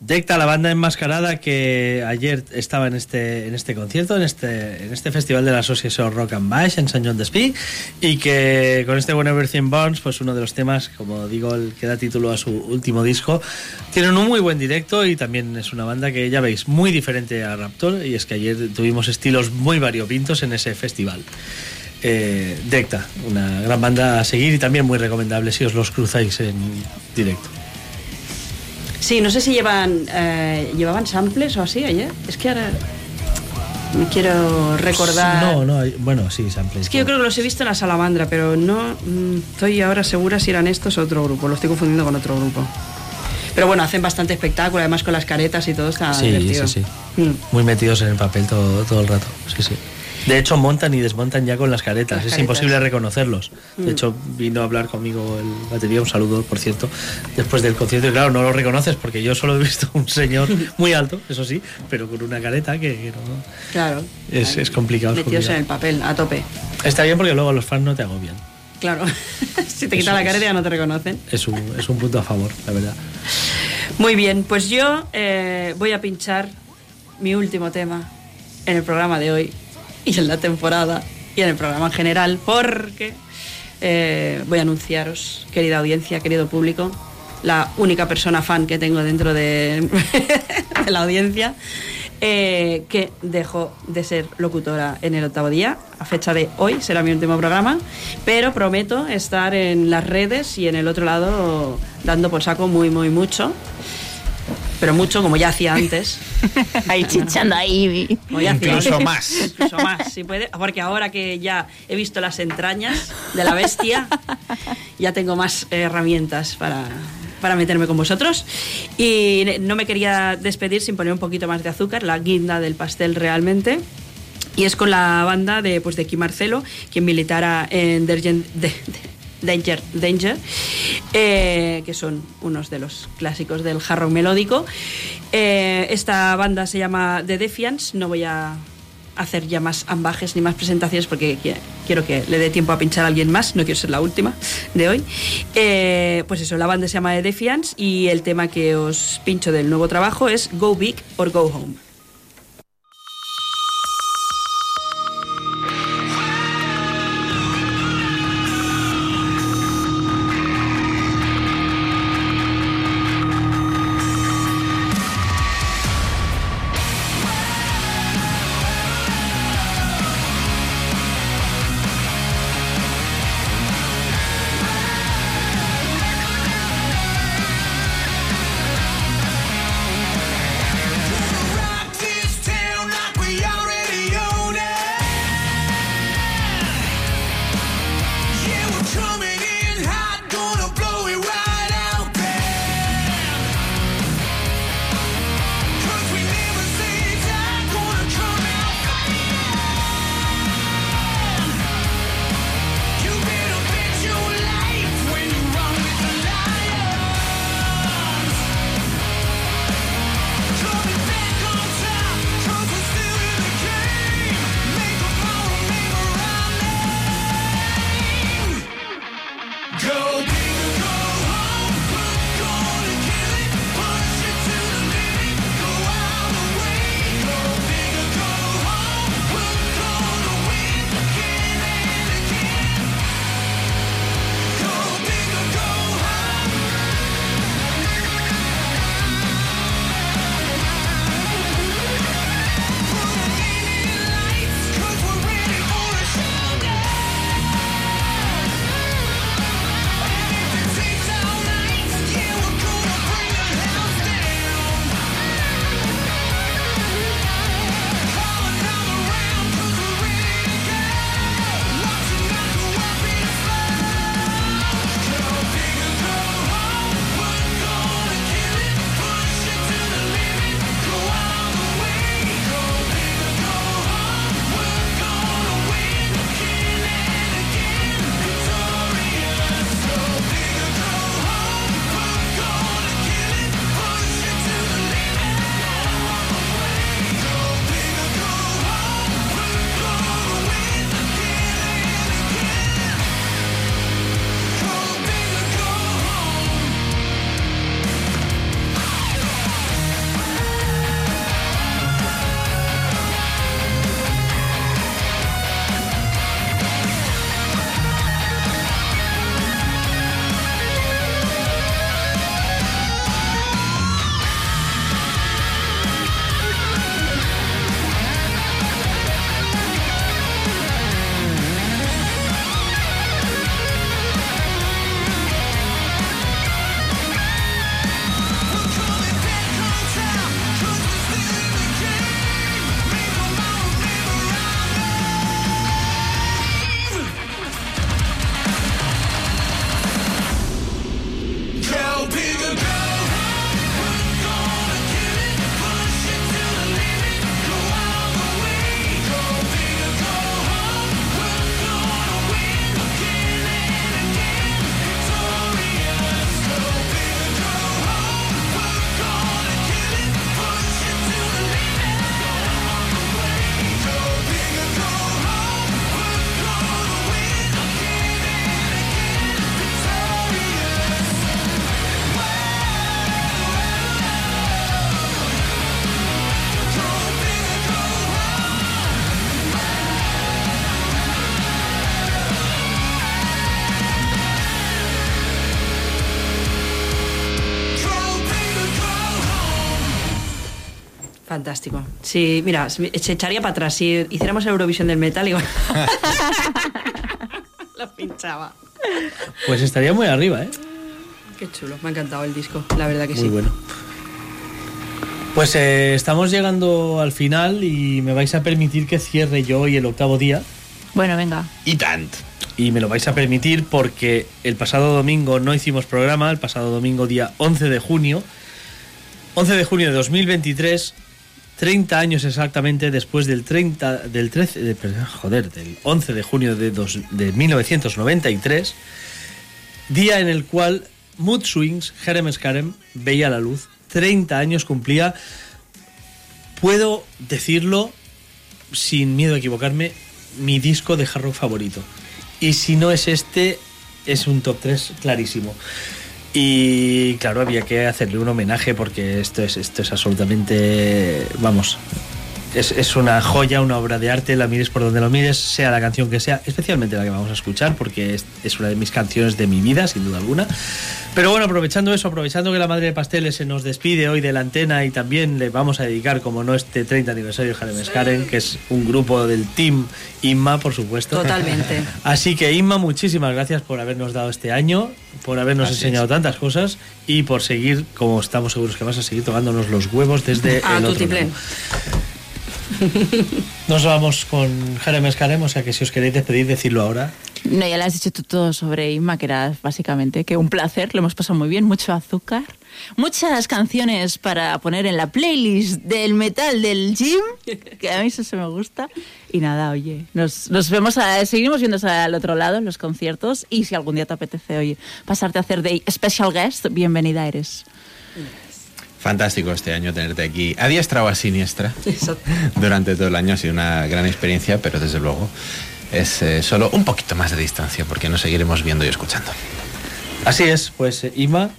Decta, la banda enmascarada que ayer estaba en este, en este concierto, en este, en este festival de la Asociación Rock and Bash en San John Despí y que con este When Everything Burns, pues uno de los temas, como digo, el que da título a su último disco, tienen un muy buen directo y también es una banda que ya veis, muy diferente a Raptor y es que ayer tuvimos estilos muy variopintos en ese festival. Eh, Decta, una gran banda a seguir y también muy recomendable si os los cruzáis en directo. Sí, no sé si llevan eh, llevaban samples o así ayer. Es que ahora me quiero recordar. No, no, bueno, sí, samples. Es que yo creo que los he visto en la Salamandra, pero no mm, estoy ahora segura si eran estos o otro grupo. Lo estoy confundiendo con otro grupo. Pero bueno, hacen bastante espectáculo, además con las caretas y todo está Sí, divertido. sí, sí. Muy metidos en el papel todo, todo el rato. Sí, sí. De hecho, montan y desmontan ya con las caretas. Las es caretas. imposible reconocerlos. Mm. De hecho, vino a hablar conmigo el batería, un saludo, por cierto, después del concierto. Y claro, no lo reconoces porque yo solo he visto un señor <laughs> muy alto, eso sí, pero con una careta que, que no. Claro. Es, es complicado. es Metidos en el papel, a tope. Está bien porque luego los fans no te agobian. Claro. <laughs> si te quitan la careta ya no te reconocen. Es un, es un punto a favor, la verdad. Muy bien, pues yo eh, voy a pinchar mi último tema en el programa de hoy y en la temporada y en el programa en general porque eh, voy a anunciaros, querida audiencia, querido público, la única persona fan que tengo dentro de, <laughs> la audiencia, eh, que dejó de ser locutora en el octavo día. A fecha de hoy será mi último programa, pero prometo estar en las redes y en el otro lado dando por saco muy, muy mucho. Pero mucho, como ya hacía antes. <laughs> Ahí chichando ahí. Como ya hacía Incluso antes. más. Incluso más, si puede. Porque ahora que ya he visto las entrañas de la bestia, ya tengo más herramientas para, para meterme con vosotros. Y no me quería despedir sin poner un poquito más de azúcar, la guinda del pastel realmente. Y es con la banda de, pues, de Kim Marcelo, quien militara en Dergen- de- de- Danger, Danger eh, que son unos de los clásicos del hard rock melódico. Eh, esta banda se llama The Defiance, no voy a hacer ya más ambajes ni más presentaciones porque qui- quiero que le dé tiempo a pinchar a alguien más, no quiero ser la última de hoy. Eh, pues eso, la banda se llama The Defiance y el tema que os pincho del nuevo trabajo es Go Big or Go Home. Fantástico. Sí, mira, se echaría para atrás. Si hiciéramos Eurovisión del metal, igual. <laughs> <laughs> Lo pinchaba. Pues estaría muy arriba, ¿eh? Qué chulo, me ha encantado el disco, la verdad que Muy sí. bueno. Pues eh, estamos llegando al final y me vais a permitir que cierre yo hoy el octavo día. Bueno, venga. Y tant. Y me lo vais a permitir porque el pasado domingo no hicimos programa, el pasado domingo día 11 de junio. 11 de junio de 2023, 30 años exactamente después del 30 del 13 de- joder, del 11 de junio de, dos- de 1993, día en el cual Mood Swings, Jerem Scarem, veía la luz. 30 años cumplía, puedo decirlo sin miedo a equivocarme, mi disco de hard rock favorito. Y si no es este, es un top 3 clarísimo. Y claro, había que hacerle un homenaje porque esto es, esto es absolutamente, vamos, es, es una joya, una obra de arte, la mires por donde lo mires, sea la canción que sea, especialmente la que vamos a escuchar porque es, es una de mis canciones de mi vida, sin duda alguna. Pero bueno, aprovechando eso, aprovechando que la Madre de Pasteles se nos despide hoy de la antena y también le vamos a dedicar, como no, este 30 aniversario de Harem Skaren, que es un grupo del Team Inma, por supuesto. Totalmente. <laughs> Así que Inma, muchísimas gracias por habernos dado este año, por habernos enseñado tantas cosas y por seguir, como estamos seguros que vas a seguir tocándonos los huevos desde Ah, el otro. <laughs> Nos vamos con Jeremy Scarem, o sea que si os queréis despedir, decidlo ahora. No, ya le has dicho tú todo sobre Inma, que era básicamente que un placer, lo hemos pasado muy bien, mucho azúcar, muchas canciones para poner en la playlist del metal del gym, <laughs> que a mí eso se me gusta. Y nada, oye, nos, nos vemos, a, seguimos viendo al otro lado en los conciertos y si algún día te apetece, oye, pasarte a hacer de special guest, bienvenida eres. Fantástico este año tenerte aquí a diestra o a siniestra. <laughs> Durante todo el año ha sido una gran experiencia, pero desde luego es eh, solo un poquito más de distancia porque nos seguiremos viendo y escuchando. Así es, pues eh, Inma,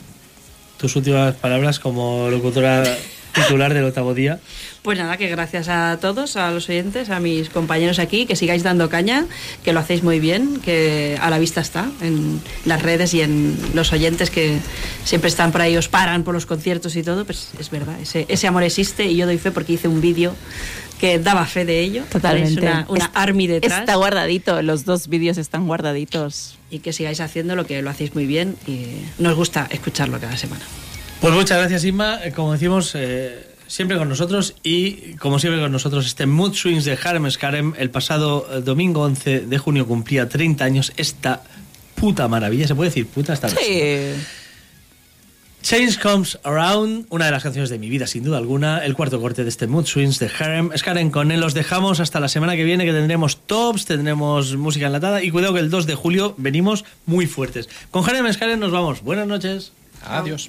tus últimas palabras como locutora titular del octavo día. Pues nada, que gracias a todos, a los oyentes, a mis compañeros aquí, que sigáis dando caña, que lo hacéis muy bien, que a la vista está en las redes y en los oyentes que siempre están por ahí, os paran por los conciertos y todo, pues es verdad, ese, ese amor existe y yo doy fe porque hice un vídeo que daba fe de ello. Totalmente. Una, una Está- army detrás. Está guardadito, los dos vídeos están guardaditos. Y que sigáis haciendo lo que lo hacéis muy bien y nos gusta escucharlo cada semana. Pues muchas gracias, Inma. Eh, Como decimos, eh, siempre con nosotros y como siempre con nosotros, este Mood Swings de Harem Scarem, el pasado eh, domingo 11 de junio cumplía 30 años. Esta puta maravilla, ¿se puede decir puta? Esta Change Comes Around, una de las canciones de mi vida, sin duda alguna, el cuarto corte de este Mood Swings de Harem Skaren. Con él los dejamos hasta la semana que viene, que tendremos tops, tendremos música enlatada y cuidado que el 2 de julio venimos muy fuertes. Con Harem Skaren nos vamos. Buenas noches. Adiós.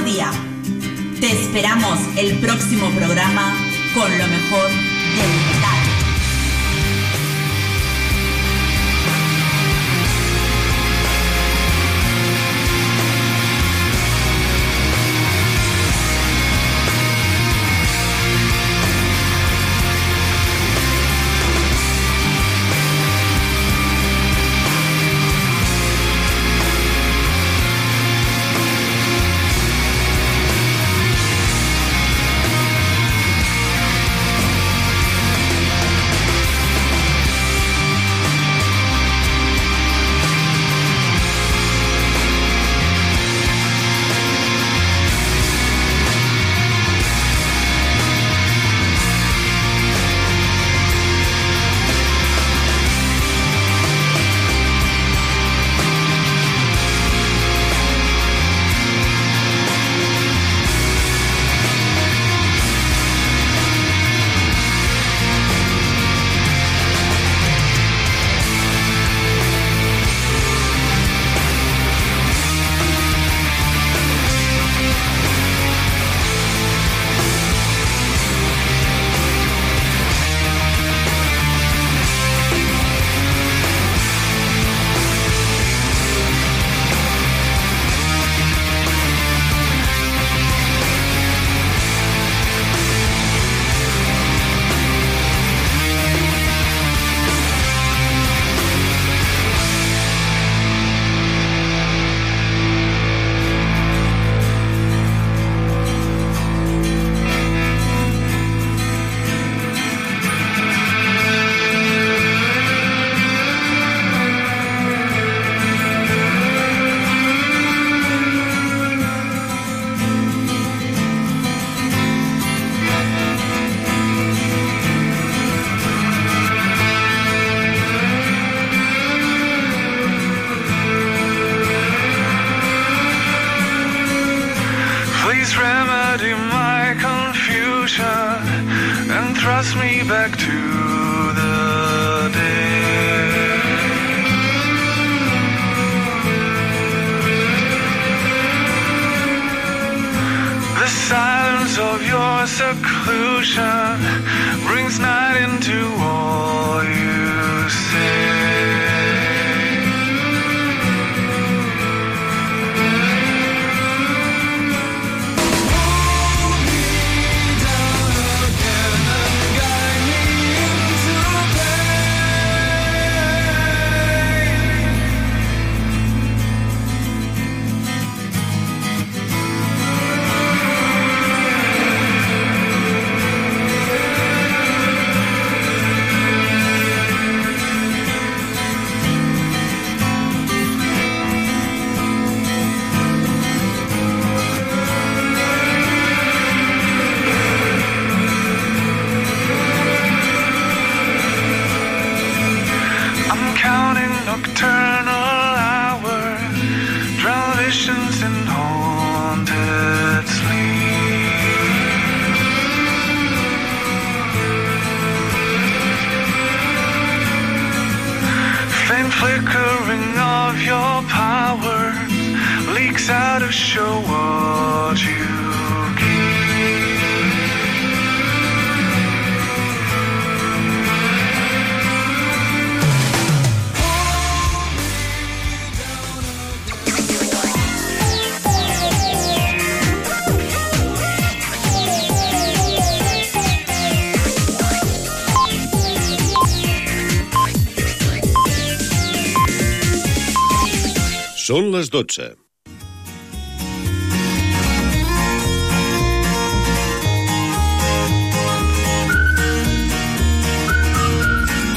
día. Te esperamos el próximo programa con lo mejor del les 12.